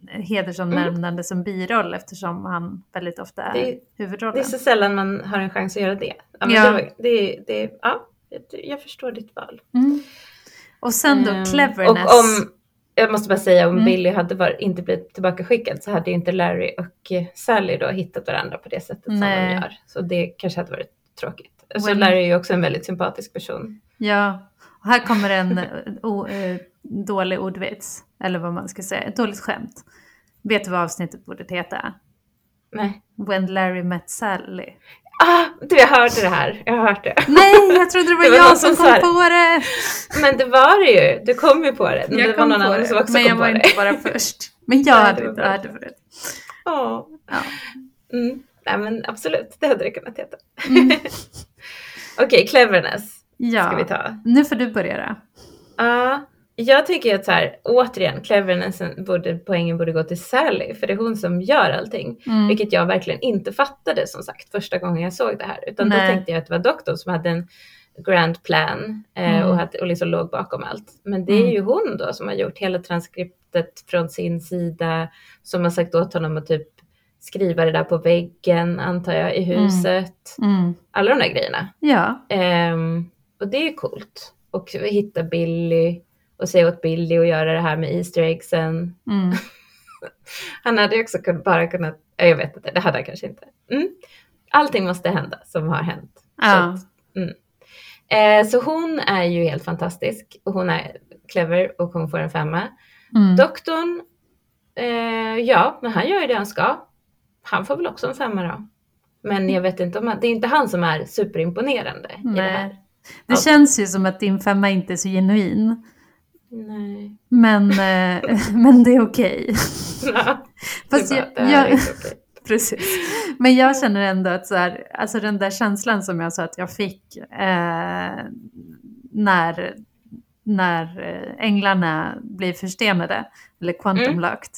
hedersomnämnande som biroll eftersom han väldigt ofta är Det huvudrollen. Det är så sällan man har en chans att göra det. Ja, Ja. Det, var, det, det, ja, jag- jag förstår ditt val. Mm. Och sen då Ehm, cleverness. Och om, jag måste bara säga, om Mm. Billy hade var, inte blivit tillbakaskickad så hade ju inte Larry och eh, Sally då hittat varandra på det sättet som Nej. de gör. Så det kanske hade varit tråkigt. Så Well- Larry är ju också en väldigt sympatisk person. Ja, och här kommer en eh, o, eh, dålig ordvits. Eller vad man ska säga, ett dåligt skämt. Vet du vad avsnittet borde heta? Nej. When Larry met Sally. Ah, du, jag hörde det här. Jag har hört det. Nej, jag trodde det var, Det var jag som som kom det. på det. Men det var det ju. Du kom ju på det. Men Jag det kom var någon på annan det, som också men kom jag på var det. inte bara först. Men jag hade var inte hört det förut. Ja. Ja. Mm. Nej men absolut, det hade det kunnat heta. Mm. Okej, cleverness Ja, ska vi ta. nu får du börja då. Ja, jag tycker att så här, återigen, clevernessen borde, poängen borde gå till Sally, för det är hon som gör allting. Mm. Vilket jag verkligen inte fattade som sagt första gången jag såg det här. Utan Nej. då tänkte jag att det var doktorn som hade en grand plan eh, Mm. och, hade, och liksom låg bakom allt. Men det är Mm. ju hon då som har gjort hela transkriptet från sin sida. Som har sagt åt honom att typ skriva det där på väggen antar jag i huset. Mm. Alla de där grejerna. Ja, Ehm, och det är ju coolt. Och hitta Billy och säga åt Billy att göra det här med Easter eggsen. mm. Han hade ju också bara kunnat, ja, jag vet inte, det hade han kanske inte. Mm. Allting måste hända som har hänt. Så, ja. att, mm. eh, så hon är ju helt fantastisk och hon är clever och hon får en femma. Mm. Doktorn, eh, ja, men han gör ju det han ska. Han får väl också en femma då. Men jag vet inte om han, det är inte han som är superimponerande i det här. Nej. Det känns ju som att din femma inte är så genuin. Nej. Men, eh, men det är okej. Ja, Fast jag, det är okej. precis. Men jag känner ändå att så här, alltså den där känslan som jag sa att jag fick eh, när, när eh, änglarna blir förstenade, eller quantum Mm. locked.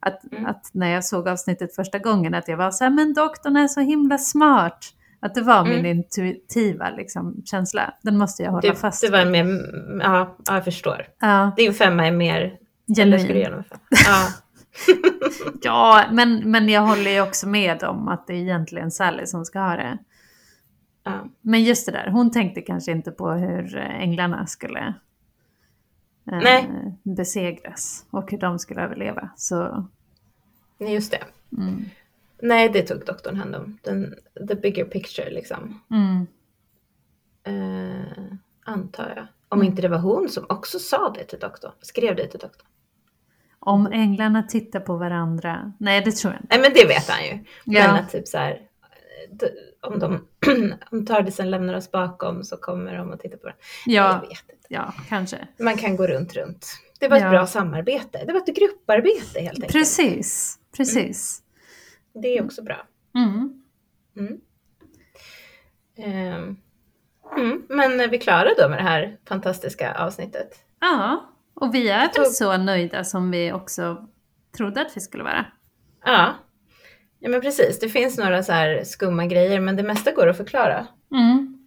Att, Mm. att när jag såg avsnittet första gången att jag var så här, men doktorn är så himla smart. Att det var min Mm. intuitiva liksom, känsla. Den måste jag hålla Det, fast det var vid. mer, ja, ja, jag förstår. Ja, Din femma är mer, du genuin. Ja. Ja, men, men jag håller ju också med om att det är egentligen Sally som ska ha det. ja. Men just det där, hon tänkte kanske inte på hur änglarna skulle eh, besegras och hur de skulle överleva. Så, just det. mm, Nej, det tog doktorn hand om. Den, the bigger picture liksom. mm, Eh, antar jag. Om Mm. inte det var hon som också sa det till doktorn. Skrev det till doktorn. om änglarna tittar på varandra, nej det tror jag inte. Nej men det vet han ju. Men Ja. att typ så här. Om de, om Tardisen lämnar oss bakom så kommer de att titta på den. Ja, Jag vet inte. ja kanske. Man kan gå runt runt. Det var ett Ja. bra samarbete. Det var ett grupparbete helt enkelt. Precis, precis. Det är också bra. Mm. Mm. Ehm, mm. Men vi klara då med det här fantastiska avsnittet? Ja, och vi är väl så nöjda som vi också trodde att vi skulle vara. Ja. Ja men precis, det finns några så här skumma grejer men det mesta går att förklara. Mm.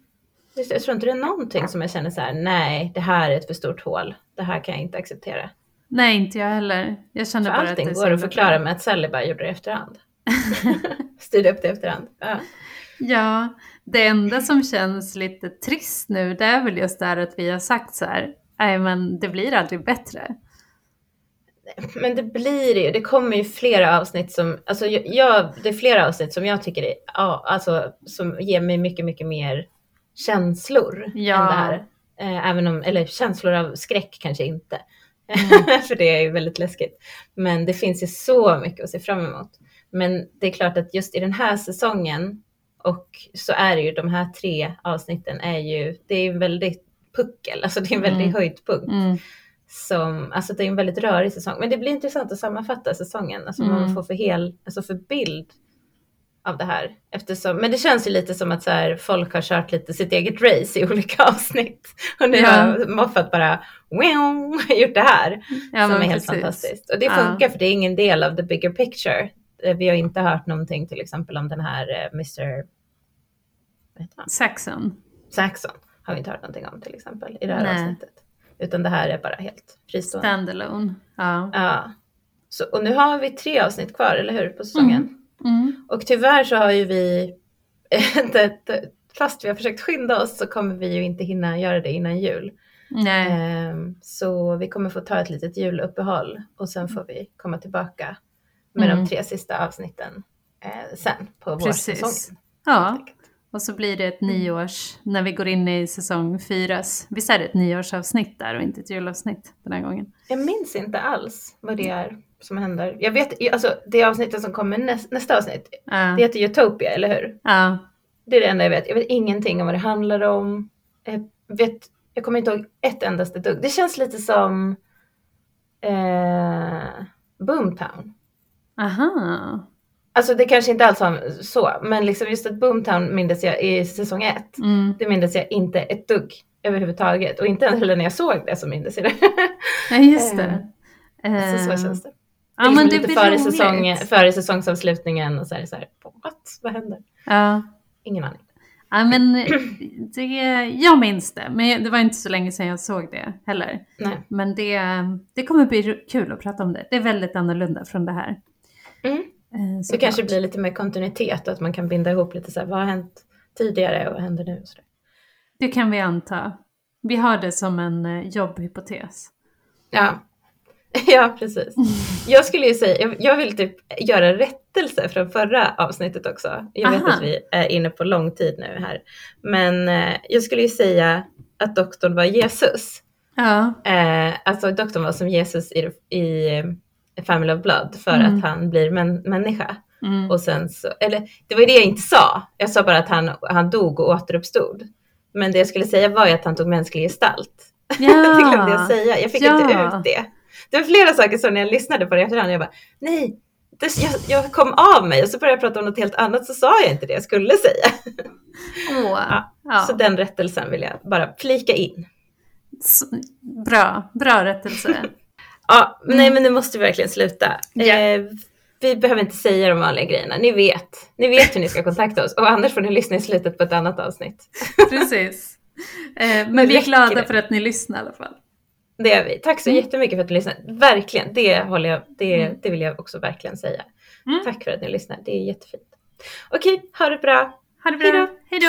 Det, Jag tror inte det är någonting som jag känner så här, nej det här är ett för stort hål. Det här kan jag inte acceptera. Nej, inte jag heller. Jag känner För bara att allting det är så går att förklara med att Sally bara gjorde det i efterhand. Styrde upp det efterhand. Ja. Ja, det enda som känns lite trist nu det är väl just det här att vi har sagt så här, nej men det blir aldrig bättre. Men det blir det ju. Det kommer ju flera avsnitt som, alltså jag- jag, det är flera avsnitt som jag tycker är, ja, alltså som ger mig mycket, mycket mer känslor Ja. än det här. Eh, även om, eller känslor av skräck kanske inte. Mm. För det är ju väldigt läskigt. Men det finns ju så mycket att se fram emot. Men det är klart att just i den här säsongen och så är det ju de här tre avsnitten är ju, det är ju väldigt puckel, alltså det är en väldigt Mm. höjdpunkt Mm. som, alltså det är en väldigt rörig säsong. Men det blir intressant att sammanfatta säsongen, alltså vad man Mm. får för hel, alltså för bild av det här. Eftersom, men det känns ju lite som att så här, folk har kört lite sitt eget race i olika avsnitt. Och nu Ja. har Moffat bara wow, gjort det här. Ja, som är helt precis. fantastiskt. Och det Ja. funkar för det är ingen del av the bigger picture. Eh, Vi har inte hört någonting till exempel om den här eh, Mr. Saxon. Saxon. Har vi inte hört någonting om till exempel i det här Nej. avsnittet. Utan det här är bara helt fristående. Standalone. Ja. Ja. Så, och nu har vi tre avsnitt kvar, eller hur, på säsongen? Mm. Och tyvärr så har ju vi, fast vi har försökt skynda oss så kommer vi ju inte hinna göra det innan jul. Nej. Ehm, så vi kommer få ta ett litet juluppehåll och sen får vi komma tillbaka med Mm. de tre sista avsnitten eh, sen på Precis. vårsäsongen. Ja, och så blir det ett nyårs, när vi går in i säsong fyras. Visst är det ett nyårsavsnitt där och inte ett julavsnitt den här gången? Jag minns inte alls vad det är som händer. Jag vet, alltså det avsnittet som kommer näst, nästa avsnitt, Ja. det heter Utopia, eller hur? ja. Det är det enda jag vet. Jag vet ingenting om vad det handlar om. Jag, vet, jag kommer inte ihåg ett endaste dugg. Det känns lite som eh, Boomtown. Aha. Alltså det kanske inte alls var så, men liksom just att Boomtown mindes jag i säsong ett. Mm. Det mindes jag inte ett dugg överhuvudtaget. Och inte heller när jag såg det så mindes jag det. Ja, just det. så, så Eh, känns det. Ja, liksom men det lite blir före, säsong, före säsongsavslutningen och så är det så här, what? Vad händer? Ja. Ingen aning. ja, men eh, det, jag minns det. Men det var inte så länge sedan jag såg det heller. Nej. Men det, det kommer bli kul att prata om det. Det är väldigt annorlunda från det här. Mm. Eh, Det kanske blir lite mer kontinuitet och att man kan binda ihop lite så här, vad har hänt tidigare och vad händer nu? Så. Det kan vi anta. Vi har det som en eh, jobbhypotes. Ja. ja, precis. Jag skulle ju säga, jag, vill typ göra rättelse från förra avsnittet också. Jag vet Aha. att vi är inne på lång tid nu här. Men eh, jag skulle ju säga att doktorn var Jesus. Ja. Alltså doktorn var som Jesus i, i Family of Blood för Mm. att han blir män, människa. Mm. Och sen så, eller det var ju det jag inte sa. Jag sa bara att han, han dog och återuppstod. Men det jag skulle säga var ju att han tog mänsklig gestalt. Ja. det glömde jag säga. Jag fick Ja. inte ut det. Det var flera saker så när jag lyssnade på det efterhand. Jag bara, nej, det, jag, jag kom av mig och så började jag prata om något helt annat så sa jag inte det jag skulle säga. Åh. Ja. Ja. Så den rättelsen vill jag bara flika in. S- Bra, bra rättelse. Ja, nej Mm. men nu måste vi verkligen sluta. Ja. Eh, vi behöver inte säga de vanliga grejerna. Ni vet. Ni vet hur ni ska kontakta oss. Och annars får ni lyssna i slutet på ett annat avsnitt. Precis. Eh, men vi är glada det? för att ni lyssnar i alla fall. Det är vi. Tack så Mm. jättemycket för att du lyssnade. Verkligen, det, håller jag, det, Mm. det vill jag också verkligen säga. Mm. Tack för att ni lyssnar. Det är jättefint. Okej, ha det bra. Ha det bra. Hej då.